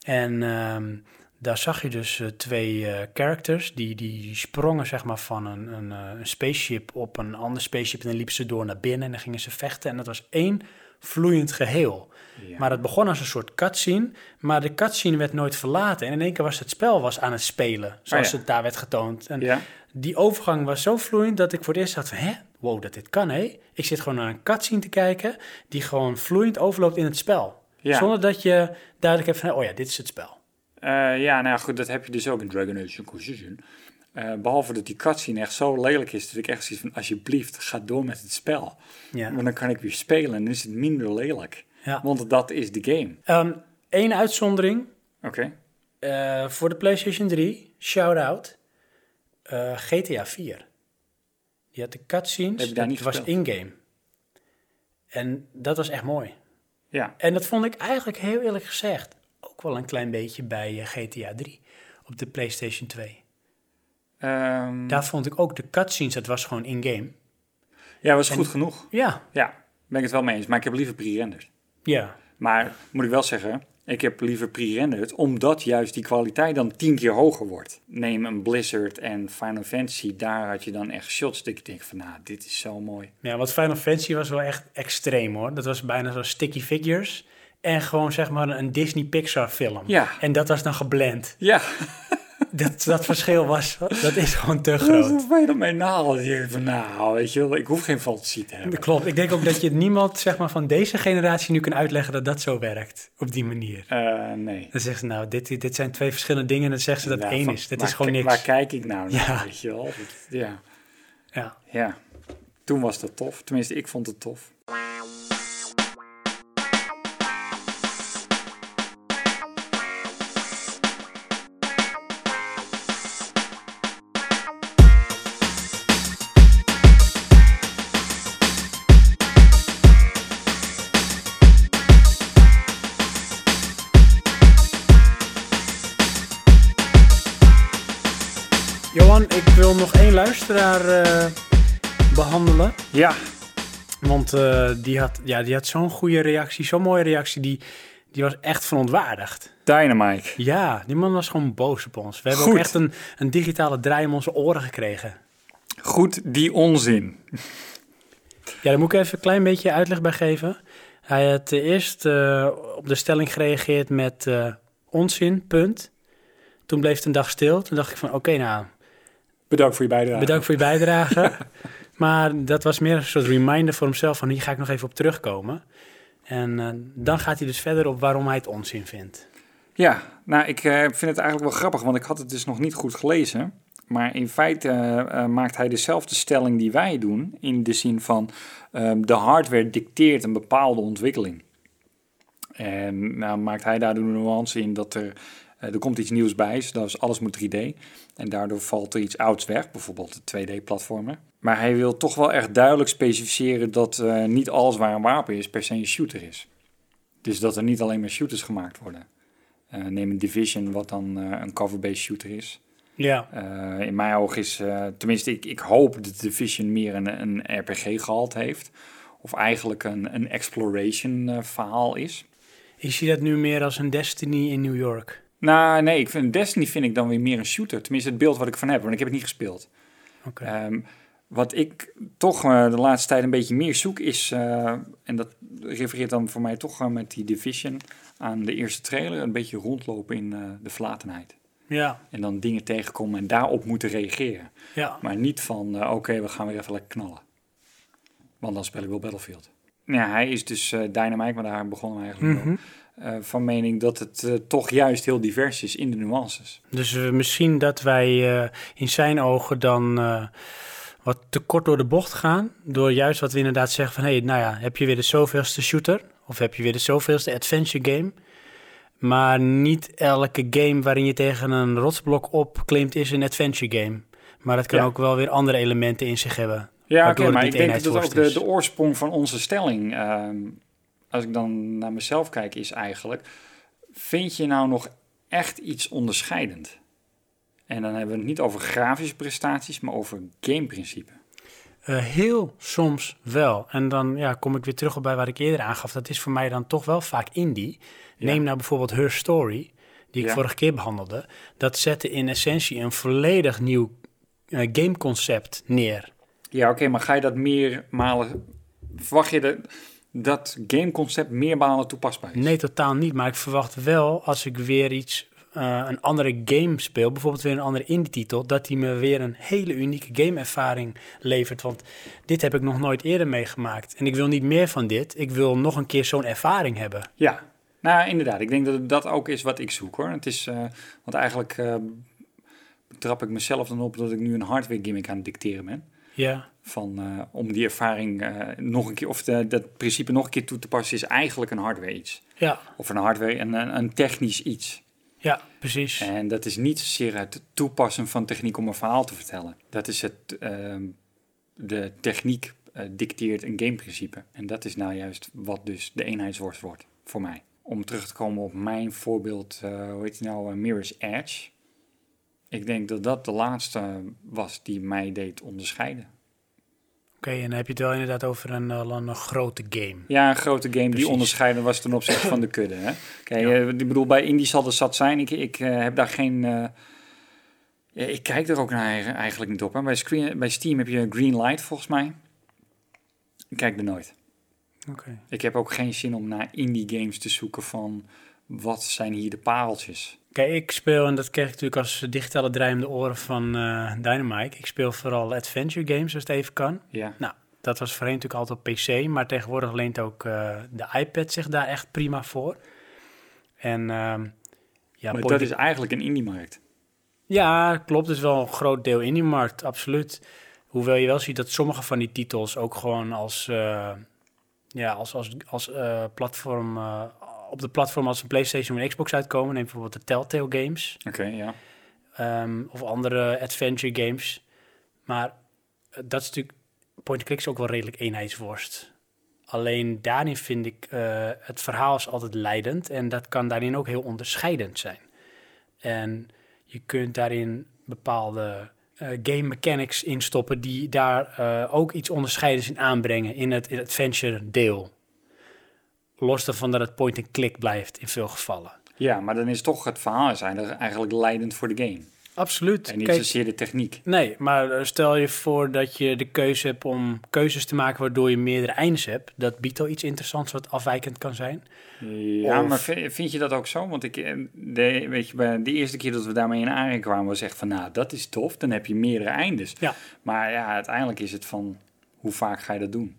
En ehm, daar zag je dus eh, twee characters. Die, die sprongen zeg maar van een, een, een spaceship op een ander spaceship. En dan liepen ze door naar binnen en dan gingen ze vechten. En dat was één vloeiend geheel. Ja. Maar het begon als een soort cutscene. Maar de cutscene werd nooit verlaten. En in één keer was het spel was aan het spelen. Zoals Oh ja. het daar werd getoond. En Ja. die overgang was zo vloeiend dat ik voor het eerst dacht van... hè, wow, dat dit kan, hé. Ik zit gewoon naar een cutscene te kijken... die gewoon vloeiend overloopt in het spel. Zonder dat je duidelijk hebt van... oh ja, dit is het spel. Eh, ja, nou ja, goed, dat heb je dus ook in Dragon Age Inquisition. Eh, behalve dat die cutscene echt zo lelijk is, dat ik echt zoiets van, alsjeblieft, ga door met het spel. Ja. Want dan kan ik weer spelen en dan is het minder lelijk. Ja. Want dat is de game. Eén Ehm, uitzondering Oké. eh, voor de PlayStation 3, shout-out, eh, GTA 4. Die had de cutscenes, Heb je daar dat niet was in-game. En dat was echt mooi. Ja. En dat vond ik eigenlijk heel eerlijk gezegd ook wel een klein beetje bij eh, GTA 3 op de PlayStation 2. Ehm, Daar vond ik ook de cutscenes, dat was gewoon in-game. ja, was en- goed genoeg. Ja, Ja, ben ik het wel mee eens. Maar ik heb liever pre-rendered. Ja. Maar moet ik wel zeggen, ik heb liever pre-rendered, omdat juist die kwaliteit dan tien keer hoger wordt. Neem een Blizzard en Final Fantasy, daar had je dan echt shots dat ik denk van, nou, dit is zo mooi. Ja, wat Final Fantasy was wel echt extreem hoor. Dat was bijna zo sticky figures. En gewoon zeg maar een Disney Pixar film. Ja. En dat was dan geblend. Ja, Dat, dat verschil was, dat is gewoon te groot. dan mee nahalen? Je van, nou, weet je wel, ik hoef geen fantasie te hebben. Dat klopt. Ik denk ook dat je niemand zeg maar, van deze generatie nu kan uitleggen dat dat zo werkt. Op die manier. Eh, nee. Dan zeggen ze nou, dit, dit zijn twee verschillende dingen. En dan zeggen ze dat Ja, één van- is. Dat is gewoon niks. Waar kijk ik nou naar, Ja. weet je wel? Dat- ja. Ja. ja, toen was dat tof. Tenminste, ik vond het tof. Luisteraar eh, behandelen. Ja, Want eh, die had, ja, die had zo'n goede reactie, zo'n mooie reactie. Die, die was echt verontwaardigd. Dynamite. Ja, die man was gewoon boos op ons. We hebben Goed. ook echt een, een digitale draai om onze oren gekregen. Goed, die onzin. Ja, daar moet ik even een klein beetje uitleg bij geven. Hij had eh, eerst op de stelling gereageerd met onzin, punt. Toen bleef het een dag stil. Toen dacht ik van, oké, nou, Bedankt voor je bijdrage. bedankt voor je bijdrage. maar dat was meer een soort reminder voor hemzelf van, hier ga ik nog even op terugkomen. En eh, dan gaat hij dus verder op waarom hij het onzin vindt. Ja, nou, ik eh, vind het eigenlijk wel grappig, want ik had het dus nog niet goed gelezen. Maar in feite eh, maakt hij dezelfde stelling die wij doen, in de zin van ehm, de hardware dicteert een bepaalde ontwikkeling. En nou maakt hij daar de nuance in dat er, eh, er komt iets nieuws bij, dus alles moet 3D. En daardoor valt er iets ouds weg, bijvoorbeeld de 2D-platformen. Maar hij wil toch wel echt duidelijk specificeren dat eh, niet alles waar een wapen is per se een shooter is. Dus dat er niet alleen maar shooters gemaakt worden. Eh, neem een Division, wat dan eh, een cover-based shooter is. Ja, in mijn ogen is, tenminste, ik, ik hoop dat Division meer een, een RPG gehaald heeft. Of eigenlijk een, een exploration eh, verhaal is. ik zie dat nu meer als een Destiny in New York. Nou, nee, ik vind, Destiny vind ik dan weer meer een shooter. Tenminste, het beeld wat ik ervan heb, want ik heb het niet gespeeld. Oké. Ehm, wat ik toch eh, de laatste tijd een beetje meer zoek is, eh, en dat refereert dan voor mij toch eh, met die Division aan de eerste trailer, een beetje rondlopen in de verlatenheid. Ja, En dan dingen tegenkomen en daarop moeten reageren. ja. Maar niet van, oké, we gaan weer even lekker knallen. Want dan speel ik wel Battlefield. Ja, hij is dus Dynamite, maar daar begonnen we eigenlijk wel. Eh, van mening dat het eh, toch juist heel divers is in de nuances. Dus eh, misschien dat wij in zijn ogen dan wat te kort door de bocht gaan. Door juist wat we inderdaad zeggen van... hé, hey, nou ja, heb je weer de zoveelste shooter? Of heb je weer de zoveelste adventure game? Maar niet elke game waarin je tegen een rotsblok opklimt is een adventure game. Maar dat kan Ja. ook wel weer andere elementen in zich hebben. Ja, oké, maar ik denk dat ook de, de oorsprong van onze stelling, ehm, als ik dan naar mezelf kijk, is eigenlijk: vind je nou nog echt iets onderscheidend? En dan hebben we het niet over grafische prestaties, maar over gameprincipe. Eh, heel soms wel. En dan ja, kom ik weer terug op bij wat ik eerder aangaf. Dat is voor mij dan toch wel vaak indie. Neem nou bijvoorbeeld Her Story, die ik Ja. vorige keer behandelde. Dat zette in essentie een volledig nieuw eh, gameconcept neer. Ja, oké, maar ga je dat meermalen. Verwacht je dat, dat gameconcept meermalen toepasbaar is? Nee, totaal niet. Maar ik verwacht wel als ik weer iets, eh, een andere game speel, bijvoorbeeld weer een andere indie-titel, dat die me weer een hele unieke gameervaring levert. Want dit heb ik nog nooit eerder meegemaakt. En ik wil niet meer van dit. Ik wil nog een keer zo'n ervaring hebben. Ja, nou inderdaad. Ik denk dat dat ook is wat ik zoek hoor. Het is, eh, want eigenlijk eh, trap ik mezelf dan op dat ik nu een hardware gimmick aan het dicteren ben. Ja, Van, eh, om die ervaring eh, nog een keer, of de, dat principe nog een keer toe te passen, is eigenlijk een hardware iets. ja, Of een hardware en een, een technisch iets. ja, precies. En dat is niet zozeer het toepassen van techniek om een verhaal te vertellen. Dat is het, ehm, de techniek eh, dicteert een gameprincipe. En dat is nou juist wat dus de eenheidsworst wordt voor mij. Om terug te komen op mijn voorbeeld, eh, hoe heet die nou, eh, Mirror's Edge. Ik denk dat dat de laatste was die mij deed onderscheiden. Oké, en dan heb je het wel inderdaad over een, eh, een, grote game. Ja, een grote game Precies. die onderscheiden was ten opzichte van de kudde. Hè? Kijk, eh, ik bedoel, bij Indie zal er zat zijn. Ik, ik eh, heb daar geen... ik kijk er ook naar eigen- eigenlijk niet op. Hè? Bij, screen, bij Steam heb je Green Light volgens mij. Ik kijk er nooit. Oké. Ik heb ook geen zin om naar indie games te zoeken van... Wat zijn hier de pareltjes? Kijk, ik speel, en dat kreeg ik natuurlijk als digitale draaiende oren van eh Dynamite. Ik speel vooral adventure games als het even kan. Ja, Nou, dat was voorheen natuurlijk altijd op PC, maar tegenwoordig leent ook eh, de iPad zich daar echt prima voor. En ehm, ja, maar dat is eigenlijk een indie-markt. ja, klopt. Het is wel een groot deel in die markt, absoluut. Hoewel je wel ziet dat sommige van die titels ook gewoon als, eh, ja, als, als, als platform, op de platform als een PlayStation en Xbox uitkomen. Neem bijvoorbeeld de Telltale Games. Oké, ja. Ehm, of andere adventure games. Maar eh, dat is natuurlijk... Point-and-click is ook wel redelijk eenheidsworst. Alleen daarin vind ik... eh, het verhaal is altijd leidend. En dat kan daarin ook heel onderscheidend zijn. En je kunt daarin bepaalde eh, game mechanics instoppen... die daar ook iets onderscheidends in aanbrengen in het, in het adventure deel. Los daarvan dat het point-and-click blijft in veel gevallen. Ja, maar dan is toch het verhaal is eigenlijk eigenlijk leidend voor de game. Absoluut. En niet Kijk, zozeer de techniek. Nee, maar eh, stel je voor dat je de keuze hebt om keuzes te maken waardoor je meerdere eindes hebt. Dat biedt al iets interessants wat afwijkend kan zijn. Ja, Of- maar vi- vind je dat ook zo? Want ik, eh, de, weet je, bij de eerste keer dat we daarmee in aanraking kwamen, was echt van, nou, dat is tof. Dan heb je meerdere eindes. Ja. Maar ja, uiteindelijk is het van, hoe vaak ga je dat doen?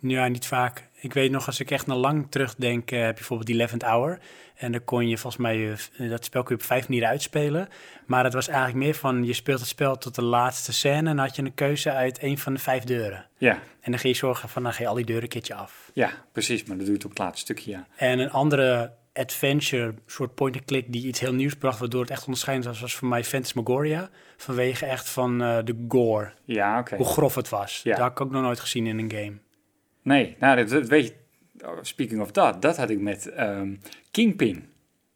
Ja, niet vaak. Ik weet nog, als ik echt naar lang terugdenk, eh, heb je bijvoorbeeld die 11th Hour. En dan kon je volgens mij, eh, dat spel kun je op vijf manieren uitspelen. Maar het was eigenlijk meer van, je speelt het spel tot de laatste scène... en dan had je een keuze uit een van de vijf deuren. Ja, En dan ga je zorgen van, dan ga je al die deuren een keertje af. ja, precies. Maar dat doe je op het laatste stukje, ja. En een andere adventure, soort point-and-click die iets heel nieuws bracht, waardoor het echt onderscheidend was, was voor mij Phantasmagoria. Vanwege echt van eh, de gore, Ja, oké. hoe grof het was. Ja. Dat had ik ook nog nooit gezien in een game. Nee, nou, dat, dat weet je, oh, speaking of that, dat had ik met ehm, Kingpin.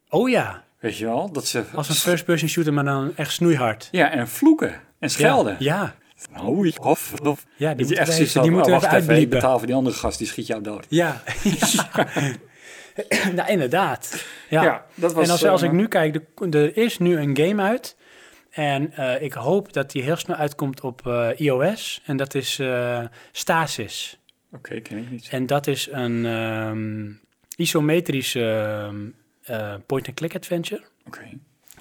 Oh ja, Weet je wel? Dat ze... als een first-person shooter, maar dan echt snoeihard. Ja, en vloeken en schelden. Ja, Oei, of, of. Ja, die Dat moeten echt die moeten we oh, wacht even, betaal voor die andere gast, die schiet jou dood. ja. ja. nou, inderdaad. Ja. Ja, dat was, en als, als eh, ik nu kijk, de- er is nu een game uit. En eh, ik hoop dat die heel snel uitkomt op eh, iOS. En dat is Stasis. Oké, ken ik niet. En dat is een ehm, isometrische ehm, eh, point-and-click adventure. Oké,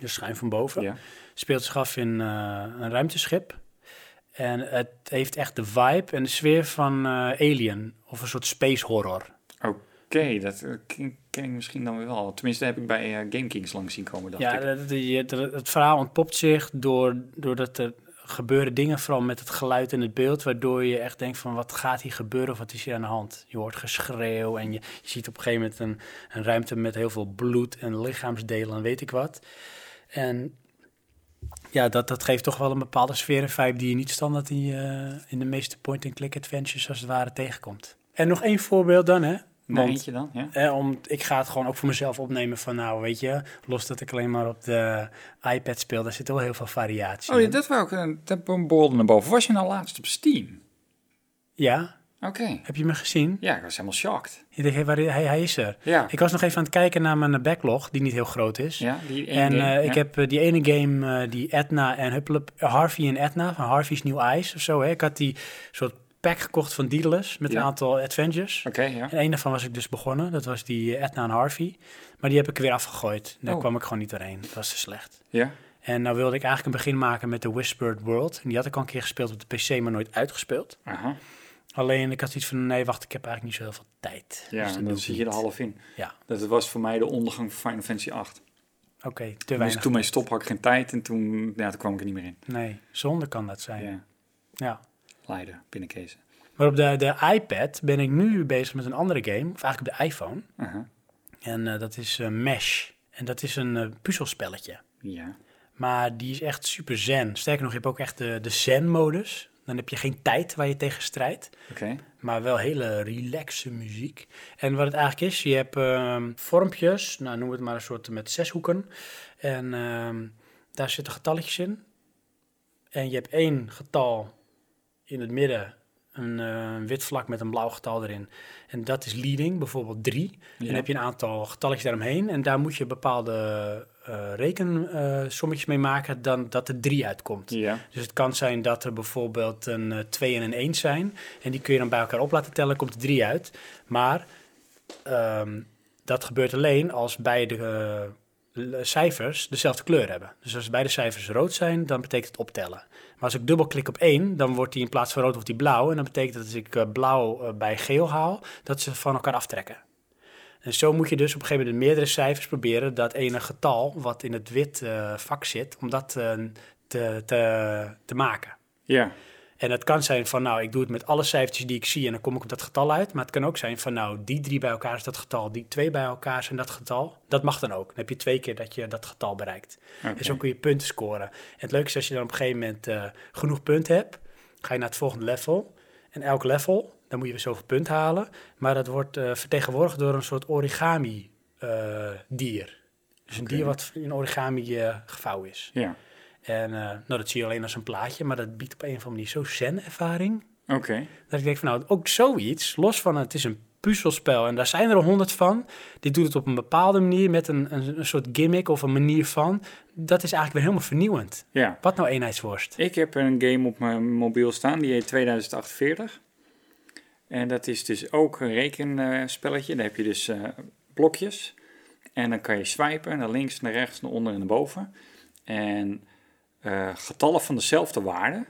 Dus schuin van boven. ja. Speelt zich af in eh, een ruimteschip. En het heeft echt de vibe en de sfeer van eh, Alien. Of een soort space horror. Oké, dat ken, ken ik misschien dan weer wel. Tenminste, heb ik bij Game Kings langs zien komen, dacht Ja, ik. dat- het verhaal ontpopt zich door, doordat er gebeuren dingen, vooral met het geluid en het beeld, waardoor je echt denkt van wat gaat hier gebeuren of wat is hier aan de hand. Je hoort geschreeuw en je, je ziet op een gegeven moment een, een ruimte met heel veel bloed en lichaamsdelen en weet ik wat. En ja, dat, dat geeft toch wel een bepaalde sfeer en vibe die je niet standaard in, in de meeste point-and-click adventures als het ware tegenkomt. En nog één voorbeeld dan, hè? Want- eentje dan, ja? eh, om, ik ga het gewoon ook voor mezelf opnemen van, nou, weet je, los dat ik alleen maar op de iPad speel, daar zit wel heel veel variatie Oh, ja, in. dat wou ik, eh, dat borrelde naar boven. Was je nou laatst op Steam? Ja, Oké. heb je me gezien? Ja, ik was helemaal shocked. Je denkt, hey, waar, hij, hij is er. Ja, Ik was nog even aan het kijken naar mijn backlog, die niet heel groot is. ja die ene en game, eh, ja. ik heb eh, die ene game, eh, die Edna en Huppelep, Harvey en Edna, van Harvey's New Eyes of zo. Hè? Ik had die soort pack gekocht van Daedalus met Ja. een aantal adventures. Oké, ja. En een daarvan was ik dus begonnen, dat was die eh, Edna en Harvey. Maar die heb ik weer afgegooid. Daar Oh. kwam ik gewoon niet doorheen, dat was te slecht. Ja, En nou wilde ik eigenlijk een begin maken met de Whispered World. En die had ik al een keer gespeeld op de PC, maar nooit uitgespeeld. aha. Alleen ik had zoiets van, nee, wacht, ik heb eigenlijk niet zo heel veel tijd. Ja, Dus en dan zit je er half in. Ja, Dat was voor mij de ondergang van Final Fantasy 8. Oké, te Dus weinig. toen mijn stop had ik geen tijd en toen, ja, toen kwam ik er niet meer in. Nee, zonde kan dat zijn. Ja, Ja. Leiden, binnenkezen. Maar op de, de iPad ben ik nu bezig met een andere game, of eigenlijk op de iPhone. Aha. En eh, dat is eh, Mesh. En dat is een eh, puzzelspelletje. Ja. Maar die is echt super zen. Sterker nog, je hebt ook echt de, de zen-modus. Dan heb je geen tijd waar je tegen strijdt. Oké. Maar wel hele relaxe muziek. En wat het eigenlijk is, je hebt ehm, vormpjes, nou noem het maar een soort met zes hoeken. En ehm, daar zitten getalletjes in. En je hebt één getal in het midden, een eh, wit vlak met een blauw getal erin. En dat is leading, bijvoorbeeld drie. En Ja. dan heb je een aantal getalletjes daaromheen. En daar moet je bepaalde eh rekensommetjes mee maken, dan dat er drie uitkomt. Ja. Dus het kan zijn dat er bijvoorbeeld een eh, 2 en een 1 zijn. En die kun je dan bij elkaar op laten tellen, komt er 3 uit. Maar ehm, dat gebeurt alleen als beide eh, cijfers dezelfde kleur hebben. Dus als beide cijfers rood zijn, dan betekent het optellen. Maar als ik dubbelklik op 1, dan wordt die in plaats van rood wordt die blauw. En dat betekent dat als ik eh, blauw eh, bij geel haal, dat ze van elkaar aftrekken. En zo moet je dus op een gegeven moment meerdere cijfers proberen dat ene getal wat in het wit eh, vak zit, om dat te, te, te maken. Ja. En het kan zijn van, nou, ik doe het met alle cijfertjes die ik zie en dan kom ik op dat getal uit. Maar het kan ook zijn van, nou, die drie bij elkaar is dat getal, die twee bij elkaar zijn dat getal. Dat mag dan ook. Dan heb je twee keer dat je dat getal bereikt. En zo kun je punten scoren. En het leuke is als je dan op een gegeven moment eh, genoeg punten hebt, ga je naar het volgende level. En elk level, dan moet je weer zoveel punten halen. Maar dat wordt eh, vertegenwoordigd door een soort origami eh, dier. Dus een dier wat in origami gevouwen is. Ja. En eh, nou, dat zie je alleen als een plaatje, maar dat biedt op een of andere manier zo zen-ervaring. Oké. Dat ik denk van nou, ook zoiets, los van het is een puzzelspel en daar zijn er honderd van. Dit doet het op een bepaalde manier met een, een, een soort gimmick of een manier van. Dat is eigenlijk weer helemaal vernieuwend. Ja. Wat nou eenheidsworst? Ik heb een game op mijn mobiel staan, die heet 2048. En dat is dus ook een rekenspelletje. Daar heb je dus eh, blokjes. En dan kan je swipen naar links, naar rechts, naar onder en naar boven. En eh, getallen van dezelfde waarde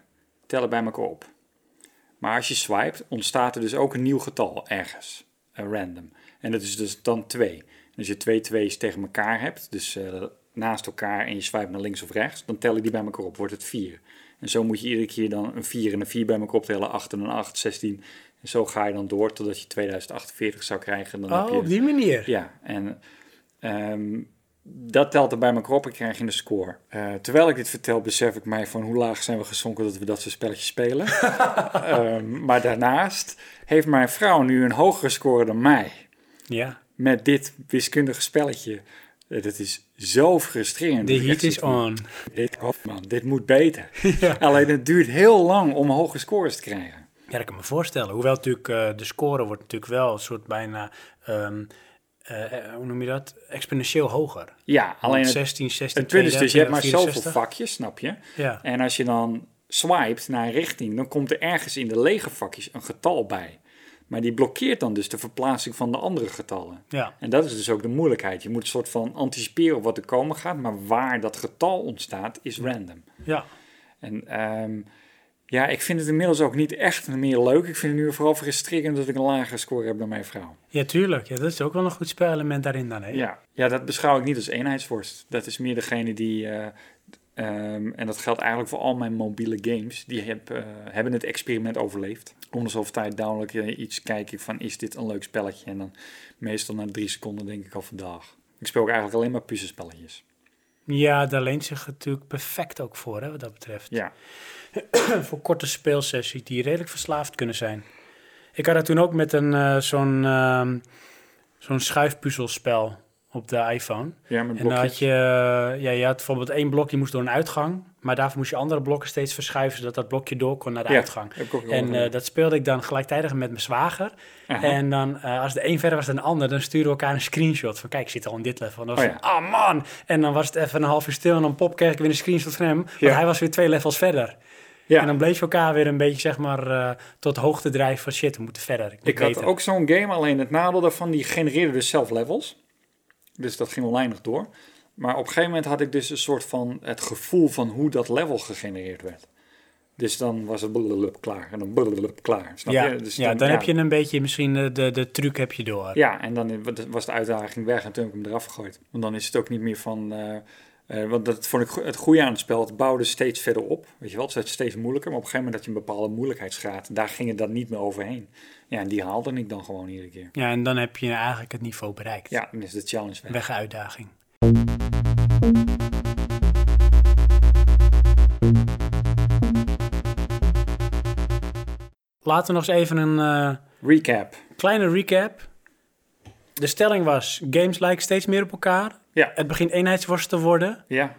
tellen bij elkaar op. Maar als je swipet, ontstaat er dus ook een nieuw getal ergens. eh, random. En dat is dus dan 2. Als je twee twee's tegen elkaar hebt, dus eh, naast elkaar en je swipe naar links of rechts, dan tellen die bij elkaar op, wordt het 4. En zo moet je iedere keer dan een 4 en een 4 bij elkaar optellen, 8 en een 8, 16. En zo ga je dan door totdat je 2048 zou krijgen. Dan heb Oh, je, op die manier. Ja, en ehm, dat telt er bij elkaar op en krijg je een score. Eh, terwijl ik dit vertel, besef ik mij van hoe laag zijn we gezonken dat we dat soort spelletjes spelen. Ehm, maar daarnaast heeft mijn vrouw nu een hogere score dan mij Ja, met dit wiskundige spelletje. Eh, Dat is zo frustrerend. de ik heat is on. Dit, oh man, dit moet beter. ja. Alleen het duurt heel lang om hoge scores te krijgen. ja, dat kan me voorstellen. Hoewel natuurlijk eh, de score wordt natuurlijk wel een soort bijna, ehm, eh, eh, hoe noem je dat? Exponentieel hoger. Ja, alleen het, 16, 16, het dus, je hebt maar 64. zoveel vakjes, snap je? Ja. En als je dan swipet naar een richting, dan komt er ergens in de lege vakjes een getal bij. Maar die blokkeert dan dus de verplaatsing van de andere getallen. Ja. En dat is dus ook de moeilijkheid. Je moet een soort van anticiperen op wat er komen gaat, maar waar dat getal ontstaat is random. Ja. En ehm, ja, ik vind het inmiddels ook niet echt meer leuk. Ik vind het nu vooral frustrerend dat ik een lagere score heb dan mijn vrouw. ja, tuurlijk. Ja, dat is ook wel een goed spelelement daarin dan. Hè? Ja, ja dat beschouw ik niet als eenheidsworst. Dat is meer degene die, eh, ehm, en dat geldt eigenlijk voor al mijn mobiele games, die heb, eh, hebben het experiment overleefd. Om de zoveel tijd download ik iets kijken van is dit een leuk spelletje? En dan meestal na drie seconden denk ik al vandaag. Ik speel ook eigenlijk alleen maar puzzelspelletjes. Ja, daar leent zich natuurlijk perfect ook voor, hè, wat dat betreft. Ja, voor korte speelsessies die redelijk verslaafd kunnen zijn. Ik had dat toen ook met een eh, zo'n ehm, zo'n schuifpuzzelspel op de iPhone. ja met En dan had blokjes. je, eh, ja, je had bijvoorbeeld één blok die moest door een uitgang, maar daarvoor moest je andere blokken steeds verschuiven zodat dat blokje door kon naar de Ja, uitgang. En eh, dat speelde ik dan gelijktijdig met mijn zwager. Aha. En dan, eh, als de een verder was dan de ander, dan stuurden we elkaar een screenshot van, kijk, ik zit al in dit level. En dan was Oh van, ah man! En dan was het even een half uur stil en dan pop kreeg ik weer een screenshot van hem, want Ja. hij was weer twee levels verder. Ja. En dan bleef je elkaar weer een beetje, zeg maar, eh, tot hoogte drijven van shit, we moeten verder. Ik, Ik had beter. ook zo'n game, alleen het nadeel daarvan, die genereerde dus zelf levels. Dus dat ging oneindig door. Maar op een gegeven moment had ik dus een soort van het gevoel van hoe dat level gegenereerd werd. Dus dan was het blablabla klaar en dan blablabla klaar. Snap ja, je? Dus ja, dan heb je een beetje misschien de, de, de truc heb je door. Ja, en dan was de uitdaging weg en toen heb ik hem eraf gegooid. Want dan is het ook niet meer van... eh, eh, want dat vond ik het goede aan het spel. Het bouwde steeds verder op. Weet je wel, het werd steeds moeilijker. Maar op een gegeven moment had je een bepaalde moeilijkheidsgraad. Daar ging het dan niet meer overheen. Ja, en die haalde ik dan gewoon iedere keer. Ja, en dan heb je eigenlijk het niveau bereikt. Ja, dan is de challenge weg. Weg uitdaging. Laten we nog eens even een eh, Recap. kleine recap. De stelling was, games lijken steeds meer op elkaar. Ja. Het begint eenheidsworst te worden. Ja.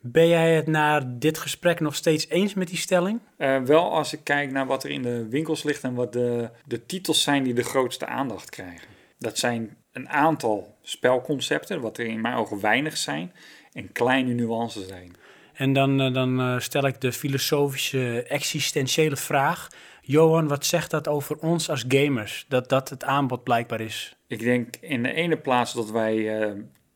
Ben jij het na dit gesprek nog steeds eens met die stelling? Eh, wel als ik kijk naar wat er in de winkels ligt en wat de, de titels zijn die de grootste aandacht krijgen. Dat zijn een aantal spelconcepten, wat er in mijn ogen weinig zijn, en kleine nuances zijn. En dan, eh, dan stel ik de filosofische, existentiële vraag. Johan, wat zegt dat over ons als gamers? Dat dat het aanbod blijkbaar is. Ik denk in de ene plaats dat wij eh,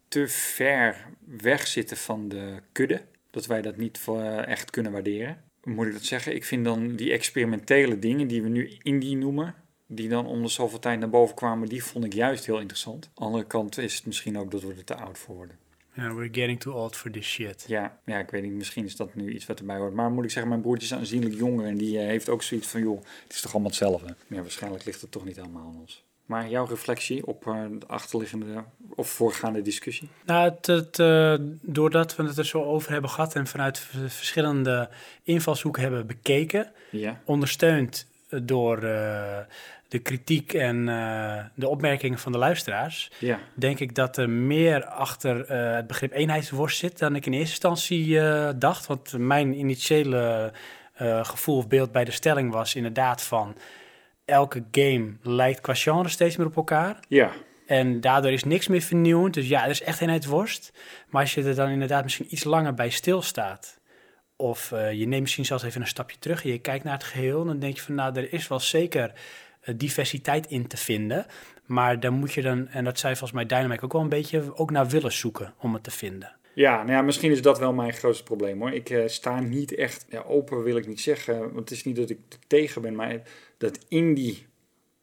te ver weg zitten van de kudde. Dat wij dat niet eh, echt kunnen waarderen. Moet ik dat zeggen? Ik vind dan die experimentele dingen die we nu indie noemen, die dan onder zoveel tijd naar boven kwamen, die vond ik juist heel interessant. Aan de andere kant is het misschien ook dat we er te oud voor worden. Ja, we're getting too old for this shit. Ja, ja, ik weet niet, misschien is dat nu iets wat erbij hoort. Maar moet ik zeggen, mijn broertje is aanzienlijk jonger en die eh, heeft ook zoiets van, joh, het is toch allemaal hetzelfde. Ja, waarschijnlijk ligt het toch niet helemaal aan ons. Maar jouw reflectie op eh, de achterliggende of voorgaande discussie? Nou, het, het, eh, doordat we het er zo over hebben gehad en vanuit verschillende invalshoeken hebben bekeken, Ja. ondersteund door de kritiek en eh, de opmerkingen van de luisteraars, Ja. denk ik dat er meer achter eh, het begrip eenheidsworst zit dan ik in eerste instantie eh, dacht. Want mijn initiële gevoel of beeld bij de stelling was inderdaad van elke game lijkt qua genre steeds meer op elkaar. Ja. En daardoor is niks meer vernieuwend. Dus ja, er is echt eenheidsworst. Maar als je er dan inderdaad misschien iets langer bij stilstaat. Of je neemt misschien zelfs even een stapje terug en je kijkt naar het geheel. Dan denk je van nou, er is wel zeker diversiteit in te vinden. Maar dan moet je dan, en dat zei volgens mij Dynamic ook wel een beetje, ook naar willen zoeken om het te vinden. Ja, nou ja, misschien is dat wel mijn grootste probleem hoor. Ik eh, sta niet echt, ja, open wil ik niet zeggen, want het is niet dat ik er tegen ben, maar dat indie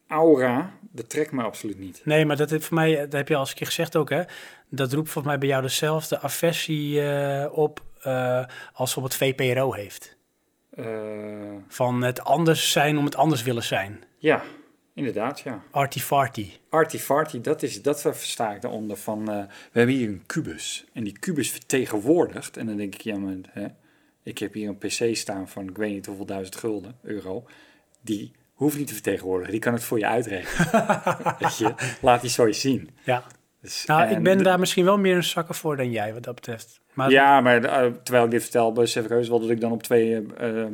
aura, dat trekt me absoluut niet. Nee, maar dat, heeft voor mij, dat heb je al eens een keer gezegd ook, hè? Dat roept volgens mij bij jou dezelfde aversie eh, op eh, als bijvoorbeeld VPRO heeft. Eh, Van het anders zijn om het anders willen zijn. ja, inderdaad, ja. Arty-farty. Arty-farty, dat, is, dat versta ik daaronder van, eh, we hebben hier een kubus. En die kubus vertegenwoordigt, en dan denk ik, ja, maar hè, ik heb hier een pc staan van, ik weet niet hoeveel duizend gulden, euro. Die hoeft niet te vertegenwoordigen, die kan het voor je uitrekenen. Weet je, laat die zo eens zien. Ja. Dus, Nou, ik ben daar misschien wel meer een zakker voor dan jij, wat dat betreft. Maar Ja, maar eh, terwijl ik dit vertel, besef ik heus wel dat ik dan op twee eh,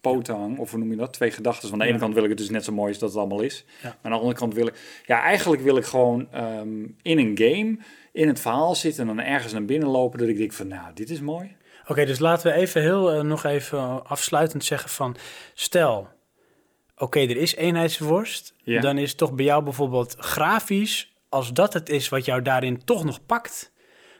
poten hang. Of hoe noem je dat? Twee gedachten. Van de ene kant wil ik het dus net zo mooi als dat het allemaal is. Ja. Maar aan de andere kant wil ik... Ja, eigenlijk wil ik gewoon ehm, in een game, in het verhaal zitten... en dan ergens naar binnen lopen dat ik denk van... Nou, dit is mooi. Oké, dus laten we even heel nog even afsluitend zeggen van... Stel, oké, er is eenheidsworst. Ja. Dan is toch bij jou bijvoorbeeld grafisch... Als dat het is wat jou daarin toch nog pakt...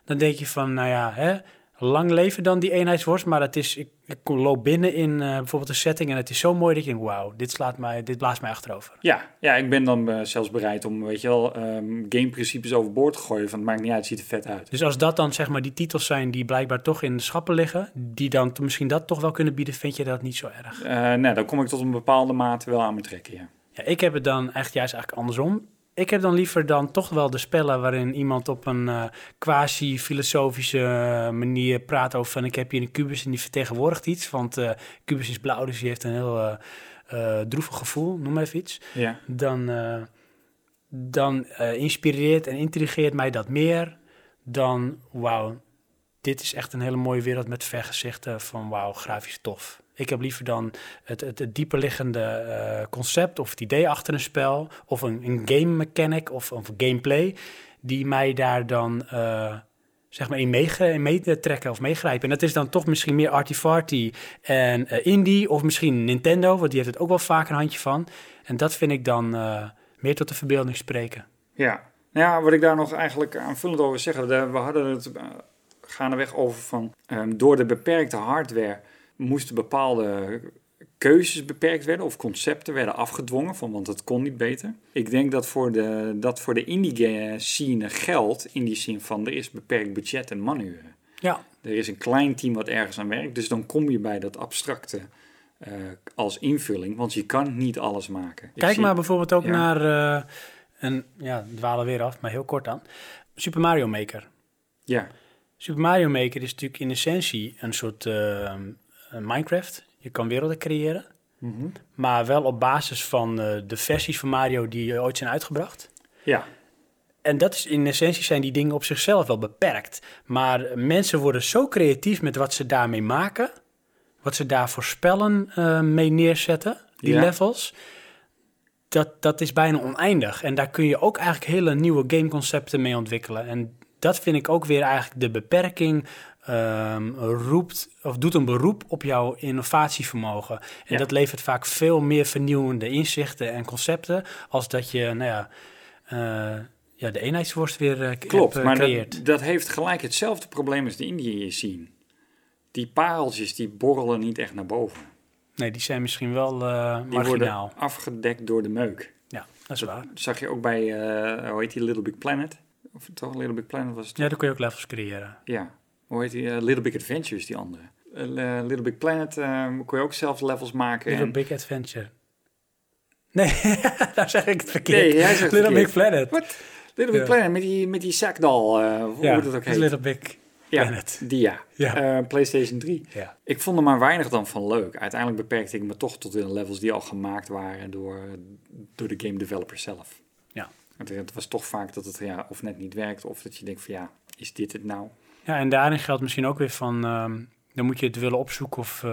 Dan denk je van, nou ja, hè, lang leven dan die eenheidsworst. Maar het is, ik, ik loop binnen in eh, bijvoorbeeld een setting... en het is zo mooi dat je denkt, wauw, dit, slaat mij, dit blaast mij achterover. Ja, ja ik ben dan eh, zelfs bereid om, weet je wel... ehm gameprincipes overboord te gooien. Van het maakt niet uit, het ziet er vet uit. Dus als dat dan zeg maar die titels zijn die blijkbaar toch in de schappen liggen... die dan misschien dat toch wel kunnen bieden, vind je dat niet zo erg? Eh nou, dan kom ik tot een bepaalde mate wel aan me trekken, ja. Ja, ik heb het dan echt juist eigenlijk andersom. Ik heb dan liever dan toch wel de spellen waarin iemand op een eh, quasi-filosofische eh, manier praat over van ik heb hier een kubus en die vertegenwoordigt iets. Want eh kubus is blauw, dus die heeft een heel droevig gevoel, noem maar even iets. Ja. Dan, dan inspireert en intrigeert mij dat meer dan wauw, dit is echt een hele mooie wereld met vergezichten van wauw, grafisch tof. Ik heb liever dan het, het, het dieperliggende eh, concept of het idee achter een spel of een, een game mechanic of, of gameplay die mij daar dan eh, zeg maar in, meege, in mee of meegrijpen. En dat is dan toch misschien meer arty-farty en eh, indie of misschien Nintendo, want die heeft het ook wel vaak een handje van. En dat vind ik dan meer tot de verbeelding spreken. Ja, nou ja, wat ik daar nog eigenlijk aanvullend over zeg, we hadden het uh, gaandeweg over van, ehm, door de beperkte hardware moesten bepaalde keuzes beperkt werden of concepten werden afgedwongen, van, want het kon niet beter. Ik denk dat voor de, dat voor de indie scene geldt in die zin van er is beperkt budget en manuren. Ja. Er is een klein team wat ergens aan werkt, dus dan kom je bij dat abstracte uh, als invulling, want je kan niet alles maken. Kijk zie, maar bijvoorbeeld ook ja. naar, uh, een, ja, dwalen weer af, maar heel kort dan, Super Mario Maker. Ja. Super Mario Maker is natuurlijk in essentie een soort uh, Minecraft. Je kan werelden creëren, mm -hmm. maar wel op basis van uh, de versies van Mario die ooit zijn uitgebracht. Ja. En dat is in essentie zijn die dingen op zichzelf wel beperkt. Maar mensen worden zo creatief met wat ze daarmee maken, wat ze daar voor spellen uh, mee neerzetten, die Ja. levels. Dat, dat is bijna oneindig. En daar kun je ook eigenlijk hele nieuwe gameconcepten mee ontwikkelen. En dat vind ik ook weer eigenlijk de beperking ehm, roept of doet een beroep op jouw innovatievermogen. En Ja. dat levert vaak veel meer vernieuwende inzichten en concepten als dat je, nou ja, eh, ja de eenheidsworst weer eh, Klopt, hebt, eh, maar dat, dat heeft gelijk hetzelfde probleem als de Indië zien. Die pareltjes die borrelen niet echt naar boven. Nee, die zijn misschien wel eh Die marginaal. worden afgedekt door de meuk. Ja, dat is waar. Dat zag je ook bij, hoe heet die, Little Big Planet? Of toch Little Big Planet was het? Ja, dan kun je ook levels creëren. Ja. Hoe heet die? eh, Little Big Adventures, die andere. Eh, Little Big Planet eh, kon je ook zelf levels maken. Little en- Big Adventure. Nee, daar zeg ik het verkeerd. Nee, jij zegt Little verkeerd. Big Planet. Wat? Little Big Ja. Planet met die, met die zakdal, eh hoe Ja, het ook heet. Little Big ja, Planet. die ja. Ja. PlayStation 3. Ja. Ik vond er maar weinig dan van leuk. Uiteindelijk beperkte ik me toch tot de levels die al gemaakt waren door, door de game developer zelf. Ja. Want Het was toch vaak dat het ja, of net niet werkt, of dat je denkt van ja, is dit het nou? Ja, en daarin geldt misschien ook weer van... ehm, dan moet je het willen opzoeken of eh,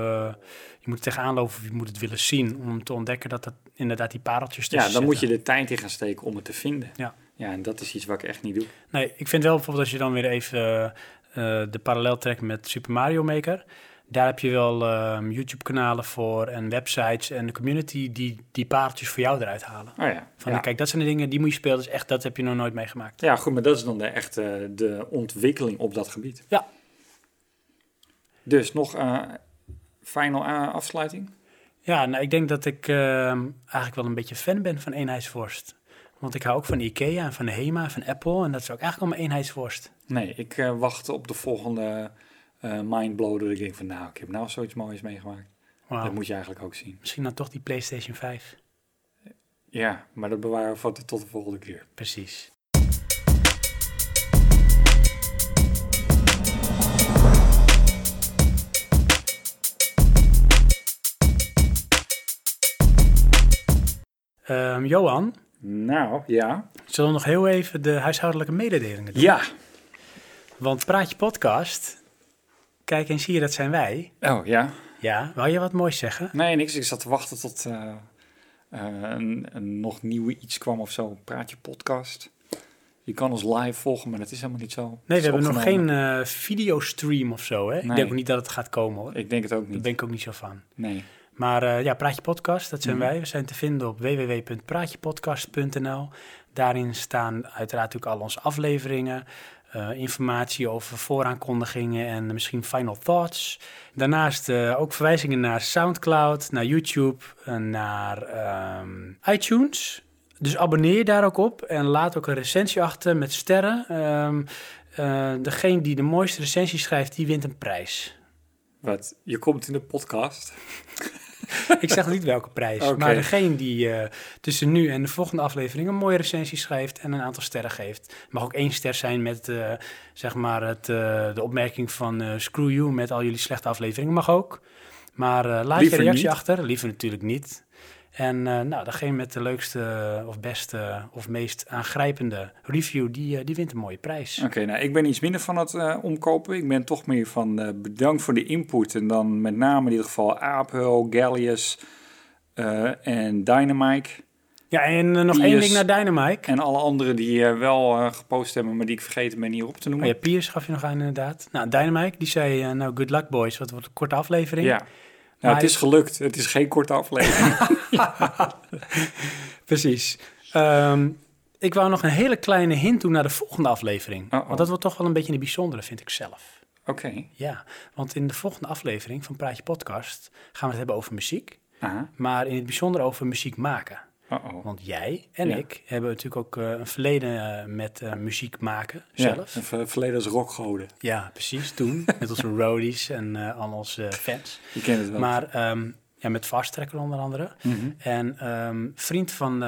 je moet het tegenaan lopen of je moet het willen zien... om te ontdekken dat dat inderdaad die pareltjes Ja, tussen dan moet je de tijd in gaan steken om het te vinden. Ja. Ja, en dat is iets wat ik echt niet doe. Nee, ik vind wel bijvoorbeeld als je dan weer even eh, eh, de parallel trekt met Super Mario Maker... daar heb je wel ehm, YouTube-kanalen voor en websites en de community... die die pareltjes voor jou eruit halen. Oh ja. Van, ja. kijk, dat zijn de dingen die moet je spelen. Dus echt, dat heb je nog nooit meegemaakt. ja, goed, maar dat is dan de echte de ontwikkeling op dat gebied. Ja. Dus nog eh final eh, afsluiting? Ja, nou, ik denk dat ik ehm, eigenlijk wel een beetje fan ben van eenheidsworst. Want ik hou ook van Ikea en van de Hema, van Apple. En dat is ook eigenlijk allemaal eenheidsworst. Nee, ik eh, wacht op de volgende eh mindblow. Dat ik denk van nou, ik heb nou zoiets moois meegemaakt. Dat moet je eigenlijk ook zien. Misschien dan toch die PlayStation 5. Ja, maar dat bewaren we voor tot de volgende keer. Precies. Ehm, Johan, Nou, ja. zullen we nog heel even de huishoudelijke mededelingen doen? Ja. Want Praatje Podcast, kijk en zie je, dat zijn wij. Oh, ja. Ja, wou je wat moois zeggen? Nee, niks. Ik zat te wachten tot eh, eh, een, een nog nieuw iets kwam of zo. Praatje podcast. Je kan ons live volgen, maar dat is helemaal niet zo. Nee, we hebben nog geen eh videostream of zo, hè? Ik denk ook niet dat het gaat komen, hoor. Ik denk het ook Daar niet. ben ik ook niet zo van. Nee. Maar ja, Praatje Podcast, dat zijn Mhm. wij. We zijn te vinden op www.praatjepodcast.nl. Daarin staan uiteraard ook al onze afleveringen, eh, informatie over vooraankondigingen en misschien final thoughts. Daarnaast eh, ook verwijzingen naar Soundcloud, naar YouTube, en naar ehm, iTunes. Dus abonneer je daar ook op en laat ook een recensie achter met sterren. Ehm, eh, degene die de mooiste recensie schrijft, die wint een prijs. Wat? Je komt in de podcast. Ik zeg niet welke prijs, maar degene die eh, tussen nu en de volgende aflevering een mooie recensie schrijft en een aantal sterren geeft. Het mag ook één ster zijn met eh, zeg maar het, eh, de opmerking van screw you met al jullie slechte afleveringen. Mag ook. Maar laat Liever je reactie niet. achter, liever natuurlijk niet. En eh, nou, degene met de leukste eh, of beste of meest aangrijpende review, die, eh, die wint een mooie prijs. Oké, nou, ik ben iets minder van het eh, omkopen. Ik ben toch meer van eh, bedankt voor de input. En dan met name in ieder geval Aaphul, Gallius eh, en Dynamite. Ja, en eh, nog één ding naar Dynamite. En alle anderen die eh, wel eh, gepost hebben, maar die ik vergeten ben hier op te Oh noemen. ja, Piers gaf je nog aan inderdaad. Nou, Dynamite, die zei, eh, nou, good luck boys, wat wordt een korte aflevering. Ja. Nou, het is gelukt. Het is geen korte aflevering. Precies. Ehm, ik wou nog een hele kleine hint doen naar de volgende aflevering. Want dat wordt toch wel een beetje een bijzondere, vind ik zelf. Oké. Ja, want in de volgende aflevering van Praatje Podcast gaan we het hebben over muziek. Maar in het bijzonder over muziek maken. Uh-oh. Want jij en Ja. ik hebben natuurlijk ook eh, een verleden eh, met eh, muziek maken Ja, zelf. een ver- verleden als rockgoden. Ja, precies, toen. met onze roadies en al onze fans. Je kent het wel. Maar ehm, ja, met Fast Tracker onder andere. Mhm. En ehm, vriend van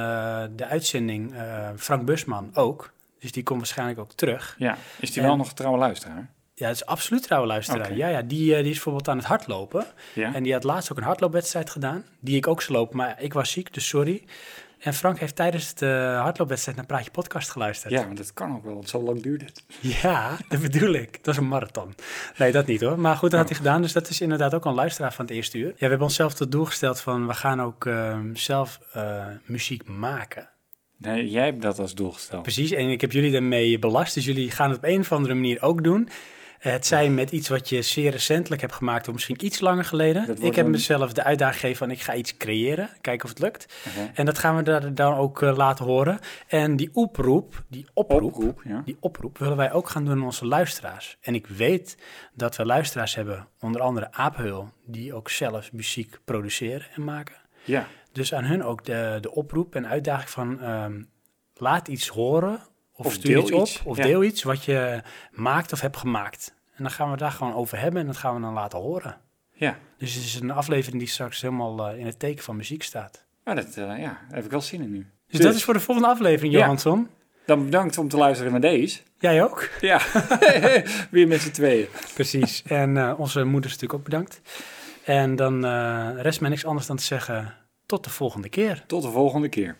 de uitzending, Frank Busman, ook. Dus die komt waarschijnlijk ook terug. Ja, is die En- wel nog een trouwe luisteraar? Ja, dat is absoluut trouwe luisteraar. Ja, ja die, eh, die is bijvoorbeeld aan het hardlopen. Ja. En die had laatst ook een hardloopwedstrijd gedaan. Die ik ook zou lopen, maar ik was ziek, dus sorry. En Frank heeft tijdens de hardloopwedstrijd naar Praatje Podcast geluisterd. Ja, maar dat kan ook wel, want zo lang duurt het. Ja, dat bedoel ik. Dat was een marathon. Nee, dat niet hoor. Maar goed, dat had hij gedaan. Dus dat is inderdaad ook een luisteraar van het eerste uur. Ja, we hebben onszelf tot doel gesteld van... we gaan ook ehm, zelf eh, muziek maken. Nee, jij hebt dat als doel gesteld. Precies, en ik heb jullie daarmee belast. Dus jullie gaan het op een of andere manier ook doen. Het zij met iets wat je zeer recentelijk hebt gemaakt... of misschien iets langer geleden. Ik heb mezelf de uitdaging gegeven van... ik ga iets creëren, kijken of het lukt. En dat gaan we daar dan ook eh, laten horen. En die oproep, die oproep, Oproep, ja. die oproep willen wij ook gaan doen aan onze luisteraars. En ik weet dat we luisteraars hebben, onder andere Aapheul, die ook zelf muziek produceren en maken. Ja, Dus aan hun ook de, de oproep en uitdaging van ehm, laat iets horen of, Of stuur deel iets op of ja. deel iets wat je maakt of hebt gemaakt. En dan gaan we daar gewoon over hebben en dat gaan we dan laten horen. ja. Dus het is een aflevering die straks helemaal eh, in het teken van muziek staat. Maar dat, eh, ja, daar heb ik wel zin in nu. Dus, dat is voor de volgende aflevering, Ja. Johansson. Dan bedankt om te luisteren naar deze. Jij ook? Ja, weer met z'n tweeën. Precies. En eh, onze moeders natuurlijk ook bedankt. En dan rest mij niks anders dan te zeggen tot de volgende keer. Tot de volgende keer.